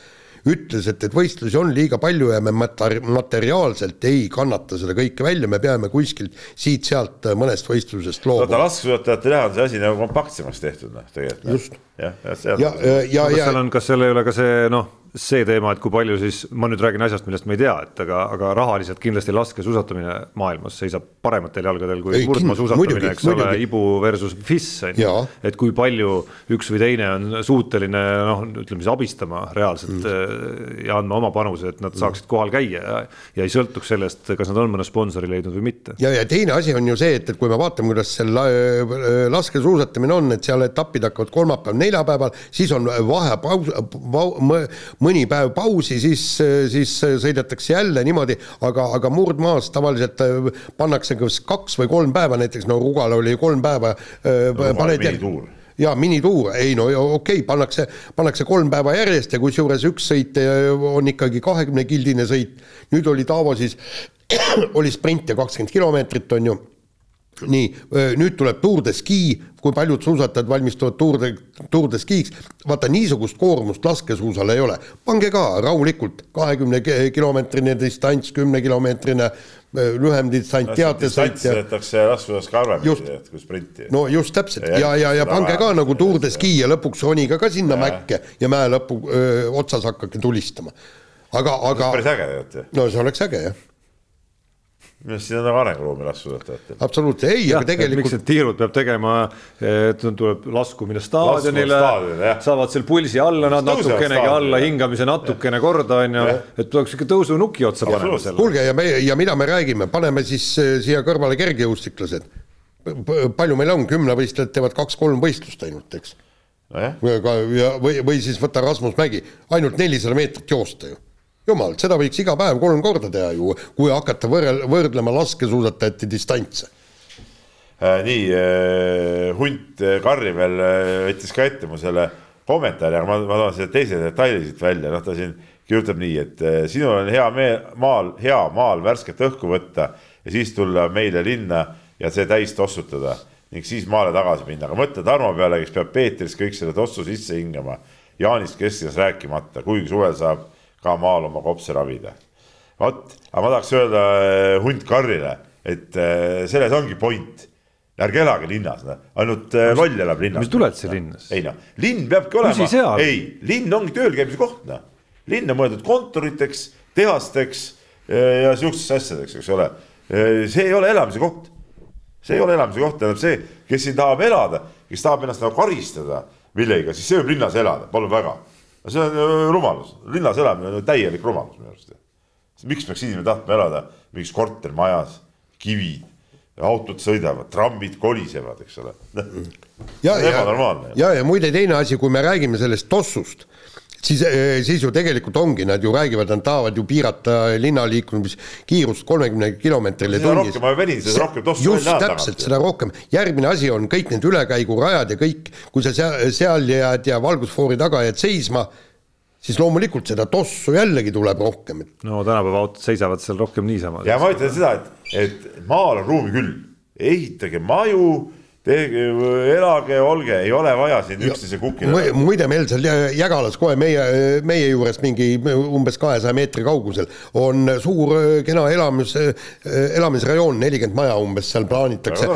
ütles, et, et võistlusi on liiga palju ja me materiaalselt ei kannata seda kõike välja, me peame kuskilt siit-sealt mõnest võistlusest loobuma. vaata laskesuusatajate näha on see asi nagu kompaktsemaks tehtud noh, tegelikult. just. jah, ja seal. ja, ja, ja. kas seal on, kas seal ei ole ka see noh see teema, et kui palju siis, ma nüüd räägin asjast, millest me ei tea, et aga, aga rahaliselt kindlasti laskesuusatamine maailmas seisab parematel jalgadel kui murdmaasuusatamine, eks muidugi. ole, ibu versus FIS on ju. et kui palju üks või teine on suuteline noh, ütleme siis abistama reaalselt mm. ja andma oma panuse, et nad saaksid kohal käia ja, ja ei sõltuks sellest, kas nad on mõne sponsori leidnud või mitte. ja, ja teine asi on ju see, et, et kui me vaatame, kuidas see laskesuusatamine on, et seal etapid hakkavad kolmapäeval, neljapäeval, siis on vahepaus, mõni päev pausi, siis, siis sõidetakse jälle niimoodi, aga, aga murdmaas tavaliselt äh, pannakse kas kaks või kolm päeva, näiteks no Rugala oli kolm päeva äh, no,. minituur jaa, minituur, ei no okei okay,, pannakse, pannakse kolm päeva järjest ja kusjuures üks sõit on ikkagi kahekümnekildine sõit. nüüd oli Taavo siis, oli sprint ja kakskümmend kilomeetrit, on ju nii, nüüd tuleb Tour de Ski, kui paljud suusatajad valmistuvad Tour de, Tour de Skiks, vaata niisugust koormust laskesuusal ei ole. pange ka rahulikult kahekümne kilomeetrine distants, kümnekilomeetrine lühem distants, teatesõit. sõidetakse rasvuses ka harvemini kui sprinti. no just täpselt ja, ja, ja, ja pange ka nagu Tour de Ski ja lõpuks ronige ka sinna ja. mäkke ja mäe lõpu öö, otsas hakake tulistama. aga, aga. päris äge tegelikult ju. no see oleks äge jah minu arust siin on nagu arenguruumi laskesuusatajatel. absoluutselt, ei, aga tegelikult. miks need tiirud peab tegema, et tuleb laskumine staadionile, saavad seal pulsi alla nad natukenegi alla, hingamise natukene ja. korda on ju, et tuleks ikka tõusunuki otsa panema selle. kuulge ja me ja mida me räägime, paneme siis äh, siia kõrvale kergejõustiklased. palju meil on, kümnevõistlejad teevad kaks-kolm võistlust ainult, eks no. ja või, või siis võta Rasmus Mägi, ainult nelisada meetrit joosta ju jumal, seda võiks iga päev kolm korda teha ju, kui hakata võrrel-, võrdlema laskesuusatajate distantse äh,. nii äh,, Hunt äh, Karri veel äh, võttis ka ette mu selle kommentaari, aga ma, ma toon selle teise detaili siit välja, noh ta siin kirjutab nii, et äh, sinul on hea meel, maal, hea maal värsket õhku võtta ja siis tulla meile linna ja see täis tossutada ning siis maale tagasi minna, aga mõtle Tarmo peale, kes peab Peetris kõik selle tossu sisse hingama. Jaanist Kesklinas rääkimata, kuigi suvel saab ka maal oma kopse ravida. vot, aga ma tahaks öelda äh, hunt Karrile, et äh, selles ongi point ärge elage linnas, noh, ainult loll elab linnas. mis tuled sa linnas? ei noh, linn peabki olema, ei, linn ongi tööl käimise koht, noh. linn on mõeldud kontoriteks, tehasteks ja sihukesteks asjadeks, eks ole. see ei ole elamise koht. see ei ole elamise koht, tähendab see, kes siin tahab elada, kes tahab ennast nagu karistada millegagi, siis see võib linnas elada, palun väga see on ju rumalus, linnas elamine on täielik rumalus minu arust. miks peaks inimene tahtma elada mingis kortermajas, kivid, autod sõidavad, trammid kolisevad, eks ole. ja, ja, ja, ja muide teine asi, kui me räägime sellest tossust siis, eh, siis ju tegelikult ongi, nad ju räägivad, nad tahavad ju piirata linna liikumiskiirust kolmekümne kilomeetrile tunnis. rohkem venid, seda rohkem tossu just täpselt, seda rohkem. järgmine asi on kõik need ülekäigurajad ja kõik, kui sa seal, seal jääd ja valgusfoori taga jääd seisma, siis loomulikult seda tossu jällegi tuleb rohkem. no tänapäeva autod seisavad seal rohkem niisama. ja ma ütlen seda, et, et maal on ruumi küll, ehitage maju tehke, elage, olge, ei ole vaja siin üksteise kukile. muide, meil seal Jägalas kohe meie, meie juures mingi umbes kahesaja meetri kaugusel on suur kena elamis, elamisrajoon, nelikümmend maja umbes seal plaanitakse.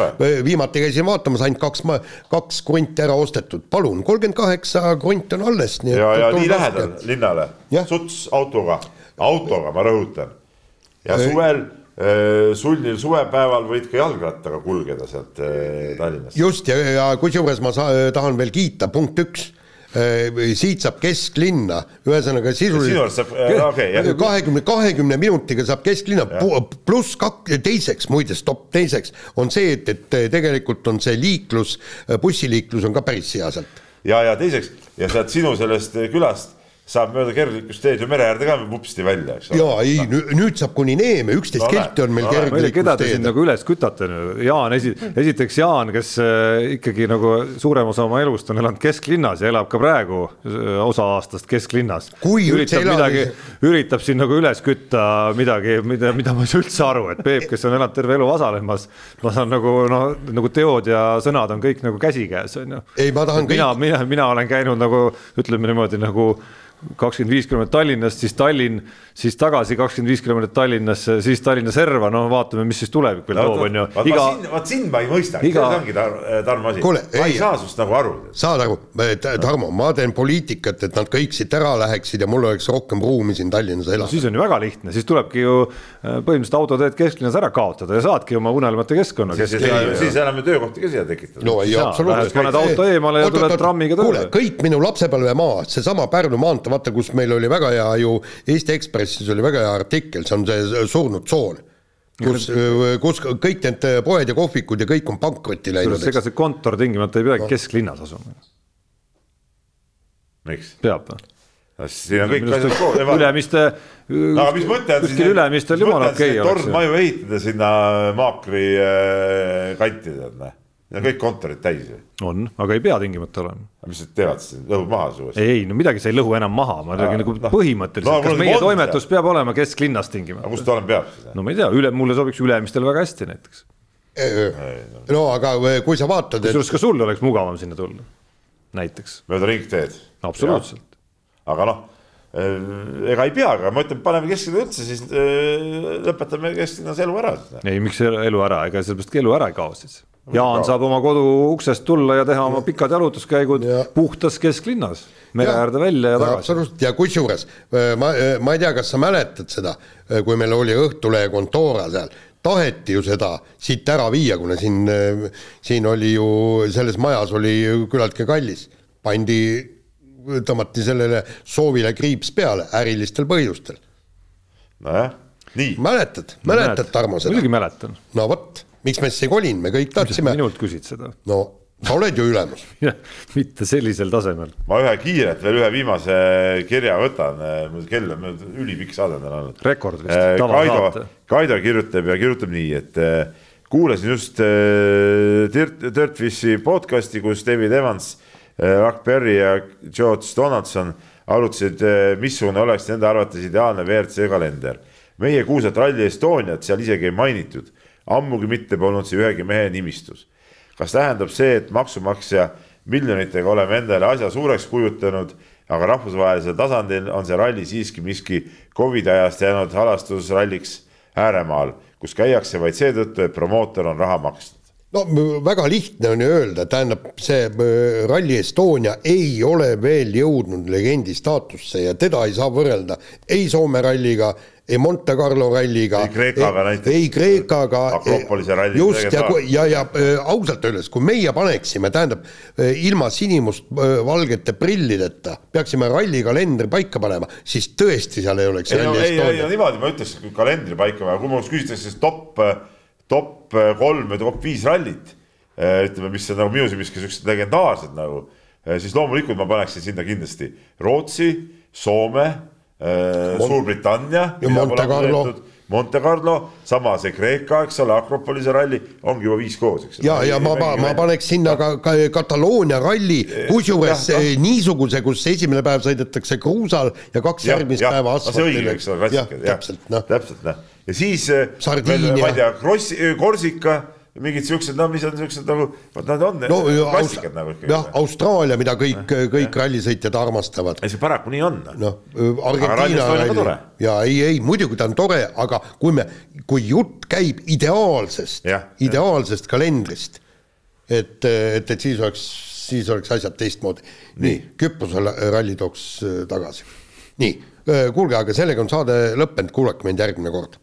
viimati käisin vaatamas, ainult kaks, kaks krunti ära ostetud, palun, kolmkümmend kaheksa krunti on alles. ja, ja nii lähedal linnale, suts autoga, autoga, ma rõhutan. ja suvel Äh, sunnil suvepäeval võid ka jalgrattaga kulgeda sealt äh, Tallinnast. just ja, ja kusjuures ma sa, tahan veel kiita, punkt üks äh, siit saab kesklinna, ühesõnaga sisuliselt kahekümne, kahekümne minutiga saab kesklinna, pluss kak-, teiseks muide, stopp, teiseks on see, et, et tegelikult on see liiklus, bussiliiklus on ka päris hea sealt. ja, ja teiseks ja sealt sinu sellest külast saab mööda kergliiklusteed ju mere äärde ka vupsti välja, eks ole. jaa, ei nüüd saab kuni Neeme, üksteist no, kilti on meil no, kergliiklusteed. keda te siin nagu üles kütate, Jaan esi-, esiteks Jaan, kes äh, ikkagi nagu suurem osa oma elust on elanud kesklinnas ja elab ka praegu äh, osa aastast kesklinnas. üritab midagi, üritab siin nagu üles kütta midagi, mida, mida ma ei saa üldse aru, et Peep, kes on elanud terve elu Vasalemmas, ma saan nagu noh, nagu teod ja sõnad on kõik nagu käsikäes, on ju. ei, ma tahan mina, mina, mina olen käinud nagu ütleme niimoodi nagu kakskümmend viis kilomeetrit Tallinnast, siis Tallinn, siis tagasi kakskümmend viis kilomeetrit Tallinnasse, siis Tallinna serva, no vaatame, mis siis tulevik veel toob, on ju. iga. vot sind ma ei mõista iga..., selles ongi tar, Tarmo asi. ma ei saa sinust nagu aru. saad aru, Tarmo, ma teen poliitikat, et nad kõik siit ära läheksid ja mul oleks rohkem ruumi siin Tallinnas elada no,. siis on ju väga lihtne, siis tulebki ju äh, põhimõtteliselt autoteed kesklinnas ära kaotada ja saadki oma unelmate keskkonna. siis enam ju töökohti ka siia tekitada. no ei, absoluutselt. paned auto eemale ja tuled trammiga tööle. kõik minu lapsepõlvemaa, seesama Pärnu maantee, vaata, kus meil oli väga hea ju, Eesti Ekspressis oli väga hea artikkel, see on see surnud tsoon kus, kus kõik need poed ja kohvikud ja kõik on pankrotti läinud. ega see kontor tingimata ei peagi kesklinnas asuma. miks? peab või? siin on kõik asjad koos. Ülemiste. aga mis mõte on siis. kuskil Ülemistel jumala okei oleks. tornmaju ehitada sinna Maakri äh, kanti tead näe On kõik kontorid täis ju. on, aga ei pea tingimata olema. mis nad teevad siis, lõhub maha su uuesti? ei, no midagi sa ei lõhu enam maha, ma räägin nagu no, põhimõtteliselt no,, kas meie toimetus seal. peab olema kesklinnas tingimata? aga kus ta olema peab siis? no ma ei tea, üle, mulle sobiks Ülemistel väga hästi näiteks. no aga kui sa vaatad. kusjuures et... ka sul oleks mugavam sinna tulla, näiteks. mööda ringteed. absoluutselt. aga noh ega ei pea, aga ma ütlen, paneme kesklinna üldse, siis äh, lõpetame kesklinnas elu ära. ei, miks elu ära, ega sellepärast elu ära ei kao siis. Jaan saab oma kodu uksest tulla ja teha oma pikad jalutuskäigud ja. puhtas kesklinnas, mere äärde välja ja tagasi. absoluutselt. Ja kusjuures ma, ma ei tea, kas sa mäletad seda, kui meil oli Õhtulehe kontoora seal, taheti ju seda siit ära viia, kuna siin, siin oli ju, selles majas oli küllaltki kallis, pandi, tõmmati sellele soovile kriips peale ärilistel põhjustel. nojah, nii. mäletad, mäletad, Tarmo, seda? muidugi mäletan. no vot miks me siis ei kolinud, me kõik tahtsime. minult küsid seda. no sa oled ju ülemus mitte sellisel tasemel. ma ühe kiirelt veel ühe viimase kirja võtan, kell on ülipikk saade täna olnud. rekord vist, äh, tavasaate. Kaido kirjutab ja kirjutab nii, et äh, kuulasin just äh, Dirt, Dirtfishi podcast'i, kus David Evans, Rock Berry ja George Donaldson arutasid, missugune oleks nende arvates ideaalne WRC kalender. meie kuulsat Rally Estoniat seal isegi ei mainitud ammugi mitte polnud see ühegi mehe nimistus. kas tähendab see, et maksumaksja miljonitega oleme endale asja suureks kujutanud, aga rahvusvahelisel tasandil on see ralli siiski miski Covidi ajast jäänud halastusralliks ääremaal, kus käiakse vaid seetõttu, et promootor on raha maksnud no väga lihtne on ju öelda, tähendab, see Rally Estonia ei ole veel jõudnud legendi staatusse ja teda ei saa võrrelda ei Soome ralliga ei Monte Carlo ralliga. ei Kreekaga näiteks. ei Kreekaga. Akropolise ralli. just ja, ja, ja äh, ausalt öeldes, kui meie paneksime, tähendab äh, ilma sinimustvalgete prillideta peaksime rallikalendri paika panema, siis tõesti seal ei oleks. ei, ei, ei niimoodi ma ütleks, kalendri paika panema, kui mul küsitakse siis top, top kolm või top viis rallit, ütleme, mis on nagu minu silmis ka siuksed legendaarsed nagu, siis loomulikult ma paneksin sinna kindlasti Rootsi, Soome Äh, Suurbritannia. ja Monte Carlo. Monte Carlo, sama see Kreeka, eks ole, Akropolise ralli ongi juba viis koos, eks ja, ja ma, ma, ma paneks sinna ka, ka Kataloonia ralli, kusjuures niisuguse, kus esimene päev sõidetakse kruusal ja kaks ja, järgmist ja, päeva asfaltil. see õige, eks ole, klassika, jah, täpselt, noh. Ja siis, veel, ma ei tea, Krossi, Korsika mingid siuksed, no mis on siuksed nagu, vot nad on no, klassikad nagu jah, Austraalia, mida kõik, kõik rallisõitjad armastavad. ei, see paraku nii on. noh, Argentiina ralli. ja ei, ei muidugi ta on tore, aga kui me, kui jutt käib ideaalsest, ideaalsest ja. kalendrist, et, et, et siis oleks, siis oleks asjad teistmoodi. nii, Küprose ralli tooks äh, tagasi. nii, äh, kuulge, aga sellega on saade lõppenud, kuulake meid järgmine kord